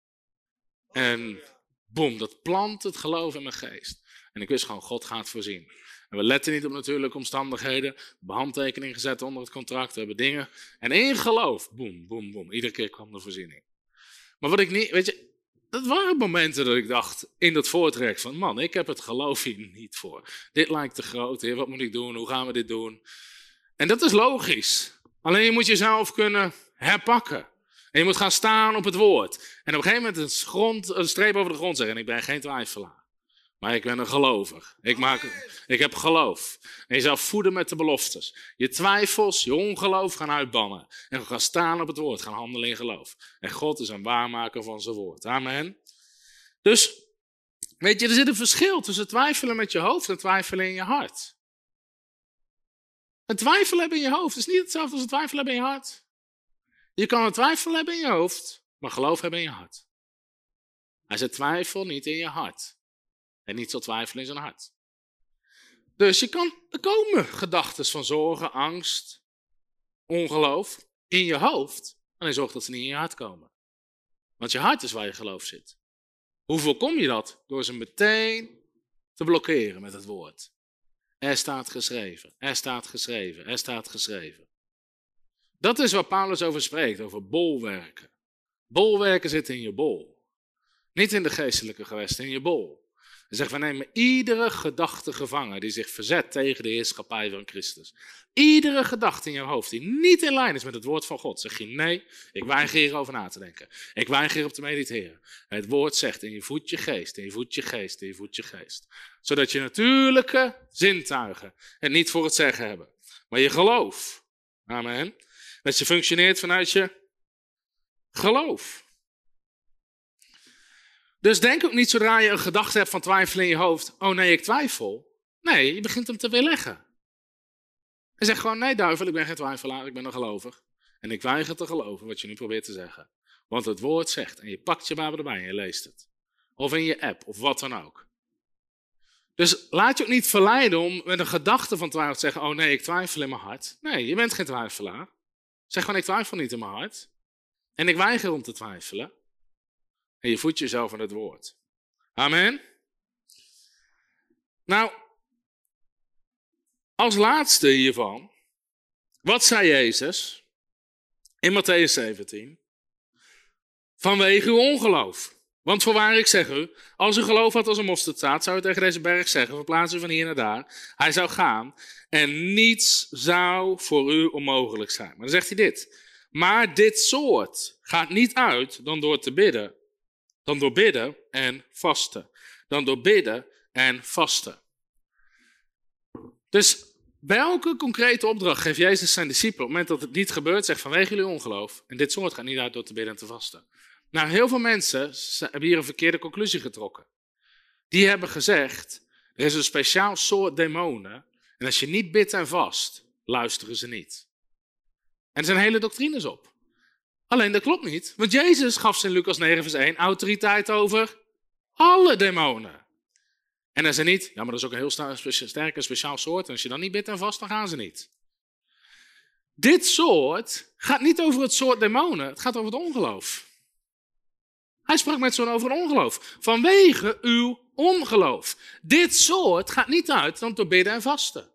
En boom, dat plant het geloof in mijn geest. En ik wist gewoon, God gaat voorzien. En we letten niet op natuurlijke omstandigheden. Behandtekening gezet onder het contract. We hebben dingen. En één geloof. Boom, boom, boom. Iedere keer kwam de voorziening. Maar wat ik niet, weet je, dat waren momenten dat ik dacht in dat voortrek van, man, ik heb het geloof hier niet voor. Dit lijkt te groot, heer, wat moet ik doen? Hoe gaan we dit doen? En dat is logisch. Alleen je moet jezelf kunnen herpakken. En je moet gaan staan op het woord. En op een gegeven moment een, grond, een streep over de grond zeggen, en ik ben geen twijfelaar. Maar ik ben een gelover. Ik, maak, ik heb geloof. En je zal voeden met de beloftes. Je twijfels, je ongeloof gaan uitbannen. En we gaan staan op het woord, gaan handelen in geloof. En God is een waarmaker van zijn woord. Amen. Dus, weet je, er zit een verschil tussen twijfelen met je hoofd en twijfelen in je hart. Het twijfelen hebben in je hoofd is niet hetzelfde als het twijfelen hebben in je hart. Je kan een twijfel hebben in je hoofd, maar geloof hebben in je hart. Hij zet twijfel niet in je hart. En niet zal twijfelen in zijn hart. Dus je kan, er komen gedachten van zorgen, angst, ongeloof in je hoofd. En hij zorgt dat ze niet in je hart komen. Want je hart is waar je geloof zit. Hoe voorkom je dat? Door ze meteen te blokkeren met het woord. Er staat geschreven, er staat geschreven, er staat geschreven. Dat is waar Paulus over spreekt, over bolwerken. Bolwerken zitten in je bol. Niet in de geestelijke gewesten, in je bol. Hij zegt, we nemen iedere gedachte gevangen die zich verzet tegen de heerschappij van Christus. Iedere gedachte in je hoofd die niet in lijn is met het woord van God. Zeg je, nee, ik weiger hierover na te denken. Ik weiger op te mediteren. Het woord zegt, en je voedt je geest, en je voedt je geest, en je voedt je geest. Zodat je natuurlijke zintuigen het niet voor het zeggen hebben. Maar je geloof. Amen. Dat je functioneert vanuit je geloof. Dus denk ook niet zodra je een gedachte hebt van twijfel in je hoofd, oh nee, ik twijfel. Nee, je begint hem te weerleggen. En zeg gewoon, nee duivel, ik ben geen twijfelaar, ik ben een gelover. En ik weiger te geloven wat je nu probeert te zeggen. Want het woord zegt, en je pakt je Bijbel erbij en je leest het. Of in je app, of wat dan ook. Dus laat je ook niet verleiden om met een gedachte van twijfel te zeggen, oh nee, ik twijfel in mijn hart. Nee, je bent geen twijfelaar. Zeg gewoon, ik twijfel niet in mijn hart. En ik weiger om te twijfelen. En je voedt jezelf aan het woord. Amen. Nou, als laatste hiervan, wat zei Jezus in Matthäus 17? Vanwege uw ongeloof. Want voorwaar ik zeg u, als u geloof had als een mosterdzaad, zou u tegen deze berg zeggen, verplaats u van hier naar daar. Hij zou gaan en niets zou voor u onmogelijk zijn. Maar dan zegt hij dit. Maar dit soort gaat niet uit dan door te bidden dan door bidden en vasten. Dan door bidden en vasten. Dus welke concrete opdracht geeft Jezus zijn discipelen op het moment dat het niet gebeurt? Zegt vanwege jullie ongeloof. En dit soort gaat niet uit door te bidden en te vasten. Nou, heel veel mensen hebben hier een verkeerde conclusie getrokken. Die hebben gezegd, er is een speciaal soort demonen. En als je niet bidt en vast, luisteren ze niet. En er zijn hele doctrines op. Alleen dat klopt niet, want Jezus gaf in Lucas 9 vers 1 autoriteit over alle demonen. En hij zei niet, ja maar dat is ook een heel sterke speciaal soort en als je dan niet bidt en vast, dan gaan ze niet. Dit soort gaat niet over het soort demonen, het gaat over het ongeloof. Hij sprak met zo'n over ongeloof. Vanwege uw ongeloof. Dit soort gaat niet uit dan door bidden en vasten.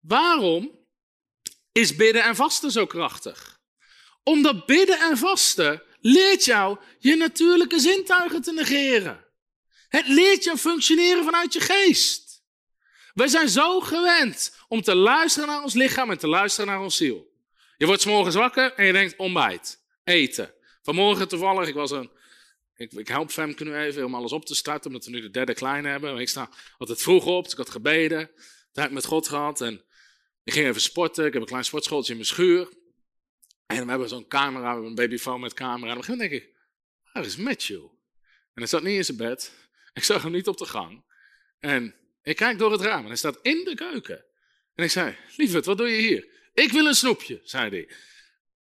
Waarom is bidden en vasten zo krachtig? Omdat bidden en vasten leert jou je natuurlijke zintuigen te negeren. Het leert jou functioneren vanuit je geest. Wij zijn zo gewend om te luisteren naar ons lichaam en te luisteren naar ons ziel. Je wordt s morgens wakker en je denkt ontbijt, eten. Vanmorgen toevallig, ik was een. Ik, ik help Femke nu even om alles op te starten, omdat we nu de derde kleine hebben. Ik sta altijd vroeg op, dus ik had gebeden, tijd met God gehad. En ik ging even sporten. Ik heb een klein sportschooltje in mijn schuur. En we hebben zo'n camera, we hebben een babyfoon met camera. En op een gegeven moment denk ik, waar is Matthew? En hij zat niet in zijn bed. Ik zag hem niet op de gang. En ik kijk door het raam en hij staat in de keuken. En ik zei, lieverd, wat doe je hier? Ik wil een snoepje, zei hij.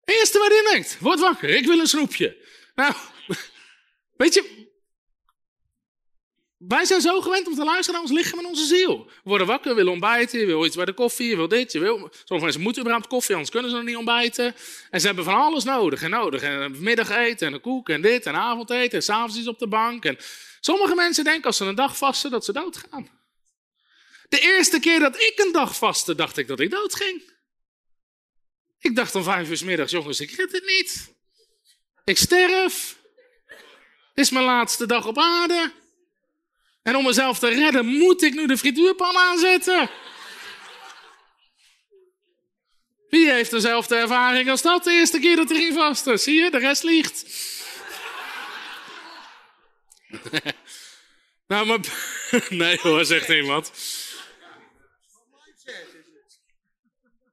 Eerste waar hij denkt, word wakker, ik wil een snoepje. Nou, weet je, wij zijn zo gewend om te luisteren naar ons lichaam en onze ziel. We worden wakker, willen ontbijten, je wil iets bij de koffie, je wil dit, je wil... Sommige mensen moeten überhaupt koffie, anders kunnen ze nog niet ontbijten. En ze hebben van alles nodig en nodig. En middageten en een koek en dit en avondeten en s'avonds iets op de bank. En sommige mensen denken als ze een dag vasten dat ze doodgaan. De eerste keer dat ik een dag vastte, dacht ik dat ik doodging. Ik dacht om vijf uur middags, jongens, ik red het niet. Ik sterf. Dit is mijn laatste dag op aarde. En om mezelf te redden, moet ik nu de frituurpan aanzetten. Wie heeft dezelfde ervaring als dat de eerste keer dat hij ging vasten? Zie je, de rest liegt. nou, maar... nee hoor, zegt iemand.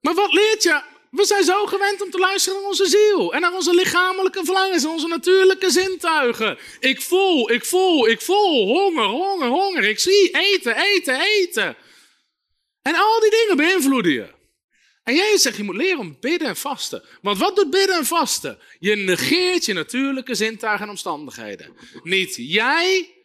Maar wat leert je? We zijn zo gewend om te luisteren naar onze ziel en naar onze lichamelijke verlangens en onze natuurlijke zintuigen. Ik voel, ik voel, ik voel honger, honger, honger. Ik zie eten, eten, eten. En al die dingen beïnvloeden je. En jij zegt, je moet leren om bidden en vasten. Want wat doet bidden en vasten? Je negeert je natuurlijke zintuigen en omstandigheden. Niet jij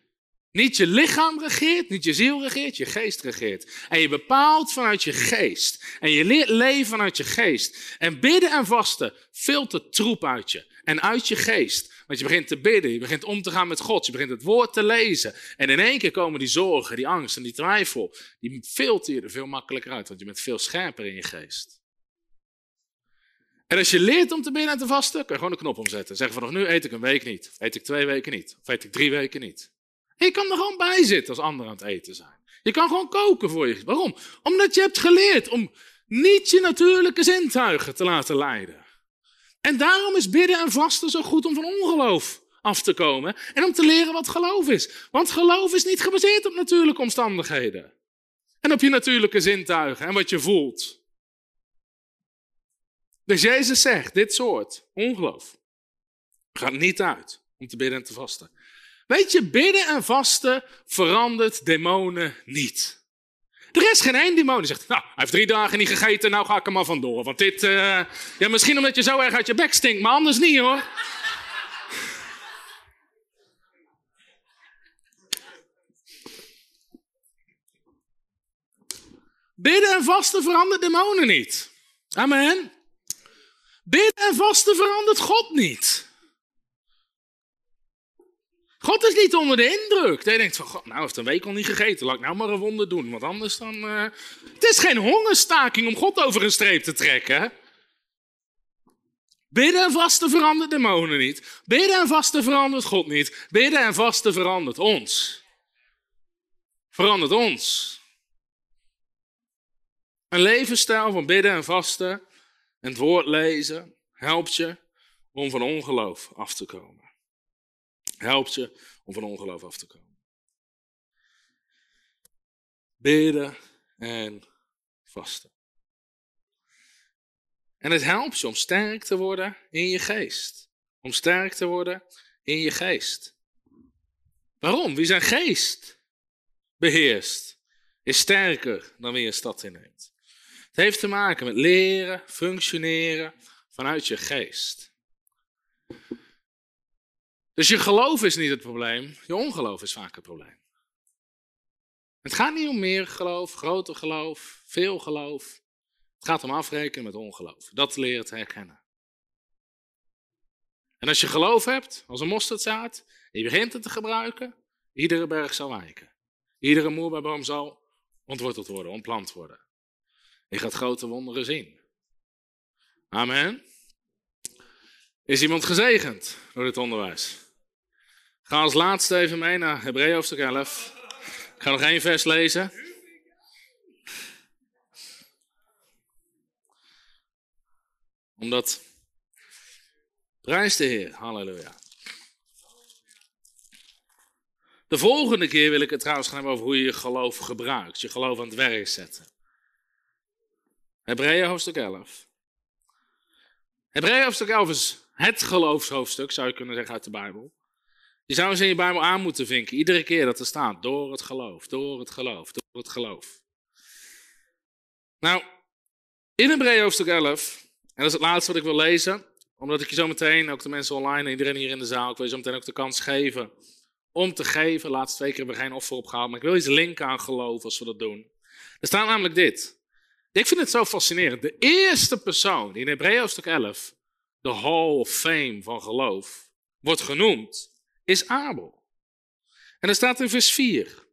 niet je lichaam regeert, niet je ziel regeert, je geest regeert. En je bepaalt vanuit je geest. En je leert leven vanuit je geest. En bidden en vasten filtert troep uit je. En uit je geest. Want je begint te bidden, je begint om te gaan met God, je begint het woord te lezen. En in één keer komen die zorgen, die angst en die twijfel, die filter je er veel makkelijker uit, want je bent veel scherper in je geest. En als je leert om te bidden en te vasten, kun je gewoon een knop omzetten. Zeg vanaf nu eet ik een week niet, eet ik twee weken niet, of eet ik drie weken niet. Je kan er gewoon bij zitten als anderen aan het eten zijn. Je kan gewoon koken voor je. Waarom? Omdat je hebt geleerd om niet je natuurlijke zintuigen te laten leiden. En daarom is bidden en vasten zo goed om van ongeloof af te komen en om te leren wat geloof is. Want geloof is niet gebaseerd op natuurlijke omstandigheden. En op je natuurlijke zintuigen en wat je voelt. Dus Jezus zegt, dit soort ongeloof gaat niet uit om te bidden en te vasten. Weet je, bidden en vasten verandert demonen niet. Er is geen één demon die zegt, nou, hij heeft drie dagen niet gegeten, nou ga ik er maar vandoor. Want dit, uh, ja, misschien omdat je zo erg uit je bek stinkt, maar anders niet hoor. Bidden en vasten verandert demonen niet. Amen. Bidden en vasten verandert God niet. God is niet onder de indruk. Hij denkt van, nou, heeft een week al niet gegeten. Laat ik nou maar een wonder doen. Want anders dan... Uh... Het is geen hongerstaking om God over een streep te trekken. Bidden en vasten verandert demonen niet. Bidden en vasten verandert God niet. Bidden en vasten verandert ons. Verandert ons. Een levensstijl van bidden en vasten en het woord lezen helpt je om van ongeloof af te komen helpt je om van ongeloof af te komen. Bidden en vasten. En het helpt je om sterk te worden in je geest. Om sterk te worden in je geest. Waarom? Wie zijn geest beheerst, is sterker dan wie een stad inneemt. Het heeft te maken met leren, functioneren vanuit je geest. Dus je geloof is niet het probleem, je ongeloof is vaak het probleem. Het gaat niet om meer geloof, groter geloof, veel geloof. Het gaat om afrekenen met ongeloof. Dat leert herkennen. En als je geloof hebt, als een mosterdzaad, en je begint het te gebruiken, iedere berg zal wijken. Iedere moerbijboom zal ontworteld worden, ontplant worden. Je gaat grote wonderen zien. Amen. Is iemand gezegend door dit onderwijs? Ga als laatste even mee naar Hebreeën hoofdstuk 11. Ik ga nog één vers lezen. Omdat Prijs de Heer. Halleluja. De volgende keer wil ik het trouwens gaan hebben over hoe je je geloof gebruikt. Je geloof aan het werk zetten. Hebreeën hoofdstuk 11. Hebreeën hoofdstuk 11 is het geloofshoofdstuk, zou je kunnen zeggen, uit de Bijbel. Je zou eens in je Bijbel aan moeten vinken, iedere keer dat er staat, door het geloof, door het geloof, door het geloof. Nou, in Hebreeën hoofdstuk 11, en dat is het laatste wat ik wil lezen, omdat ik je zo meteen, ook de mensen online en iedereen hier in de zaal, ik wil je zo meteen ook de kans geven om te geven. De laatste twee keer hebben we geen offer opgehaald, maar ik wil iets linken aan geloof als we dat doen. Er staat namelijk dit. Ik vind het zo fascinerend. De eerste persoon die in Hebreeën hoofdstuk 11 de Hall of Fame van geloof wordt genoemd, is Abel. En er staat in vers 4.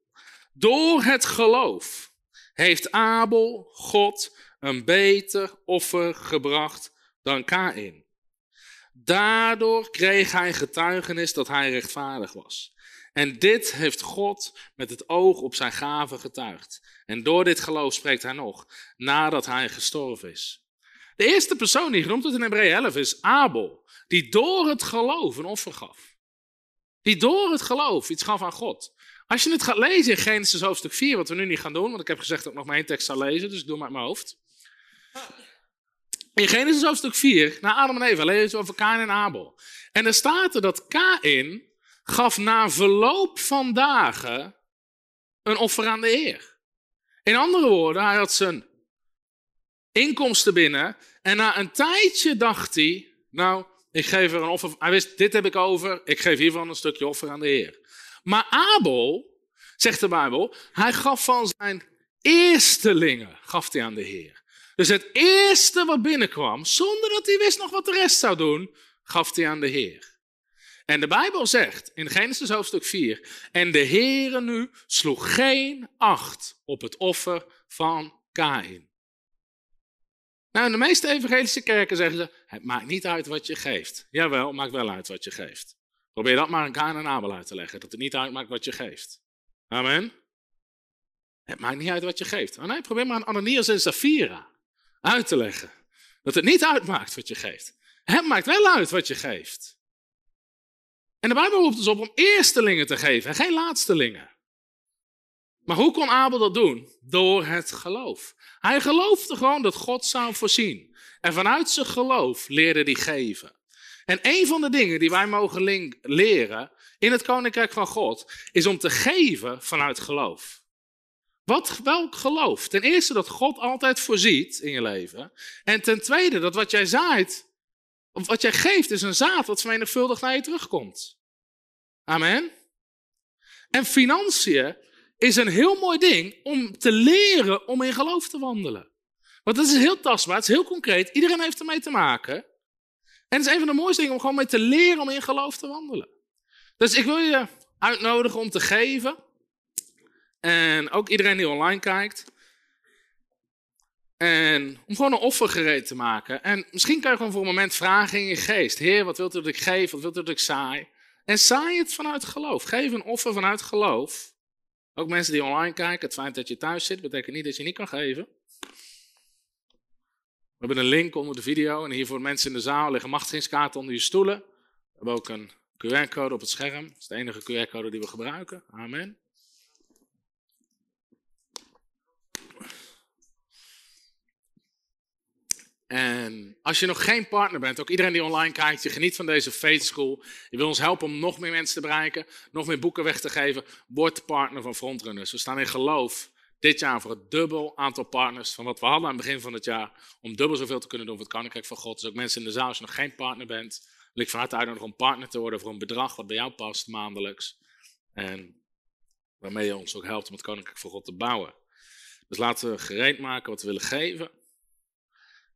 Door het geloof heeft Abel God een beter offer gebracht dan Kain. Daardoor kreeg hij getuigenis dat hij rechtvaardig was. En dit heeft God met het oog op zijn gave getuigd. En door dit geloof spreekt hij nog, nadat hij gestorven is. De eerste persoon die genoemd wordt in Hebreeën 11 is Abel, die door het geloof een offer gaf. Die door het geloof iets gaf aan God. Als je het gaat lezen in Genesis hoofdstuk 4, wat we nu niet gaan doen, want ik heb gezegd dat ik nog maar één tekst zou lezen, dus ik doe het met mijn hoofd. In Genesis hoofdstuk 4, naar Adam en Eva, lezen we over Kain en Abel. En er staat er dat Kain gaf na verloop van dagen een offer aan de Heer. In andere woorden, hij had zijn inkomsten binnen en na een tijdje dacht hij, nou, ik geef er een offer. Hij wist, dit heb ik over, ik geef hiervan een stukje offer aan de Heer. Maar Abel, zegt de Bijbel, hij gaf van zijn eerstelingen, gaf hij aan de Heer. Dus het eerste wat binnenkwam, zonder dat hij wist nog wat de rest zou doen, gaf hij aan de Heer. En de Bijbel zegt in Genesis hoofdstuk 4, en de Heere nu sloeg geen acht op het offer van Kain. Nou, in de meeste evangelische kerken zeggen ze, het maakt niet uit wat je geeft. Jawel, het maakt wel uit wat je geeft. Probeer dat maar aan Kain en Abel uit te leggen, dat het niet uitmaakt wat je geeft. Amen. Het maakt niet uit wat je geeft. Oh nee, probeer maar aan Ananias en Safira uit te leggen. Dat het niet uitmaakt wat je geeft. Het maakt wel uit wat je geeft. En de Bijbel roept ons op om eerstelingen te geven en geen laatstelingen. Maar hoe kon Abel dat doen? Door het geloof. Hij geloofde gewoon dat God zou voorzien. En vanuit zijn geloof leerde hij geven. En een van de dingen die wij mogen leren in het koninkrijk van God is om te geven vanuit geloof. Wat, welk geloof? Ten eerste dat God altijd voorziet in je leven. En ten tweede dat wat jij zaait, of wat jij geeft, is een zaad wat vermenigvuldigd naar je terugkomt. Amen. En financiën is een heel mooi ding om te leren om in geloof te wandelen. Want dat is heel tastbaar, het is heel concreet, iedereen heeft ermee te maken. En het is een van de mooiste dingen om gewoon mee te leren om in geloof te wandelen. Dus ik wil je uitnodigen om te geven. En ook iedereen die online kijkt. En om gewoon een offer gereed te maken. En misschien kan je gewoon voor een moment vragen in je geest. Heer, wat wilt u dat ik geef? Wat wilt u dat ik saai? En saai het vanuit geloof. Geef een offer vanuit geloof. Ook mensen die online kijken. Het feit dat je thuis zit, betekent niet dat je niet kan geven. We hebben een link onder de video. En hier voor mensen in de zaal liggen machtigingskaarten onder je stoelen. We hebben ook een QR-code op het scherm. Dat is de enige QR-code die we gebruiken. Amen. En als je nog geen partner bent, ook iedereen die online kijkt, je geniet van deze Faith School, je wil ons helpen om nog meer mensen te bereiken, nog meer boeken weg te geven, word partner van Frontrunners. We staan in geloof dit jaar voor het dubbel aantal partners van wat we hadden aan het begin van het jaar, om dubbel zoveel te kunnen doen voor het Koninkrijk van God. Dus ook mensen in de zaal, als je nog geen partner bent, wil ik van harte uitnodigen om partner te worden voor een bedrag wat bij jou past maandelijks. En waarmee je ons ook helpt om het Koninkrijk van God te bouwen. Dus laten we gereed maken wat we willen geven.